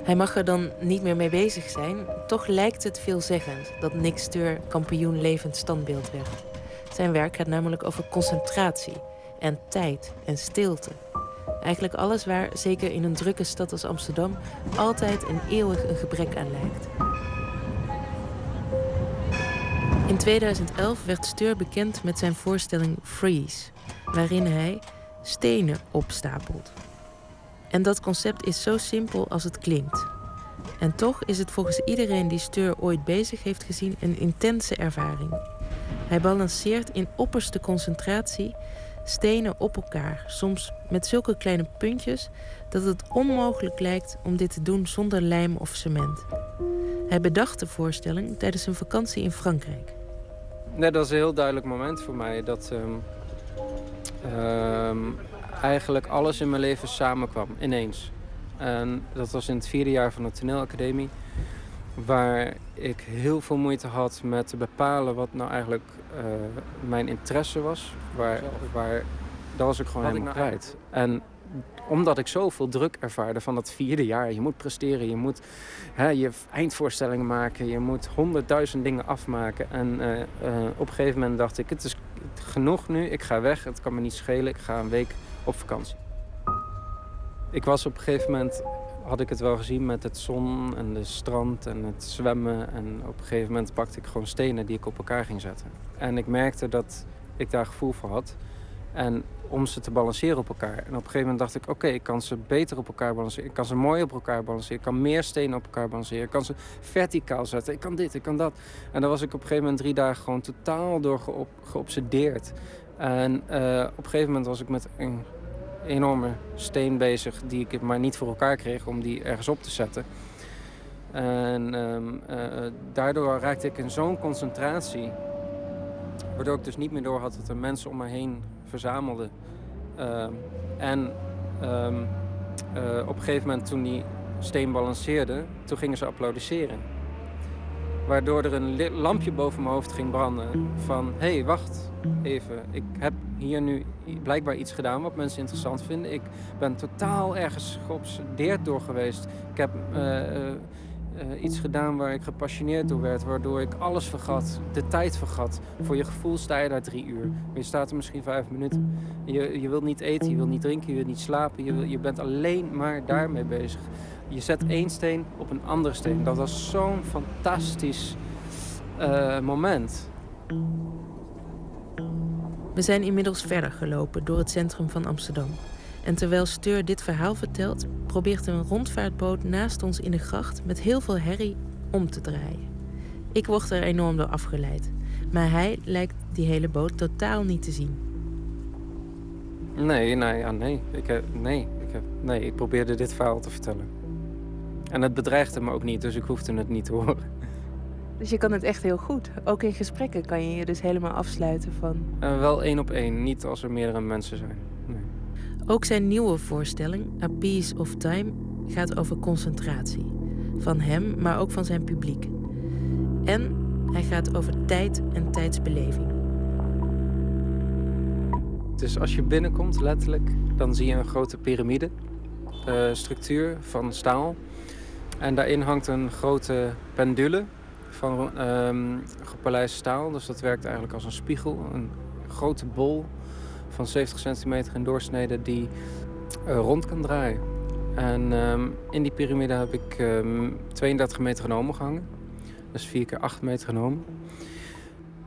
Hij mag er dan niet meer mee bezig zijn. Toch lijkt het veelzeggend dat Nick Steur kampioen levend standbeeld werd. Zijn werk gaat namelijk over concentratie en tijd en stilte. Eigenlijk alles waar, zeker in een drukke stad als Amsterdam, altijd en eeuwig een gebrek aan lijkt. In 2011 werd Steur bekend met zijn voorstelling Freeze, waarin hij stenen opstapelt. En dat concept is zo simpel als het klinkt. En toch is het volgens iedereen die Steur ooit bezig heeft gezien een intense ervaring. Hij balanceert in opperste concentratie stenen op elkaar, soms met zulke kleine puntjes dat het onmogelijk lijkt om dit te doen zonder lijm of cement. Hij bedacht de voorstelling tijdens een vakantie in Frankrijk. Nee, dat is een heel duidelijk moment voor mij. Dat ehm, ehm, eigenlijk alles in mijn leven samenkwam, ineens. En dat was in het vierde jaar van de toneelacademie. Waar ik heel veel moeite had met te bepalen wat nou eigenlijk uh, mijn interesse was. Waar, waar, dat was ik gewoon helemaal nou kwijt. En omdat ik zoveel druk ervaarde van dat vierde jaar. Je moet presteren, je moet hè, je eindvoorstellingen maken, je moet honderdduizend dingen afmaken. En uh, uh, op een gegeven moment dacht ik, het is genoeg nu, ik ga weg, het kan me niet schelen, ik ga een week op vakantie. Ik was op een gegeven moment, had ik het wel gezien met het zon en de strand en het zwemmen. En op een gegeven moment pakte ik gewoon stenen die ik op elkaar ging zetten. En ik merkte dat ik daar gevoel voor had. En om ze te balanceren op elkaar. En op een gegeven moment dacht ik, oké, ik kan ze beter op elkaar balanceren. Ik kan ze mooi op elkaar balanceren. Ik kan meer stenen op elkaar balanceren. Ik kan ze verticaal zetten. Ik kan dit, ik kan dat. En daar was ik op een gegeven moment drie dagen gewoon totaal door geobsedeerd. En uh, op een gegeven moment was ik met een enorme steen bezig die ik maar niet voor elkaar kreeg om die ergens op te zetten. En um, uh, daardoor raakte ik in zo'n concentratie, waardoor ik dus niet meer door had dat er mensen om me heen verzamelden. Uh, en um, uh, op een gegeven moment toen die steen balanceerde, toen gingen ze applaudisseren. Waardoor er een lampje boven mijn hoofd ging branden van... hé, hey, wacht even, ik heb hier nu blijkbaar iets gedaan wat mensen interessant vinden. Ik ben totaal ergens geobsedeerd door geweest. Ik heb uh, uh, iets gedaan waar ik gepassioneerd door werd, waardoor ik alles vergat, de tijd vergat. Voor je gevoel sta je daar drie uur, je staat er misschien vijf minuten. Je, je wilt niet eten, je wilt niet drinken, je wilt niet slapen, je, je bent alleen maar daarmee bezig. Je zet één steen op een andere steen. Dat was zo'n fantastisch uh, moment. We zijn inmiddels verder gelopen door het centrum van Amsterdam. En terwijl Steur dit verhaal vertelt, probeert een rondvaartboot naast ons in de gracht met heel veel herrie om te draaien. Ik word er enorm door afgeleid, maar hij lijkt die hele boot totaal niet te zien. Nee, nee, ja, nee. Ik, heb, nee, ik heb, nee, ik probeerde dit verhaal te vertellen. En het bedreigde me ook niet, dus ik hoefde het niet te horen. Dus je kan het echt heel goed. Ook in gesprekken kan je je dus helemaal afsluiten van. Uh, wel één op één, niet als er meerdere mensen zijn. Nee. Ook zijn nieuwe voorstelling, A Piece of Time, gaat over concentratie. Van hem, maar ook van zijn publiek. En hij gaat over tijd en tijdsbeleving. Dus als je binnenkomt, letterlijk, dan zie je een grote piramide. Uh, structuur van staal. En daarin hangt een grote pendule van gepolijst staal. Dus dat werkt eigenlijk als een spiegel. Een grote bol van 70 centimeter in doorsnede die uh, rond kan draaien. En um, in die piramide heb ik um, 32 metronomen gehangen. Dus 4 keer 8 metronomen.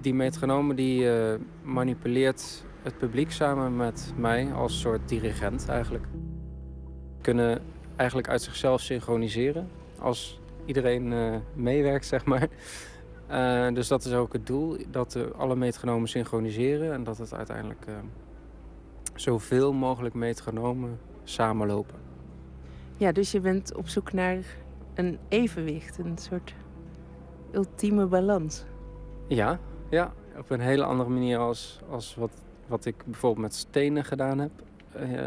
Die metronomen die uh, manipuleert het publiek samen met mij als soort dirigent eigenlijk. Kunnen eigenlijk uit zichzelf synchroniseren als iedereen uh, meewerkt, zeg maar. Dus dat is ook het doel, dat alle metronomen synchroniseren en dat het uiteindelijk zoveel mogelijk metronomen samenlopen. Ja, dus je bent op zoek naar een evenwicht, een soort ultieme balans. Ja, ja op een hele andere manier als, als wat, wat ik bijvoorbeeld met stenen gedaan heb.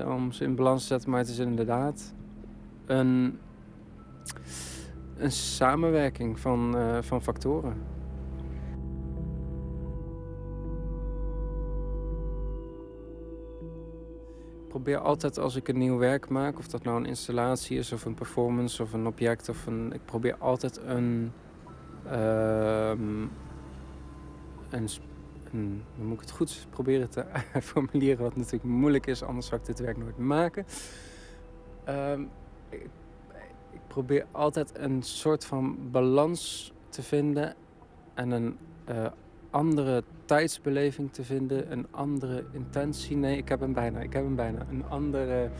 om ze in balans te zetten, maar het is inderdaad een een samenwerking van, uh, van factoren. Probeer altijd als ik een nieuw werk maak, of dat nou een installatie is, of een performance, of een object, of een. Ik probeer altijd een. ehm, een, dan moet ik het goed proberen te formuleren, wat natuurlijk moeilijk is, anders zou ik dit werk nooit maken. Ehm, ik, probeer altijd een soort van balans te vinden en een eh, andere tijdsbeleving te vinden, een andere intentie. Nee, ik heb hem bijna, ik heb hem bijna. Een andere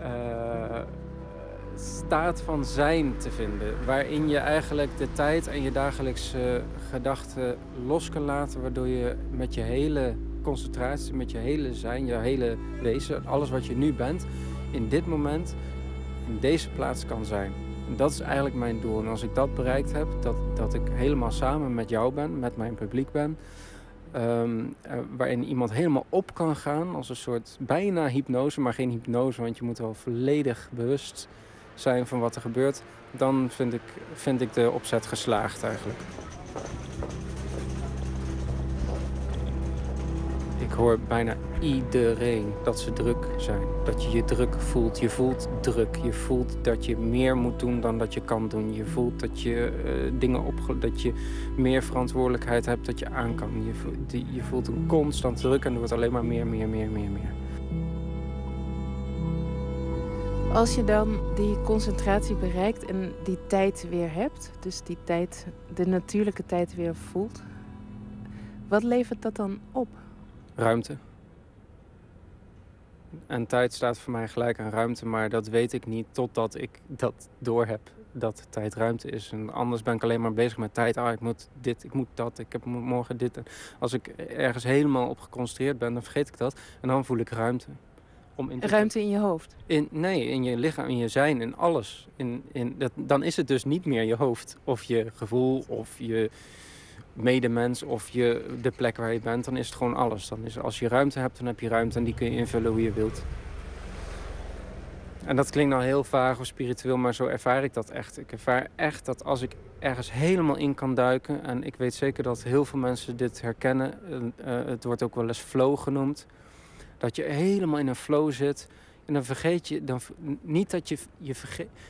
eh, staat van zijn te vinden, waarin je eigenlijk de tijd en je dagelijkse gedachten los kan laten, waardoor je met je hele concentratie, met je hele zijn, je hele wezen, alles wat je nu bent, in dit moment, in deze plaats kan zijn. Dat is eigenlijk mijn doel. En als ik dat bereikt heb, dat, dat ik helemaal samen met jou ben, met mijn publiek ben, ehm, eh, waarin iemand helemaal op kan gaan als een soort bijna hypnose, maar geen hypnose, want je moet wel volledig bewust zijn van wat er gebeurt, dan vind ik, vind ik de opzet geslaagd eigenlijk. Ik hoor bijna iedereen dat ze druk zijn. Dat je je druk voelt. Je voelt druk. Je voelt dat je meer moet doen dan dat je kan doen. Je voelt dat je eh, dingen opge... dat je meer verantwoordelijkheid hebt dat je aan kan. Je voelt, je voelt een constant druk en er wordt alleen maar meer, meer, meer, meer, meer. Als je dan die concentratie bereikt en die tijd weer hebt, dus die tijd, de natuurlijke tijd weer voelt, wat levert dat dan op? Ruimte. En tijd staat voor mij gelijk aan ruimte, maar dat weet ik niet totdat ik dat doorheb dat tijd ruimte is. En anders ben ik alleen maar bezig met tijd. Ah, ik moet dit, ik moet dat, ik heb mo- morgen dit. En als ik ergens helemaal op geconcentreerd ben, dan vergeet ik dat. En dan voel ik ruimte. Om in te- Ruimte in je hoofd. In, nee, in je lichaam, in je zijn, in alles. In, in, dat, dan is het dus niet meer je hoofd of je gevoel of je medemens of je, de plek waar je bent. Dan is het gewoon alles. Dan is, als je ruimte hebt, dan heb je ruimte en die kun je invullen hoe je wilt. En dat klinkt nou heel vaag of spiritueel, maar zo ervaar ik dat echt. Ik ervaar echt dat als ik ergens helemaal in kan duiken... en ik weet zeker dat heel veel mensen dit herkennen... eh, het wordt ook wel eens flow genoemd... dat je helemaal in een flow zit... en dan vergeet je... Dan, niet dat je, je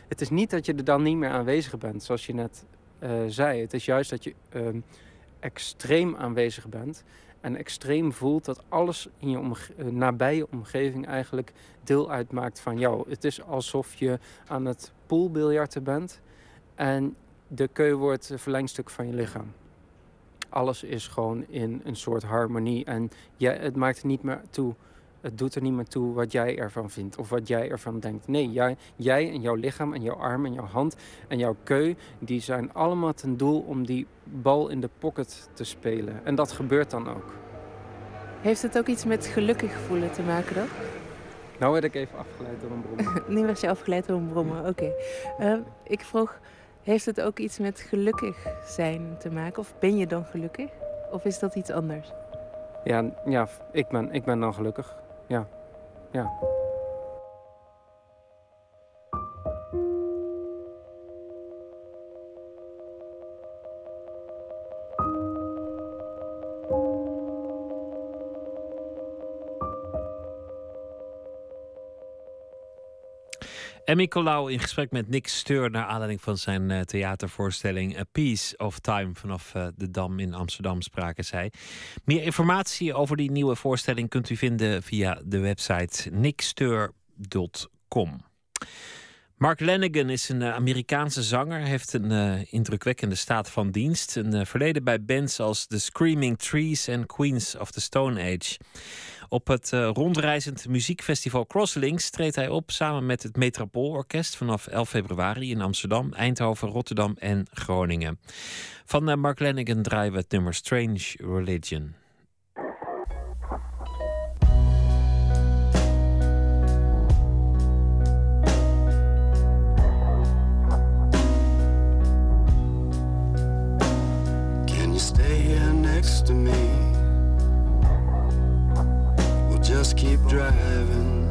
het is niet dat je er dan niet meer aanwezig bent, zoals je net eh, zei. Het is juist dat je ehm, extreem aanwezig bent... En extreem voelt dat alles in je eh, nabije omgeving eigenlijk deel uitmaakt van jou. Het is alsof je aan het poolbiljarten bent en de keu wordt een verlengstuk van je lichaam. Alles is gewoon in een soort harmonie en jij, het maakt niet meer toe. Het doet er niet meer toe wat jij ervan vindt of wat jij ervan denkt. Nee, jij, jij en jouw lichaam en jouw arm en jouw hand en jouw keu, die zijn allemaal ten doel om die bal in de pocket te spelen. En dat gebeurt dan ook. Heeft het ook iets met gelukkig voelen te maken dan? Nou werd ik even afgeleid door een bron. nu was je afgeleid door een brommen, oké. Eh, ik vroeg, heeft het ook iets met gelukkig zijn te maken? Of ben je dan gelukkig? Of is dat iets anders? Ja, ja ik, ben, ik ben dan gelukkig. Ja, ja. Emmy Colau in gesprek met Nick Steur naar aanleiding van zijn eh, theatervoorstelling A Piece of Time vanaf eh, de Dam in Amsterdam spraken zij. Meer informatie over die nieuwe voorstelling kunt u vinden via de website nicksteur.com. Mark Lanigan is een eh, Amerikaanse zanger, heeft een eh, indrukwekkende staat van dienst. Een eh, verleden bij bands als The Screaming Trees en Queens of the Stone Age. Op het rondreizend muziekfestival Crosslinks treedt hij op samen met het Metropoolorkest vanaf 11 februari in Amsterdam, Eindhoven, Rotterdam en Groningen. Van Mark Lanigan draaien we het nummer Strange Religion. to me. We'll just keep driving.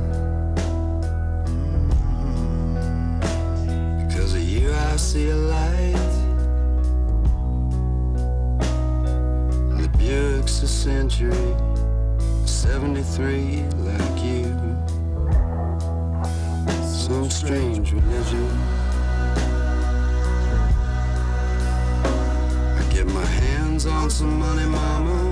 Mm-hmm. Because of you, I see a light. The Buick's a century, 73 like you. Some strange religion. Hands on some money, mama,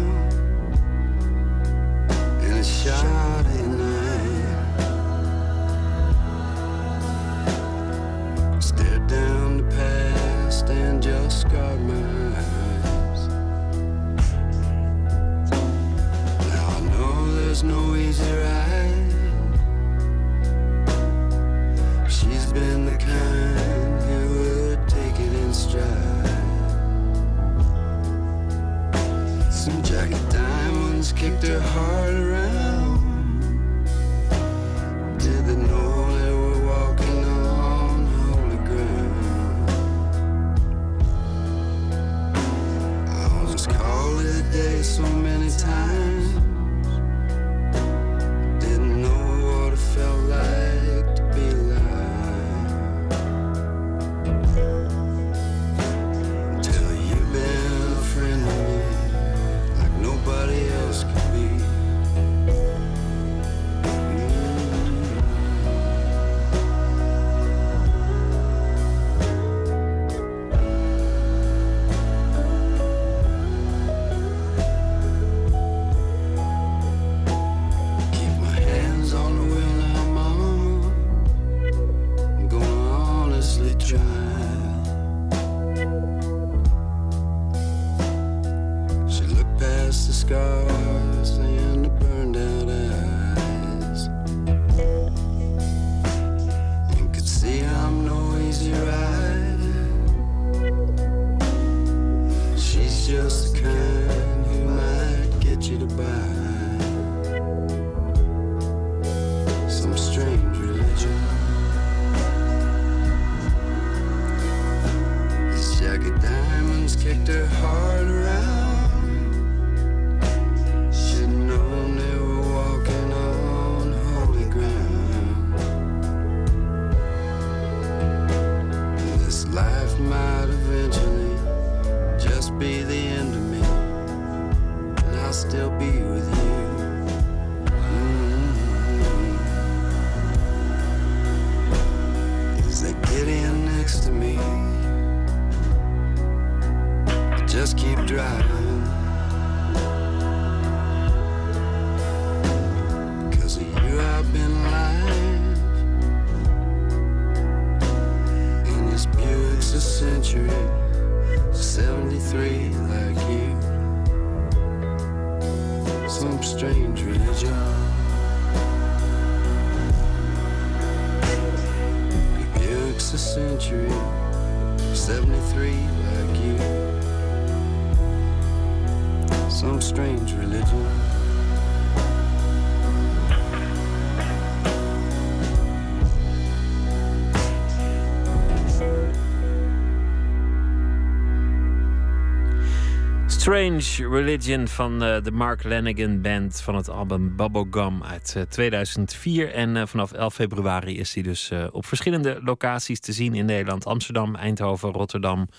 Strange Religion van eh, de Mark Lanigan Band van het album Bubblegum uit eh, 2004. En eh, vanaf 11 februari is hij dus eh, op verschillende locaties te zien in Nederland. Amsterdam, Eindhoven, Rotterdam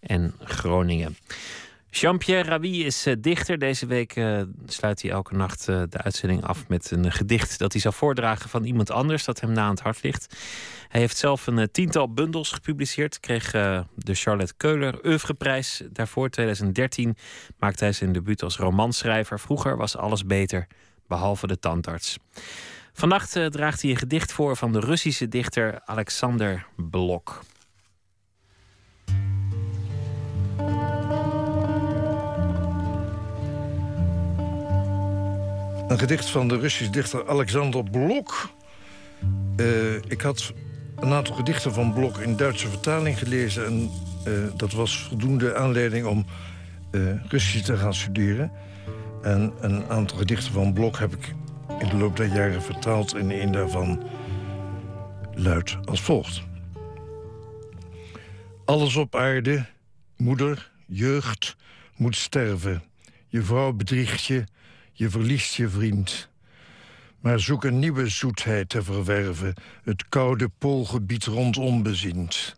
en Groningen. Jean-Pierre Ravi is eh, dichter. Deze week eh, sluit hij elke nacht eh, de uitzending af met een gedicht dat hij zal voordragen van iemand anders dat hem na aan het hart ligt. Hij heeft zelf een eh, tiental bundels gepubliceerd. Kreeg eh, de Charlotte Keuler Oeuvreprijs. Daarvoor 2013 maakte hij zijn debuut als romanschrijver. Vroeger was alles beter, behalve de tandarts. Vannacht eh, draagt hij een gedicht voor van de Russische dichter Alexander Blok. Een gedicht van de Russische dichter Alexander Blok. Ik had een aantal gedichten van Blok in Duitse vertaling gelezen... en eh, dat was voldoende aanleiding om eh, Russisch te gaan studeren. En een aantal gedichten van Blok heb ik in de loop der jaren vertaald... en een daarvan luidt als volgt. Alles op aarde, moeder, jeugd, moet sterven. Je vrouw bedriegt je, je verliest je vriend. Maar zoek een nieuwe zoetheid te verwerven, het koude poolgebied rondom bezient.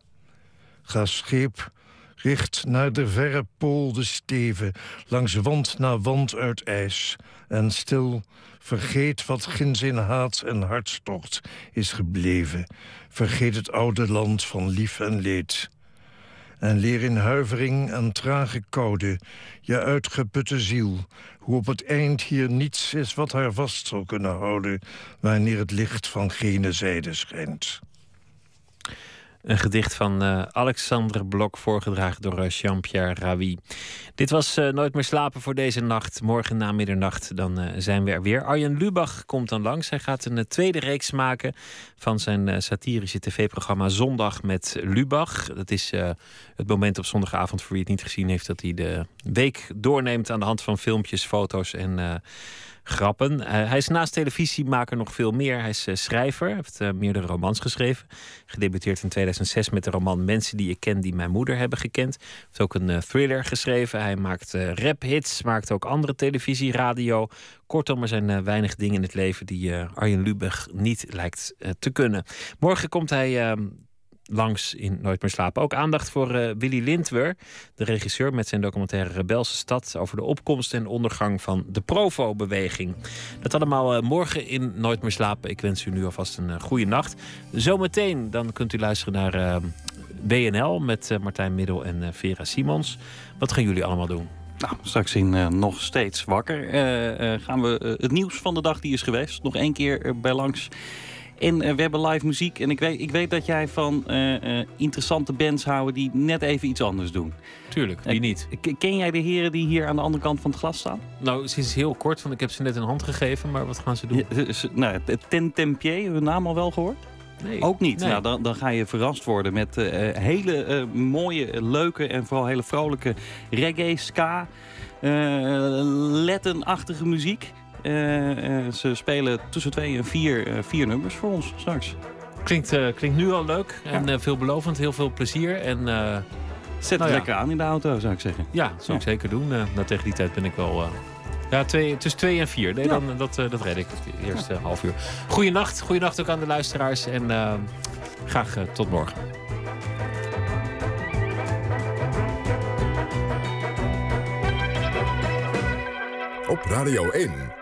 Ga scheep richt naar de verre pool de steven... langs wand na wand uit ijs. En stil vergeet wat ginds in haat en hartstocht is gebleven. Vergeet het oude land van lief en leed. En leer in huivering en trage koude je uitgeputte ziel... hoe op het eind hier niets is wat haar vast zal kunnen houden... wanneer het licht van gene zijde schijnt. Een gedicht van uh, Alexandre Blok, voorgedragen door uh, Jean-Pierre Ravi. Dit was uh, Nooit meer slapen voor deze nacht. Morgen na middernacht dan zijn we er weer. Arjen Lubach komt dan langs. Hij gaat een tweede reeks maken van zijn satirische tv-programma Zondag met Lubach. Dat is het moment op zondagavond, voor wie het niet gezien heeft... dat hij de week doorneemt aan de hand van filmpjes, foto's en grappen. Uh, hij is naast televisiemaker nog veel meer. Hij is uh, schrijver, heeft uh, meerdere romans geschreven. Gedebuteerd in 2006 met de roman Mensen die ik ken, die mijn moeder hebben gekend. Heeft ook een thriller geschreven. Hij maakt raphits, maakt ook andere televisie, radio. Kortom, er zijn weinig dingen in het leven die Arjen Lubach niet lijkt te kunnen. Morgen komt hij ehm, langs in Nooit meer slapen. Ook aandacht voor uh, Willy Lindwer, de regisseur met zijn documentaire Rebelse Stad over de opkomst en ondergang van de Provo-beweging. Dat allemaal uh, morgen in Nooit meer slapen. Ik wens u nu alvast een uh, goede nacht. Zometeen dan kunt u luisteren naar BNL met Martijn Middel en Vera Simons. Wat gaan jullie allemaal doen? Nou, straks in Nog Steeds Wakker gaan we het nieuws van de dag die is geweest nog één keer bij langs. En uh, we hebben live muziek. En ik weet, ik weet dat jij van uh, uh, interessante bands houden die net even iets anders doen. Tuurlijk, wie niet? Ken jij de heren die hier aan de andere kant van het glas staan? Nou, sinds heel kort, want ik heb ze net een hand gegeven. Maar wat gaan ze doen? Ja, nou, Ten Tempier, hun naam al wel gehoord? Nee. Ook niet. Nee. Nou, dan, dan ga je verrast worden met hele mooie, leuke en vooral hele vrolijke reggae, ska, Latin-achtige muziek. Uh, uh, ze spelen tussen twee en vier, uh, vier nummers voor ons straks. Klinkt, klinkt nu al leuk en ja. veelbelovend. Heel veel plezier. En, Zet nou het lekker aan in de auto, zou ik zeggen. Ja, dat zou ik zeker doen. nou, tegen die tijd ben ik wel... ja, twee, tussen twee en vier. Nee, dan, dat, dat red ik het eerste half uur. Goeienacht. Goeienacht ook aan de luisteraars. En graag tot morgen. Op Radio 1.